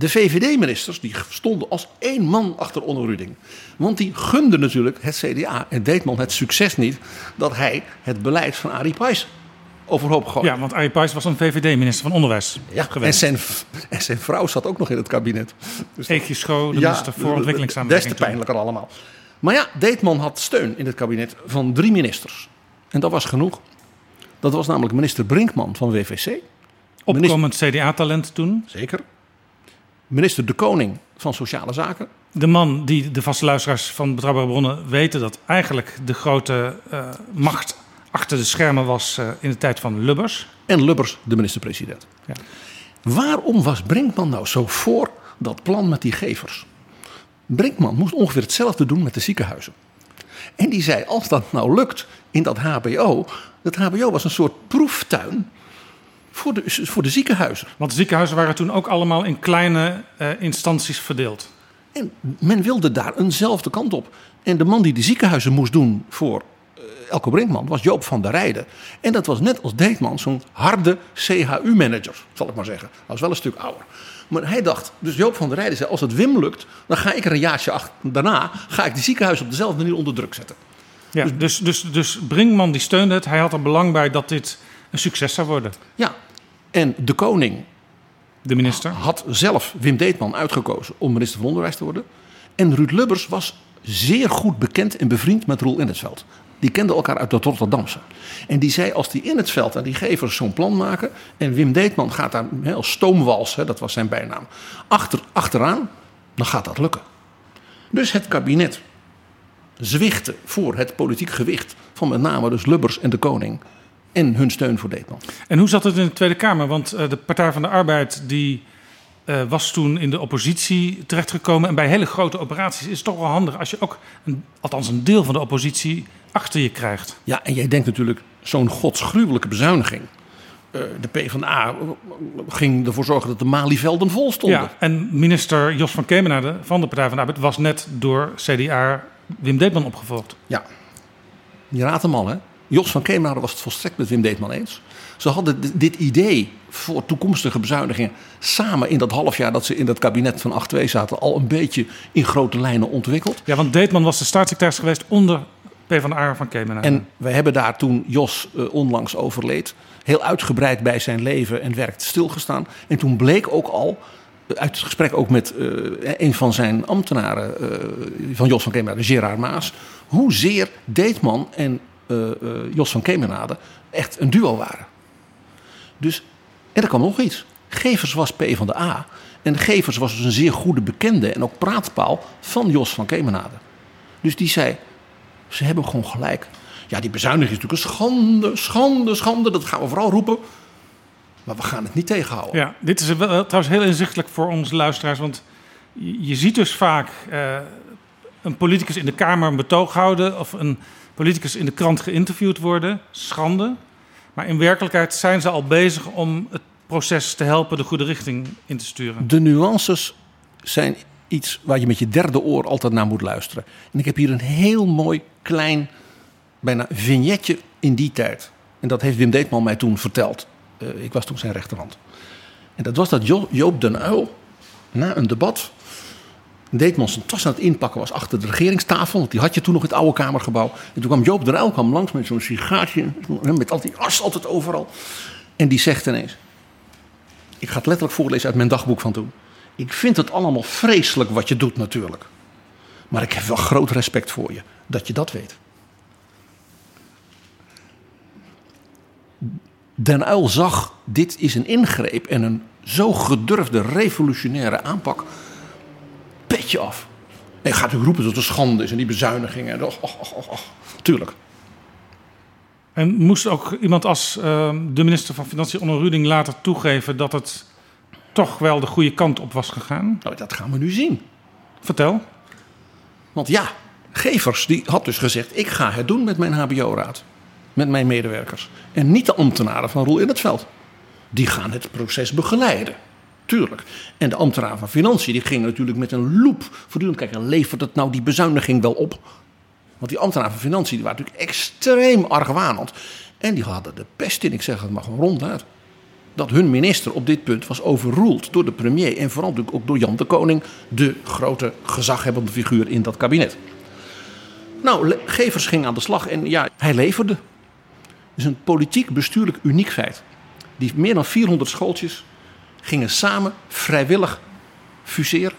De VVD-ministers die stonden als één man achter Onno Ruding. Want die gunden natuurlijk het CDA en Deetman het succes niet... dat hij het beleid van Arie Pijs overhoop gooide. Ja, want Arie Pijs was een VVD-minister van Onderwijs Ja, en, geweest. zijn, en zijn vrouw zat ook nog in het kabinet. Dus Eekje Schoo, de minister voor Des ontwikkelingssamenwerking. te pijnlijker allemaal. Maar ja, Deetman had steun in het kabinet van drie ministers. En dat was genoeg. Dat was namelijk minister Brinkman van WVC. Opkomend CDA-talent toen. Zeker. Minister De Koning van Sociale Zaken. De man die de vaste luisteraars van Betrouwbare Bronnen weten dat eigenlijk de grote eh, macht achter de schermen was eh, in de tijd van Lubbers. En Lubbers de minister-president. Ja. Waarom was Brinkman nou zo voor dat plan met die gevers? Brinkman moest ongeveer hetzelfde doen met de ziekenhuizen. En die zei, als dat nou lukt in dat HBO... Dat HBO was een soort proeftuin voor de, voor de ziekenhuizen. Want de ziekenhuizen waren toen ook allemaal in kleine uh, instanties verdeeld. En men wilde daar eenzelfde kant op. En de man die de ziekenhuizen moest doen voor uh, Elko Brinkman was Joop van der Rijden. En dat was net als Deetman zo'n harde CHU-manager, zal ik maar zeggen. Hij was wel een stuk ouder. Maar hij dacht, dus Joop van der Rijden zei, als het Wim lukt, dan ga ik er een jaartje achter, daarna, ga ik de ziekenhuizen op dezelfde manier onder druk zetten. Ja, dus, dus, dus Brinkman die steunde het. Hij had er belang bij dat dit een succes zou worden. Ja, en de koning de minister had zelf Wim Deetman uitgekozen om minister van Onderwijs te worden. En Ruud Lubbers was zeer goed bekend en bevriend met Roel Innesveld. Die kenden elkaar uit het Rotterdamse. En die zei als die in het veld en die gevers zo'n plan maken. En Wim Deetman gaat daar als stoomwals, hè, dat was zijn bijnaam, achter, achteraan. Dan gaat dat lukken. Dus het kabinet zwichten voor het politiek gewicht van met name dus Lubbers en de koning en hun steun voor Deetman. En hoe zat het in de Tweede Kamer? Want uh, de Partij van de Arbeid die uh, was toen in de oppositie terechtgekomen. En bij hele grote operaties is het toch wel handig als je ook, een, althans een deel van de oppositie, achter je krijgt. Ja, en jij denkt natuurlijk zo'n godsgruwelijke bezuiniging. Uh, de PvdA ging ervoor zorgen dat de Malievelden vol stonden. Ja, en minister Jos van Kemenade van de Partij van de Arbeid was net door CDA Wim Deetman opgevolgd. Ja, je raadt hem al hè. Jos van Kemenade was het volstrekt met Wim Deetman eens. Ze hadden dit idee voor toekomstige bezuinigingen samen in dat half jaar dat ze in dat kabinet van 8-2 zaten al een beetje in grote lijnen ontwikkeld. Ja, want Deetman was de staatssecretaris geweest onder PvdA van Kemenade. En we hebben daar toen Jos uh, onlangs overleed heel uitgebreid bij zijn leven en werk stilgestaan. En toen bleek ook al uit het gesprek ook met uh, een van zijn ambtenaren uh, van Jos van Kemenade, Gerard Maas, hoezeer Deetman en Jos van Kemenade echt een duo waren. Dus, en er kwam nog iets. Gevers was P van de A. En Gevers was dus een zeer goede bekende en ook praatpaal van Jos van Kemenade. Dus die zei, ze hebben gewoon gelijk. Ja, die bezuiniging is natuurlijk een schande, schande, schande. Dat gaan we vooral roepen. Maar we gaan het niet tegenhouden. Ja, dit is trouwens heel inzichtelijk voor onze luisteraars. Want je, ziet dus vaak uh, een politicus in de Kamer een betoog houden. Of een politicus in de krant geïnterviewd worden. Schande. Maar in werkelijkheid zijn ze al bezig om het proces te helpen de goede richting in te sturen. De nuances zijn iets waar je met je derde oor altijd naar moet luisteren. En ik heb hier een heel mooi klein, bijna vignetje in die tijd. En dat heeft Wim Deetman mij toen verteld. Uh, ik was toen zijn rechterhand. En dat was dat jo Joop den Uyl na een debat. Deetman zijn tas aan het inpakken was achter de regeringstafel. Want die had je toen nog in het oude Kamergebouw. En toen kwam Joop den Uyl kwam langs met zo'n sigaartje. Met al die as altijd overal. En die zegt ineens. Ik ga het letterlijk voorlezen uit mijn dagboek van toen. Ik vind het allemaal vreselijk wat je doet natuurlijk. Maar ik heb wel groot respect voor je. Dat je dat weet. Den Uyl zag, dit is een ingreep en een zo gedurfde revolutionaire aanpak. Petje af. En gaat u roepen dat het een schande is en die bezuinigingen. Och, och, och, och. Tuurlijk. En moest ook iemand als uh, de minister van Financiën, Onno Ruding, later toegeven dat het toch wel de goede kant op was gegaan? Nou, dat gaan we nu zien. Vertel. Want ja, Gevers die had dus gezegd: ik ga het doen met mijn HBO-raad met mijn medewerkers. En niet de ambtenaren van Roel in het veld. Die gaan het proces begeleiden. Tuurlijk. En de ambtenaren van Financiën die gingen natuurlijk met een loep voortdurend kijken: levert het nou die bezuiniging wel op? Want die ambtenaren van Financiën die waren natuurlijk extreem argwanend. En die hadden de pest in, ik zeg het maar gewoon ronduit. Dat hun minister op dit punt was overroeld door de premier. En vooral natuurlijk ook door Jan de Koning, de grote gezaghebbende figuur in dat kabinet. Nou, Gevers ging aan de slag en ja, hij leverde is een politiek bestuurlijk uniek feit. Die meer dan 400 schooltjes gingen samen vrijwillig fuseren.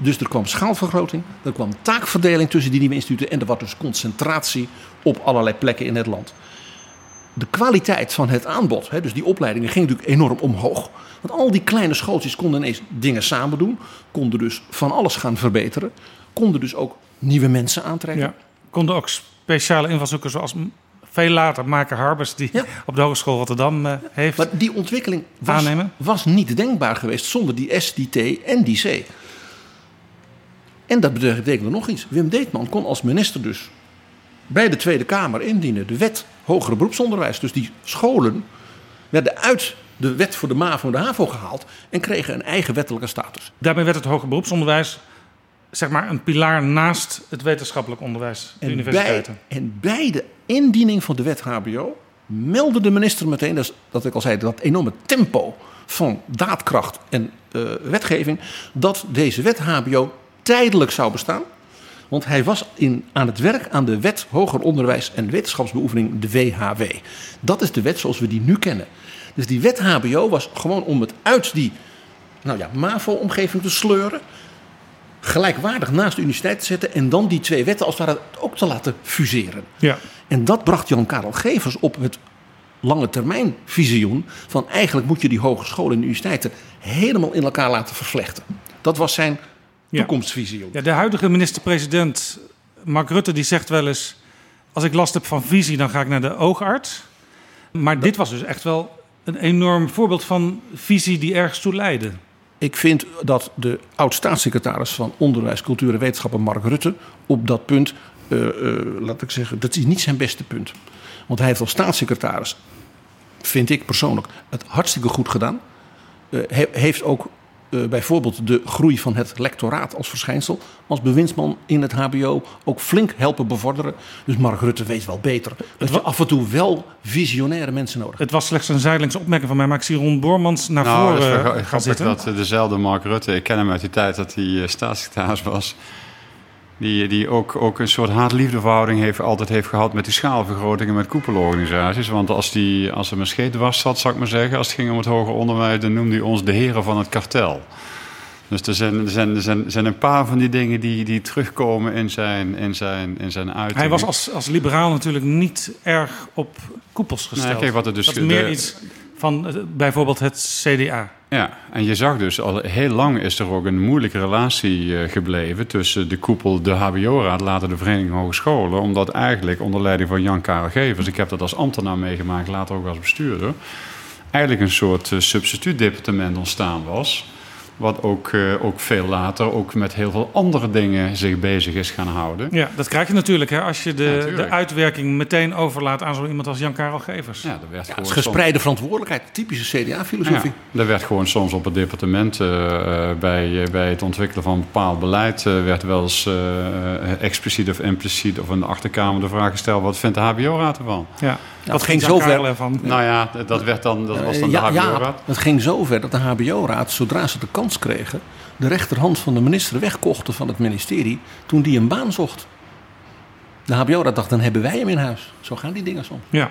Dus er kwam schaalvergroting, er kwam taakverdeling tussen die nieuwe instituten en er was dus concentratie op allerlei plekken in het land. De kwaliteit van het aanbod, dus die opleidingen, ging natuurlijk enorm omhoog. Want al die kleine schooltjes konden ineens dingen samen doen, konden dus van alles gaan verbeteren, konden dus ook nieuwe mensen aantrekken. Ja, konden ook speciale invalshoeken zoals veel later Maaike Harbers, die Ja. op de Hogeschool Rotterdam eh, heeft. Maar die ontwikkeling was, Aannemen? was niet denkbaar geweest zonder die S, die T en die C. En dat betekende nog iets. Wim Deetman kon als minister dus bij de Tweede Kamer indienen de wet hogere beroepsonderwijs. Dus die scholen werden uit de wet voor de MAVO en de HAVO gehaald en kregen een eigen wettelijke status. Daarmee werd het hoger beroepsonderwijs zeg maar een pilaar naast het wetenschappelijk onderwijs, de En bij, universiteiten. en bij de indiening van de wet HBO meldde de minister meteen, dat, is- dat ik al zei, dat enorme tempo van daadkracht en eh, wetgeving, dat deze wet HBO tijdelijk zou bestaan. Want hij was in, aan het werk aan de wet hoger onderwijs en wetenschapsbeoefening, de WHW. Dat is de wet zoals we die nu kennen. Dus die wet HBO was gewoon om het uit die nou ja, MAVO-omgeving te sleuren gelijkwaardig naast de universiteit te zetten en dan die twee wetten als het ware ook te laten fuseren. Ja. En dat bracht Jan Karel Gevers op het lange termijn visioen van eigenlijk moet je die hogescholen en universiteiten helemaal in elkaar laten vervlechten. Dat was zijn Ja. toekomstvisioen. Ja, de huidige minister-president Mark Rutte die zegt wel eens... als ik last heb van visie, dan ga ik naar de oogarts. Maar dit was dus echt wel een enorm voorbeeld van visie die ergens toe leidde. Ik vind dat de oud-staatssecretaris van Onderwijs, Cultuur en Wetenschappen, Mark Rutte, op dat punt, laat ik zeggen, dat is niet zijn beste punt. Want hij heeft als staatssecretaris, vind ik persoonlijk, het hartstikke goed gedaan. Eh, he- heeft ook eh, bijvoorbeeld de groei van het lectoraat als verschijnsel, als bewindsman in het HBO, ook flink helpen bevorderen. Dus Mark Rutte weet wel beter. Dat je af en toe wel visionaire mensen nodig. Het was slechts een zijdelingse opmerking van mij, maar ik zie Ron Bormans naar Nou, voren wel eh, gaan grappig zitten. dat eh, dezelfde Mark Rutte, ik ken hem uit die tijd dat hij eh, staatssecretaris was, die, die ook, ook een soort haat-liefdeverhouding heeft, altijd heeft gehad met die schaalvergrotingen met koepelorganisaties. Want als, die, als er een scheet was zat, zou ik maar zeggen, als het ging om het hoger onderwijs, dan noemde hij ons de heren van het kartel. Dus er zijn, er zijn, er zijn, er zijn een paar van die dingen die, die terugkomen in zijn, in zijn, in zijn uiting. Hij was als, als liberaal natuurlijk niet erg op koepels gesteld. Nee, kijk, wat er dus dat is meer de- iets van eh, bijvoorbeeld het CDA. Ja, en je zag dus al heel lang is er ook een moeilijke relatie eh, gebleven tussen de koepel, de HBO-raad, later de Vereniging Hogescholen. Omdat eigenlijk onder leiding van Jan Karel Gevers, ik heb dat als ambtenaar meegemaakt, later ook als bestuurder, eigenlijk een soort eh, substituutdepartement ontstaan was. Wat ook, eh, ook veel later ook met heel veel andere dingen zich bezig is gaan houden. Ja, dat krijg je natuurlijk hè, als je Ja, de, de uitwerking meteen overlaat aan zo iemand als Jan-Karel Gevers. Ja, er werd Het gewoon is soms- gespreide verantwoordelijkheid, typische CDA-filosofie. Ja, er werd gewoon soms op het departement eh, bij, eh, bij het ontwikkelen van bepaald beleid... werd wel eens eh, expliciet of impliciet of in de achterkamer de vraag gesteld... wat vindt de HBO-raad ervan? Ja. Dat ging zover. Ervan? Nou ja, dat, werd dan, dat was dan ja, de ja, HBO-raad. het ging zover dat de HBO-raad, zodra ze de kans kregen, de rechterhand van de minister wegkochten van het ministerie toen die een baan zocht. De HBO-raad dacht, dan hebben wij hem in huis. Zo gaan die dingen soms. Ja.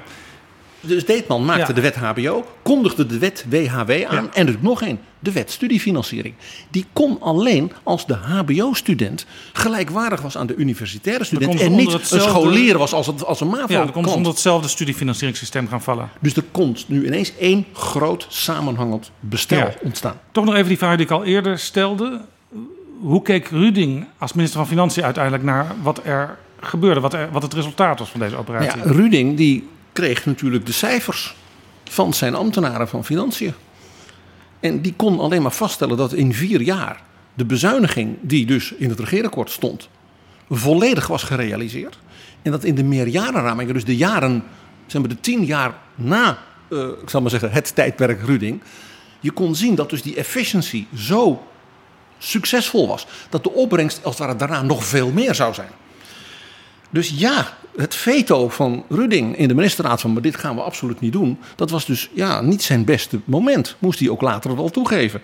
Dus Deetman maakte Ja. de wet HBO, kondigde de wet WHW aan en er nog één, de wet studiefinanciering. Die kon alleen als de HBO-student gelijkwaardig was aan de universitaire student kon en niet een scholier was als, het, als een ja, dan MAVO-klant. onder hetzelfde studiefinancieringssysteem gaan vallen. Dus er kon nu ineens één groot samenhangend bestel Ja. ontstaan. Toch nog even die vraag die ik al eerder stelde. Hoe keek Ruding als minister van Financiën uiteindelijk naar wat er gebeurde? Wat, er, wat het resultaat was van deze operatie? Ja, Ruding die kreeg natuurlijk de cijfers van zijn ambtenaren van Financiën. En die kon alleen maar vaststellen dat in vier jaar de bezuiniging die dus in het regeerakkoord stond, volledig was gerealiseerd. En dat in de meerjarenramingen, dus de jaren, zeg maar de tien jaar na, eh, ik zal maar zeggen, het tijdperk Ruding, je kon zien dat dus die efficiency zo succesvol was, dat de opbrengst als het ware daarna nog veel meer zou zijn. Dus ja, het veto van Ruding in de ministerraad van maar dit gaan we absoluut niet doen, dat was dus ja, niet zijn beste moment. Moest hij ook later wel toegeven.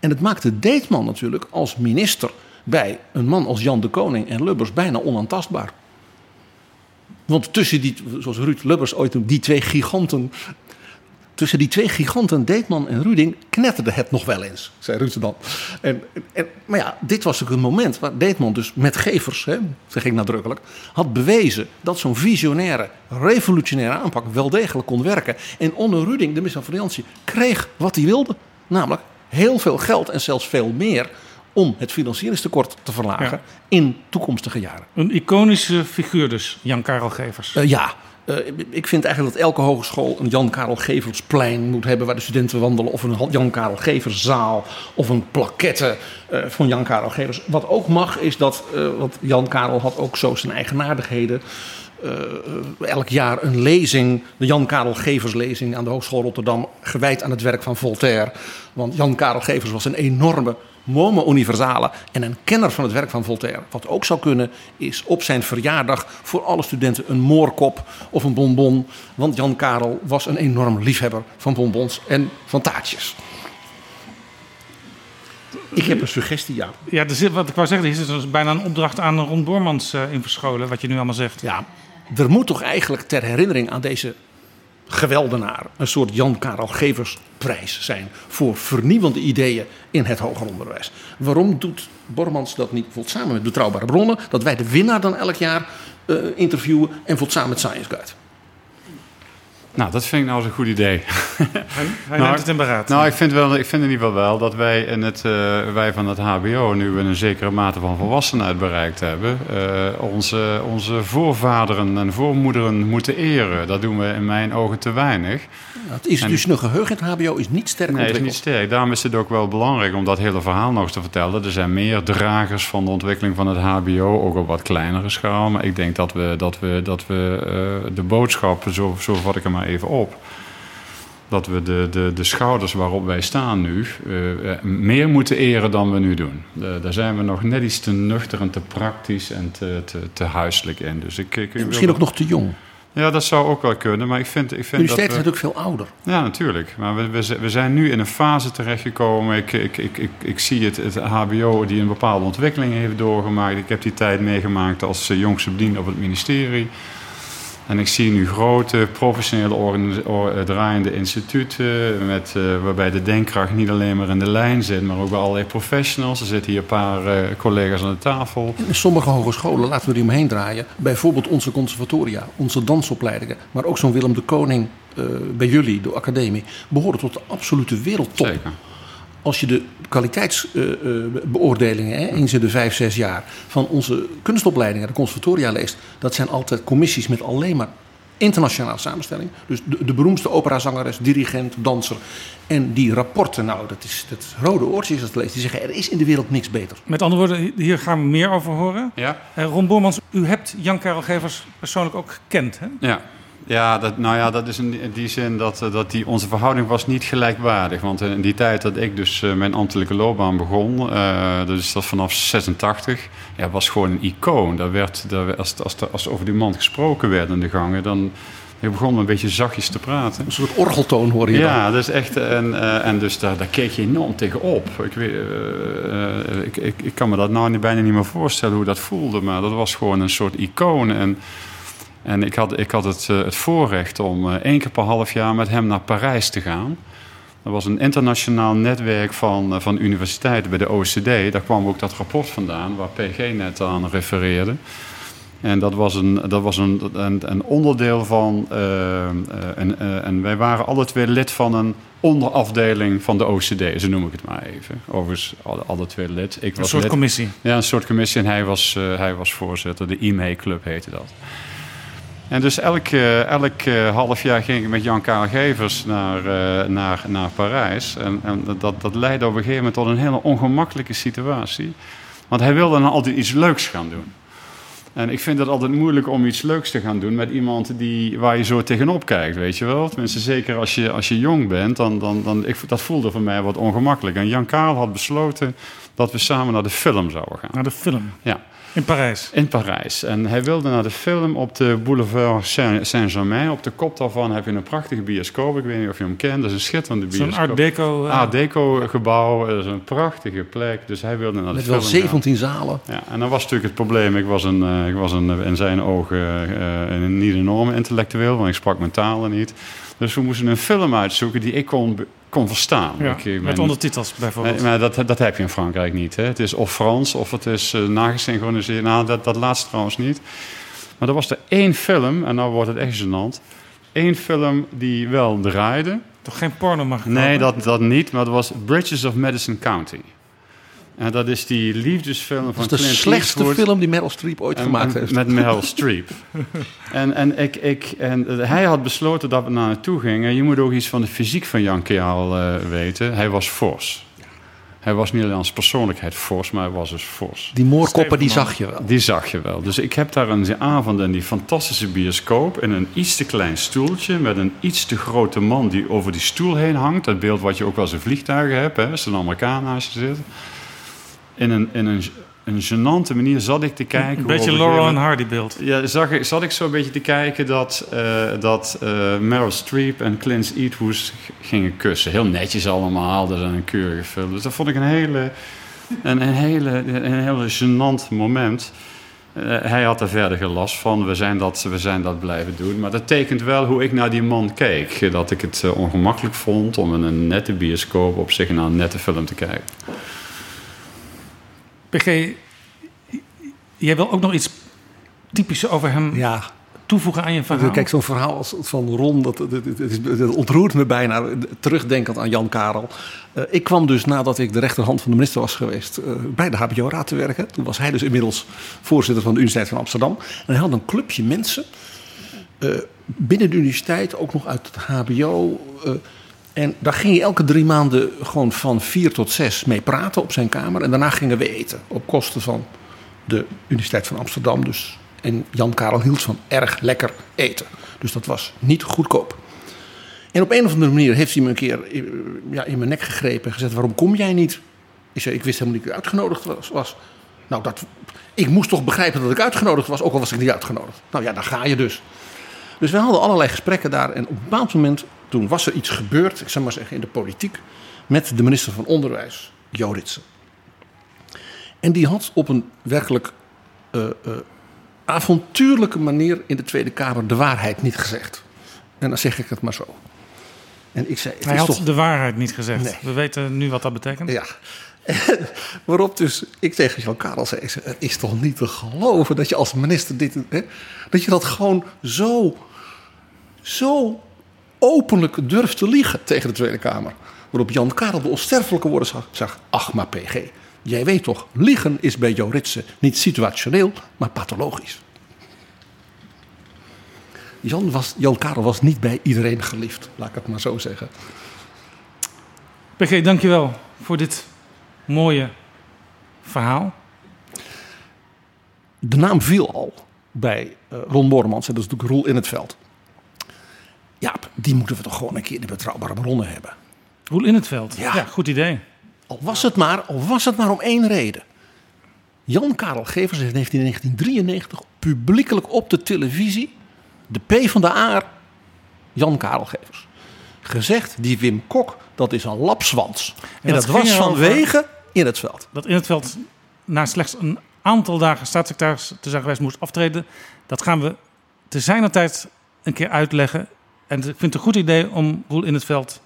En het maakte Deetman natuurlijk als minister bij een man als Jan de Koning en Lubbers bijna onaantastbaar. Want tussen die, zoals Ruud Lubbers ooit noemde, die twee giganten. Tussen die twee giganten, Deetman en Ruding, knetterde het nog wel eens, zei Ruud dan. En, en, maar ja, dit was ook een moment waar Deetman dus met gevers, hè, zeg ik nadrukkelijk, had bewezen dat zo'n visionaire, revolutionaire aanpak wel degelijk kon werken. En onder Ruding, de minister van Financiën, kreeg wat hij wilde. Namelijk heel veel geld en zelfs veel meer om het financieringstekort te verlagen Ja. in toekomstige jaren. Een iconische figuur dus, Jan-Karel Gevers. Eh, ja, Eh, ik vind eigenlijk dat elke hogeschool een Jan-Karel Geversplein moet hebben waar de studenten wandelen. Of een Jan-Karel Geverszaal of een plaquette eh, van Jan-Karel Gevers. Wat ook mag is dat, uh, want Jan-Karel had ook zo zijn eigenaardigheden. Elk jaar een lezing, de Jan-Karel Geverslezing aan de Hogeschool Rotterdam, gewijd aan het werk van Voltaire. Want Jan-Karel Gevers was een enorme Momo universale en een kenner van het werk van Voltaire. Wat ook zou kunnen is op zijn verjaardag voor alle studenten een moorkop of een bonbon. Want Jan Karel was een enorm liefhebber van bonbons en van taartjes. Ik heb een suggestie, ja. Ja, er zit, wat ik wou zeggen, er is dus bijna een opdracht aan Ron Bormans uh, in verscholen, wat je nu allemaal zegt. Ja, er moet toch eigenlijk ter herinnering aan deze geweldenaar een soort Jan Karel Geversprijs zijn voor vernieuwende ideeën in het hoger onderwijs. Waarom doet Bormans dat niet bijvoorbeeld samen met betrouwbare bronnen, dat wij de winnaar dan elk jaar uh, interviewen en bijvoorbeeld samen met Science Guide? Nou, dat vind ik nou eens een goed idee. Hij, hij nou, neemt het in beraad. Nou, ik vind, wel, ik vind in ieder geval wel dat wij, in het, uh, wij van het HBO nu een zekere mate van volwassenheid bereikt hebben. Uh, onze, onze voorvaderen en voormoederen moeten eren. Dat doen we in mijn ogen te weinig. Ja, het is en, dus nog geheugen in het HBO is niet sterk nee, is niet sterk. Daarom is het ook wel belangrijk om dat hele verhaal nog eens te vertellen. Er zijn meer dragers van de ontwikkeling van het HBO, ook op wat kleinere schaal. Maar ik denk dat we, dat we, dat we uh, de boodschap, zo, zo vat ik hem maar even op. Dat we de, de, de schouders waarop wij staan nu uh, meer moeten eren dan we nu doen. De, daar zijn we nog net iets te nuchter en te praktisch en te, te, te huiselijk in. Dus ik, ik, en misschien ook nog te jong. Ja, dat zou ook wel kunnen. Maar ik vind, ik vind Universiteit dat is natuurlijk veel ouder. Ja, natuurlijk. Maar we, we, we zijn nu in een fase terechtgekomen. Ik, ik, ik, ik, ik zie het, het HBO die een bepaalde ontwikkeling heeft doorgemaakt. Ik heb die tijd meegemaakt als jongste bediende op het ministerie. En ik zie nu grote professionele draaiende instituten, met, uh, waarbij de denkkracht niet alleen maar in de lijn zit, maar ook bij allerlei professionals. Er zitten hier een paar uh, collega's aan de tafel. Sommige hogescholen, laten we die omheen draaien, bijvoorbeeld onze conservatoria, onze dansopleidingen, maar ook zo'n Willem de Koning uh, bij jullie, de academie, behoren tot de absolute wereldtop. Zeker als je de kwaliteitsbeoordelingen uh, uh, eens in de vijf, zes jaar van onze kunstopleidingen, de conservatoria leest, dat zijn altijd commissies met alleen maar internationale samenstelling. Dus de, de beroemdste operazangeres, dirigent, danser. En die rapporten, nou, dat is het rode oortje als dat leest. Die zeggen, er is in de wereld niks beter. Met andere woorden, hier gaan we meer over horen. Ja. Uh, Ron Bormans, u hebt Jan-Karel Gevers persoonlijk ook gekend, hè? Ja. Ja, dat, nou ja, dat is in die zin dat, eh, dat die, onze verhouding was niet gelijkwaardig. Want in die tijd dat ik dus uh, mijn ambtelijke loopbaan begon, uh, dus dat vanaf 86, ja, was gewoon een icoon. Daar werd, daar, als, als, als er over die man gesproken werd in de gangen, dan ik begon een beetje zachtjes te praten. Een soort orgeltoon hoor je ja, dan. dus echt, en, uh, en dus daar, daar keek je enorm tegenop. Ik, weet, uh, uh, ik, ik, ik kan me dat nou bijna niet meer voorstellen hoe dat voelde, maar dat was gewoon een soort icoon. En, en ik had, ik had het, uh, het voorrecht om uh, één keer per half jaar met hem naar Parijs te gaan. Dat was een internationaal netwerk van, uh, van universiteiten bij de OECD. Daar kwam ook dat rapport vandaan waar PG net aan refereerde. En dat was een, dat was een, een, een onderdeel van. en, en wij waren alle twee lid van een onderafdeling van de OCD, zo noem ik het maar even. Overigens, alle, alle twee lid. Ik een was soort lid. commissie. Ja, een soort commissie. En hij was, hij was voorzitter. De IME Club heette dat. En dus elk, uh, elk uh, half jaar ging ik met Jan Karel Gevers naar, uh, naar, naar Parijs. En, en dat, dat leidde op een gegeven moment tot een hele ongemakkelijke situatie. Want hij wilde dan altijd iets leuks gaan doen. En ik vind het altijd moeilijk om iets leuks te gaan doen met iemand die, waar je zo tegenop kijkt, weet je wel. Tenminste, zeker als je, als je jong bent, dan, dan, dan, ik, dat voelde voor mij wat ongemakkelijk. En Jan Karel had besloten dat we samen naar de film zouden gaan. Naar de film? Ja. In Parijs? In Parijs. En hij wilde naar de film op de boulevard Saint-Germain. Op de kop daarvan heb je een prachtige bioscoop. Ik weet niet of je hem kent. Dat is een schitterende bioscoop. Zo'n Art Deco... Uh... Art Deco gebouw. Dat is een prachtige plek. Dus hij wilde naar de Met film wel 17 gaan. zalen. Ja, en dan was natuurlijk het probleem. Ik was, een, uh, ik was een, in zijn ogen uh, een niet enorme intellectueel. Want ik sprak mijn talen niet. Dus we moesten een film uitzoeken die ik kon kon verstaan. Ja, ik, met ondertitels bijvoorbeeld. Maar dat, dat heb je in Frankrijk niet. Hè? Het is of Frans of het is uh, nagesynchroniseerd. Nou, dat, dat laatste trouwens niet. Maar er was er één film, en nou wordt het echt gênant. Één film die wel draaide. Toch geen porno mag Nee, dat, dat niet. Maar dat was Bridges of Madison County. En dat is die liefdesfilm van Dat is de Clint slechtste Eastwood. film die Meryl Streep ooit En- gemaakt en- heeft. Met Meryl Streep. en en, ik, ik, en hij had besloten dat we naar naartoe gingen. Je moet ook iets van de fysiek van Jan Keal eh, weten. Hij was fors. Hij was niet alleen als persoonlijkheid fors, maar hij was dus fors. Die moorkoppen, die zag je wel. Die zag je wel. Dus ik heb daar een avond in die fantastische bioscoop... in een iets te klein stoeltje met een iets te grote man... die over die stoel heen hangt. Dat beeld wat je ook wel eens in vliegtuigen hebt. Hè, als een Amerikaan naast je zit. In een, in een, een gênante manier zat ik te kijken... Een beetje Laurel en Hardy beeld. ja, zag ik, zat ik zo een beetje te kijken dat, eh, dat eh, Meryl Streep en Clint Eastwood gingen kussen. Heel netjes allemaal, dat is een keurige film. Dus dat vond ik een hele, een, een hele, een hele gênant moment. Eh, hij had er verder geen last van. We zijn, dat, we zijn dat blijven doen. Maar dat tekent wel hoe ik naar die man keek. Dat ik het ongemakkelijk vond om in een nette bioscoop op zich naar een nette film te kijken. PG, jij wil ook nog iets typisch over hem Ja, toevoegen aan je verhaal? kijk, zo'n verhaal als van Ron, dat, dat, dat, is- dat ontroert me bijna. Terugdenkend aan Jan Karel. Eh, ik kwam dus nadat ik de rechterhand van de minister was geweest... eh, bij de HBO-raad te werken. Toen was hij dus inmiddels voorzitter van de Universiteit van Amsterdam. En hij had een clubje mensen eh, binnen de universiteit, ook nog uit het HBO... en daar ging je elke drie maanden gewoon van vier tot zes mee praten op zijn kamer. En daarna gingen we eten op kosten van de Universiteit van Amsterdam. Dus. En Jan Karel hield van erg lekker eten. Dus dat was niet goedkoop. En op een of andere manier heeft hij me een keer eh, ja, in mijn nek gegrepen en gezegd: Waarom kom jij niet? Ik zei: Ik wist helemaal niet dat ik uitgenodigd was. was. Nou, dat, ik moest toch begrijpen dat ik uitgenodigd was, ook al was ik niet uitgenodigd. Nou ja, daar ga je dus. Dus we hadden allerlei gesprekken daar. En op een bepaald moment, toen was er iets gebeurd, ik zou maar zeggen in de politiek, met de minister van Onderwijs, Joritsen. En die had op een werkelijk eh, eh, avontuurlijke manier in de Tweede Kamer de waarheid niet gezegd. En dan zeg ik het maar zo. En ik zei, het Hij had toch... de waarheid niet gezegd. Nee. We weten nu wat dat betekent. Ja. Waarop dus ik tegen Jan Karel zei, Het is toch niet te geloven dat je als minister dit. Hè, dat je dat gewoon zo. zo openlijk durft te liegen tegen de Tweede Kamer. Waarop Jan Karel de onsterfelijke woorden zag: zag Ach, maar PG. Jij weet toch, liegen is bij Jo Ritsen niet situationeel, maar pathologisch. Jan, was, Jan Karel was niet bij iedereen geliefd, laat ik het maar zo zeggen. PG, dankjewel voor dit mooie verhaal. De naam viel al bij eh, Ron Bormans. En dat is natuurlijk Roel in het veld. Ja, die moeten we toch gewoon een keer in de betrouwbare bronnen hebben. Roel in het veld. Ja. Ja, goed idee. Al was het maar, al was het maar om één reden. Jan Karel Gevers heeft in 1993 publiekelijk op de televisie de P van de A, Jan Karel Gevers, gezegd: die Wim Kok, dat is een lapswans. En, dat was vanwege in het veld. Dat in het veld na slechts een aantal dagen staatssecretaris te zijn geweest moest aftreden. Dat gaan we te zijner tijd een keer uitleggen. En ik vind het een goed idee om Roel in het veld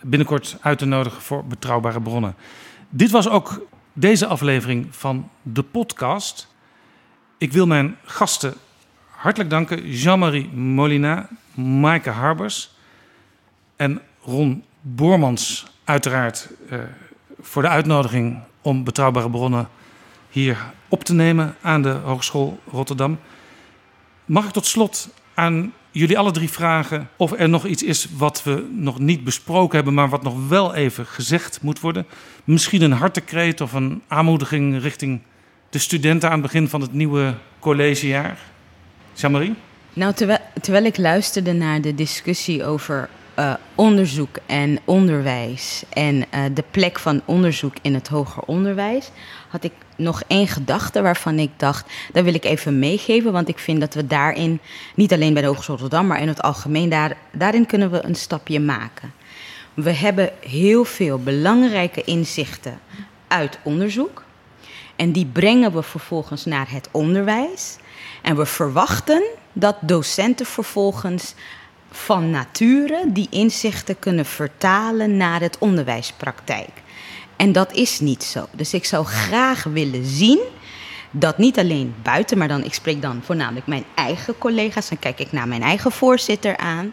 binnenkort uit te nodigen voor betrouwbare bronnen. Dit was ook deze aflevering van de podcast. Ik wil mijn gasten hartelijk danken. Jean-Marie Molina, Maaike Harbers en Ron Boormans uiteraard eh, voor de uitnodiging om betrouwbare bronnen hier op te nemen aan de Hogeschool Rotterdam. Mag ik tot slot aan jullie alle drie vragen of er nog iets is wat we nog niet besproken hebben, maar wat nog wel even gezegd moet worden? Misschien een hartekreet of een aanmoediging richting de studenten aan het begin van het nieuwe collegejaar? Jean-Marie? Nou, terwijl, terwijl ik luisterde naar de discussie over eh, onderzoek en onderwijs en eh, de plek van onderzoek in het hoger onderwijs, had ik nog één gedachte waarvan ik dacht, daar wil ik even meegeven, want ik vind dat we daarin, niet alleen bij de Hogeschool Rotterdam, maar in het algemeen, daar, daarin kunnen we een stapje maken. We hebben heel veel belangrijke inzichten uit onderzoek. En die brengen we vervolgens naar het onderwijs. En we verwachten dat docenten vervolgens van nature die inzichten kunnen vertalen naar het onderwijspraktijk. En dat is niet zo. Dus ik zou graag willen zien dat niet alleen buiten, maar dan, ik spreek dan voornamelijk mijn eigen collega's, dan kijk ik naar mijn eigen voorzitter aan,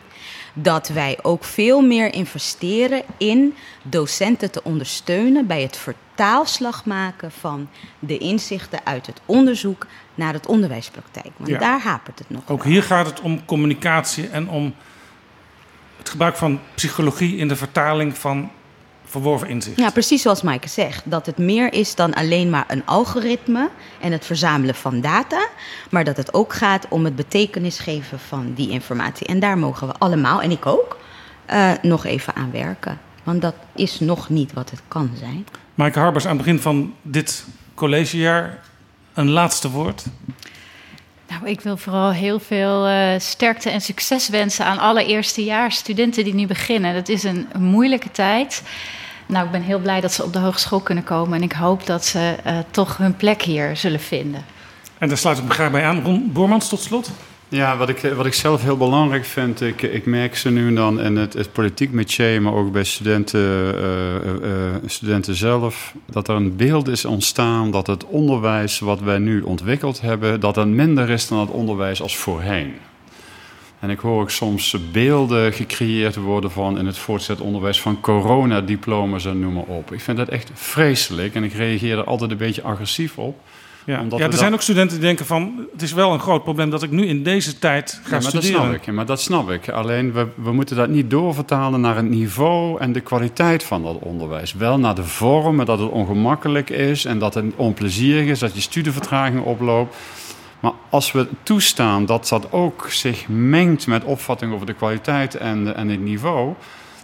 dat wij ook veel meer investeren in docenten te ondersteunen bij het vertaalslag maken van de inzichten uit het onderzoek naar het onderwijspraktijk. Want Ja. daar hapert het nog. Ook wel. hier gaat het om communicatie en om het gebruik van psychologie in de vertaling van verworven inzicht. Ja, precies zoals Maaike zegt. Dat het meer is dan alleen maar een algoritme en het verzamelen van data. Maar dat het ook gaat om het betekenis geven van die informatie. En daar mogen we allemaal, en ik ook, eh, nog even aan werken. Want dat is nog niet wat het kan zijn. Maaike Harbers, aan het begin van dit collegejaar een laatste woord. Nou, ik wil vooral heel veel eh, sterkte en succes wensen aan alle eerstejaars studenten die nu beginnen. Dat is een, een moeilijke tijd. Nou, ik ben heel blij dat ze op de hogeschool kunnen komen en ik hoop dat ze eh, toch hun plek hier zullen vinden. En daar sluit ik me graag bij aan. Ron Boormans, tot slot. Ja, wat ik, wat ik zelf heel belangrijk vind, ik, ik merk ze nu en dan in het, het politiek métier, maar ook bij studenten, eh, eh, eh, studenten zelf, dat er een beeld is ontstaan dat het onderwijs wat wij nu ontwikkeld hebben, dat het minder is dan het onderwijs als voorheen. En ik hoor ook soms beelden gecreëerd worden van in het voortgezet onderwijs van coronadiploma's en noem maar op. Ik vind dat echt vreselijk en ik reageer er altijd een beetje agressief op. Ja, Omdat ja er zijn dat- ook studenten die denken van... het is wel een groot probleem dat ik nu in deze tijd ga Ja, maar dat studeren. snap ik. Maar dat snap ik. Alleen we, we moeten dat niet doorvertalen naar het niveau en de kwaliteit van dat onderwijs. Wel naar de vormen, dat het ongemakkelijk is en dat het onplezierig is, dat je studievertraging oploopt. Maar als we toestaan dat dat ook zich mengt met opvatting over de kwaliteit en, en het niveau,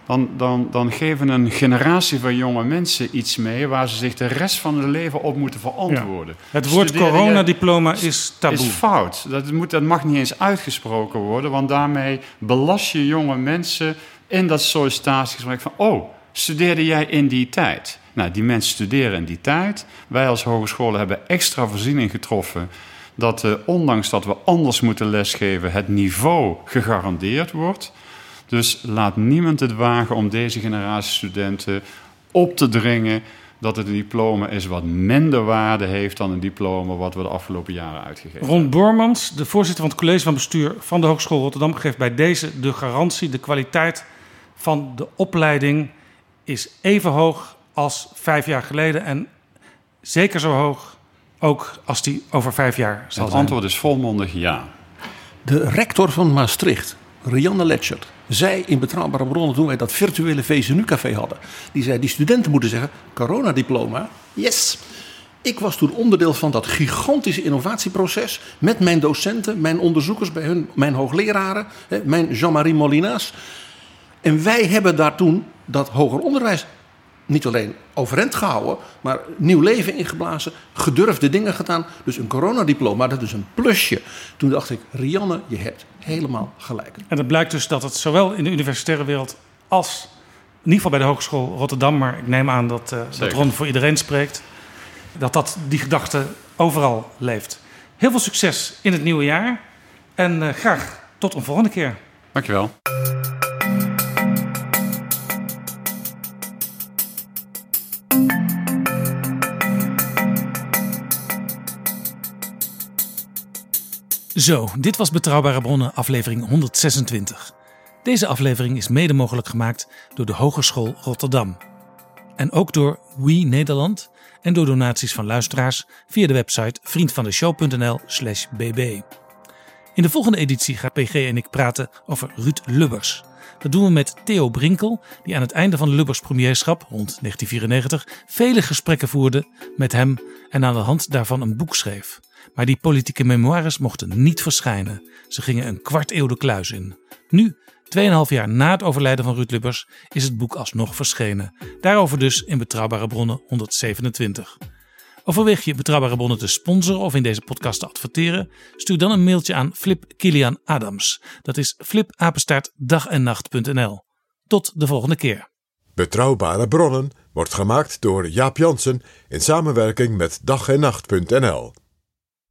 dan, dan, dan geven een generatie van jonge mensen iets mee waar ze zich de rest van hun leven op moeten verantwoorden. Het woord coronadiploma is taboe. is fout. Dat, moet, dat mag niet eens uitgesproken worden, want daarmee belast je jonge mensen in dat sollicitatiegesprek van, oh, studeerde jij in die tijd? Nou, die mensen studeren in die tijd. Wij als hogescholen hebben extra voorziening getroffen dat ondanks dat we anders moeten lesgeven, het niveau gegarandeerd wordt. Dus laat niemand het wagen om deze generatie studenten op te dringen dat het een diploma is wat minder waarde heeft dan een diploma wat we de afgelopen jaren uitgegeven hebben. Ron Bormans, de voorzitter van het college van bestuur van de Hogeschool Rotterdam, geeft bij deze de garantie: de kwaliteit van de opleiding is even hoog als vijf jaar geleden. En zeker zo hoog ook als die over vijf jaar zal Het zijn. antwoord is volmondig ja. De rector van Maastricht, Rianne Letchert, zei in Betrouwbare Bronnen toen wij dat virtuele VZNU-café hadden. Die zei, die studenten moeten zeggen, coronadiploma, yes. Ik was toen onderdeel van dat gigantische innovatieproces met mijn docenten, mijn onderzoekers bij hun, mijn hoogleraren, hè, mijn Jean-Marie Molina's. En wij hebben daar toen dat hoger onderwijs niet alleen overeind gehouden, maar nieuw leven ingeblazen, gedurfde dingen gedaan. Dus een coronadiploma, dat is een plusje. Toen dacht ik, Rianne, je hebt helemaal gelijk. En het blijkt dus dat het zowel in de universitaire wereld als in ieder geval bij de Hogeschool Rotterdam, maar ik neem aan dat, eh dat. Ron voor iedereen spreekt, dat, dat die gedachte overal leeft. Heel veel succes in het nieuwe jaar en eh, graag tot een volgende keer. Dankjewel. Zo, dit was Betrouwbare Bronnen, aflevering 126. Deze aflevering is mede mogelijk gemaakt door de Hogeschool Rotterdam. En ook door We Nederland en door donaties van luisteraars via de website vriendvandeshow.nl/slash bb. In de volgende editie gaat PG en ik praten over Ruud Lubbers. Dat doen we met Theo Brinkel, die aan het einde van Lubbers premierschap rond 1994 vele gesprekken voerde met hem en aan de hand daarvan een boek schreef. Maar die politieke memoires mochten niet verschijnen. Ze gingen een kwart eeuw de kluis in. Nu, 2,5 jaar na het overlijden van Ruud Lubbers, is het boek alsnog verschenen. Daarover dus in Betrouwbare Bronnen 127. Overweeg je Betrouwbare Bronnen te sponsoren of in deze podcast te adverteren? Stuur dan een mailtje aan Flip Kilian Adams. Dat is flipapenstaartdagennacht.nl. Tot de volgende keer. Betrouwbare bronnen wordt gemaakt door Jaap Jansen in samenwerking met dag en nacht.nl.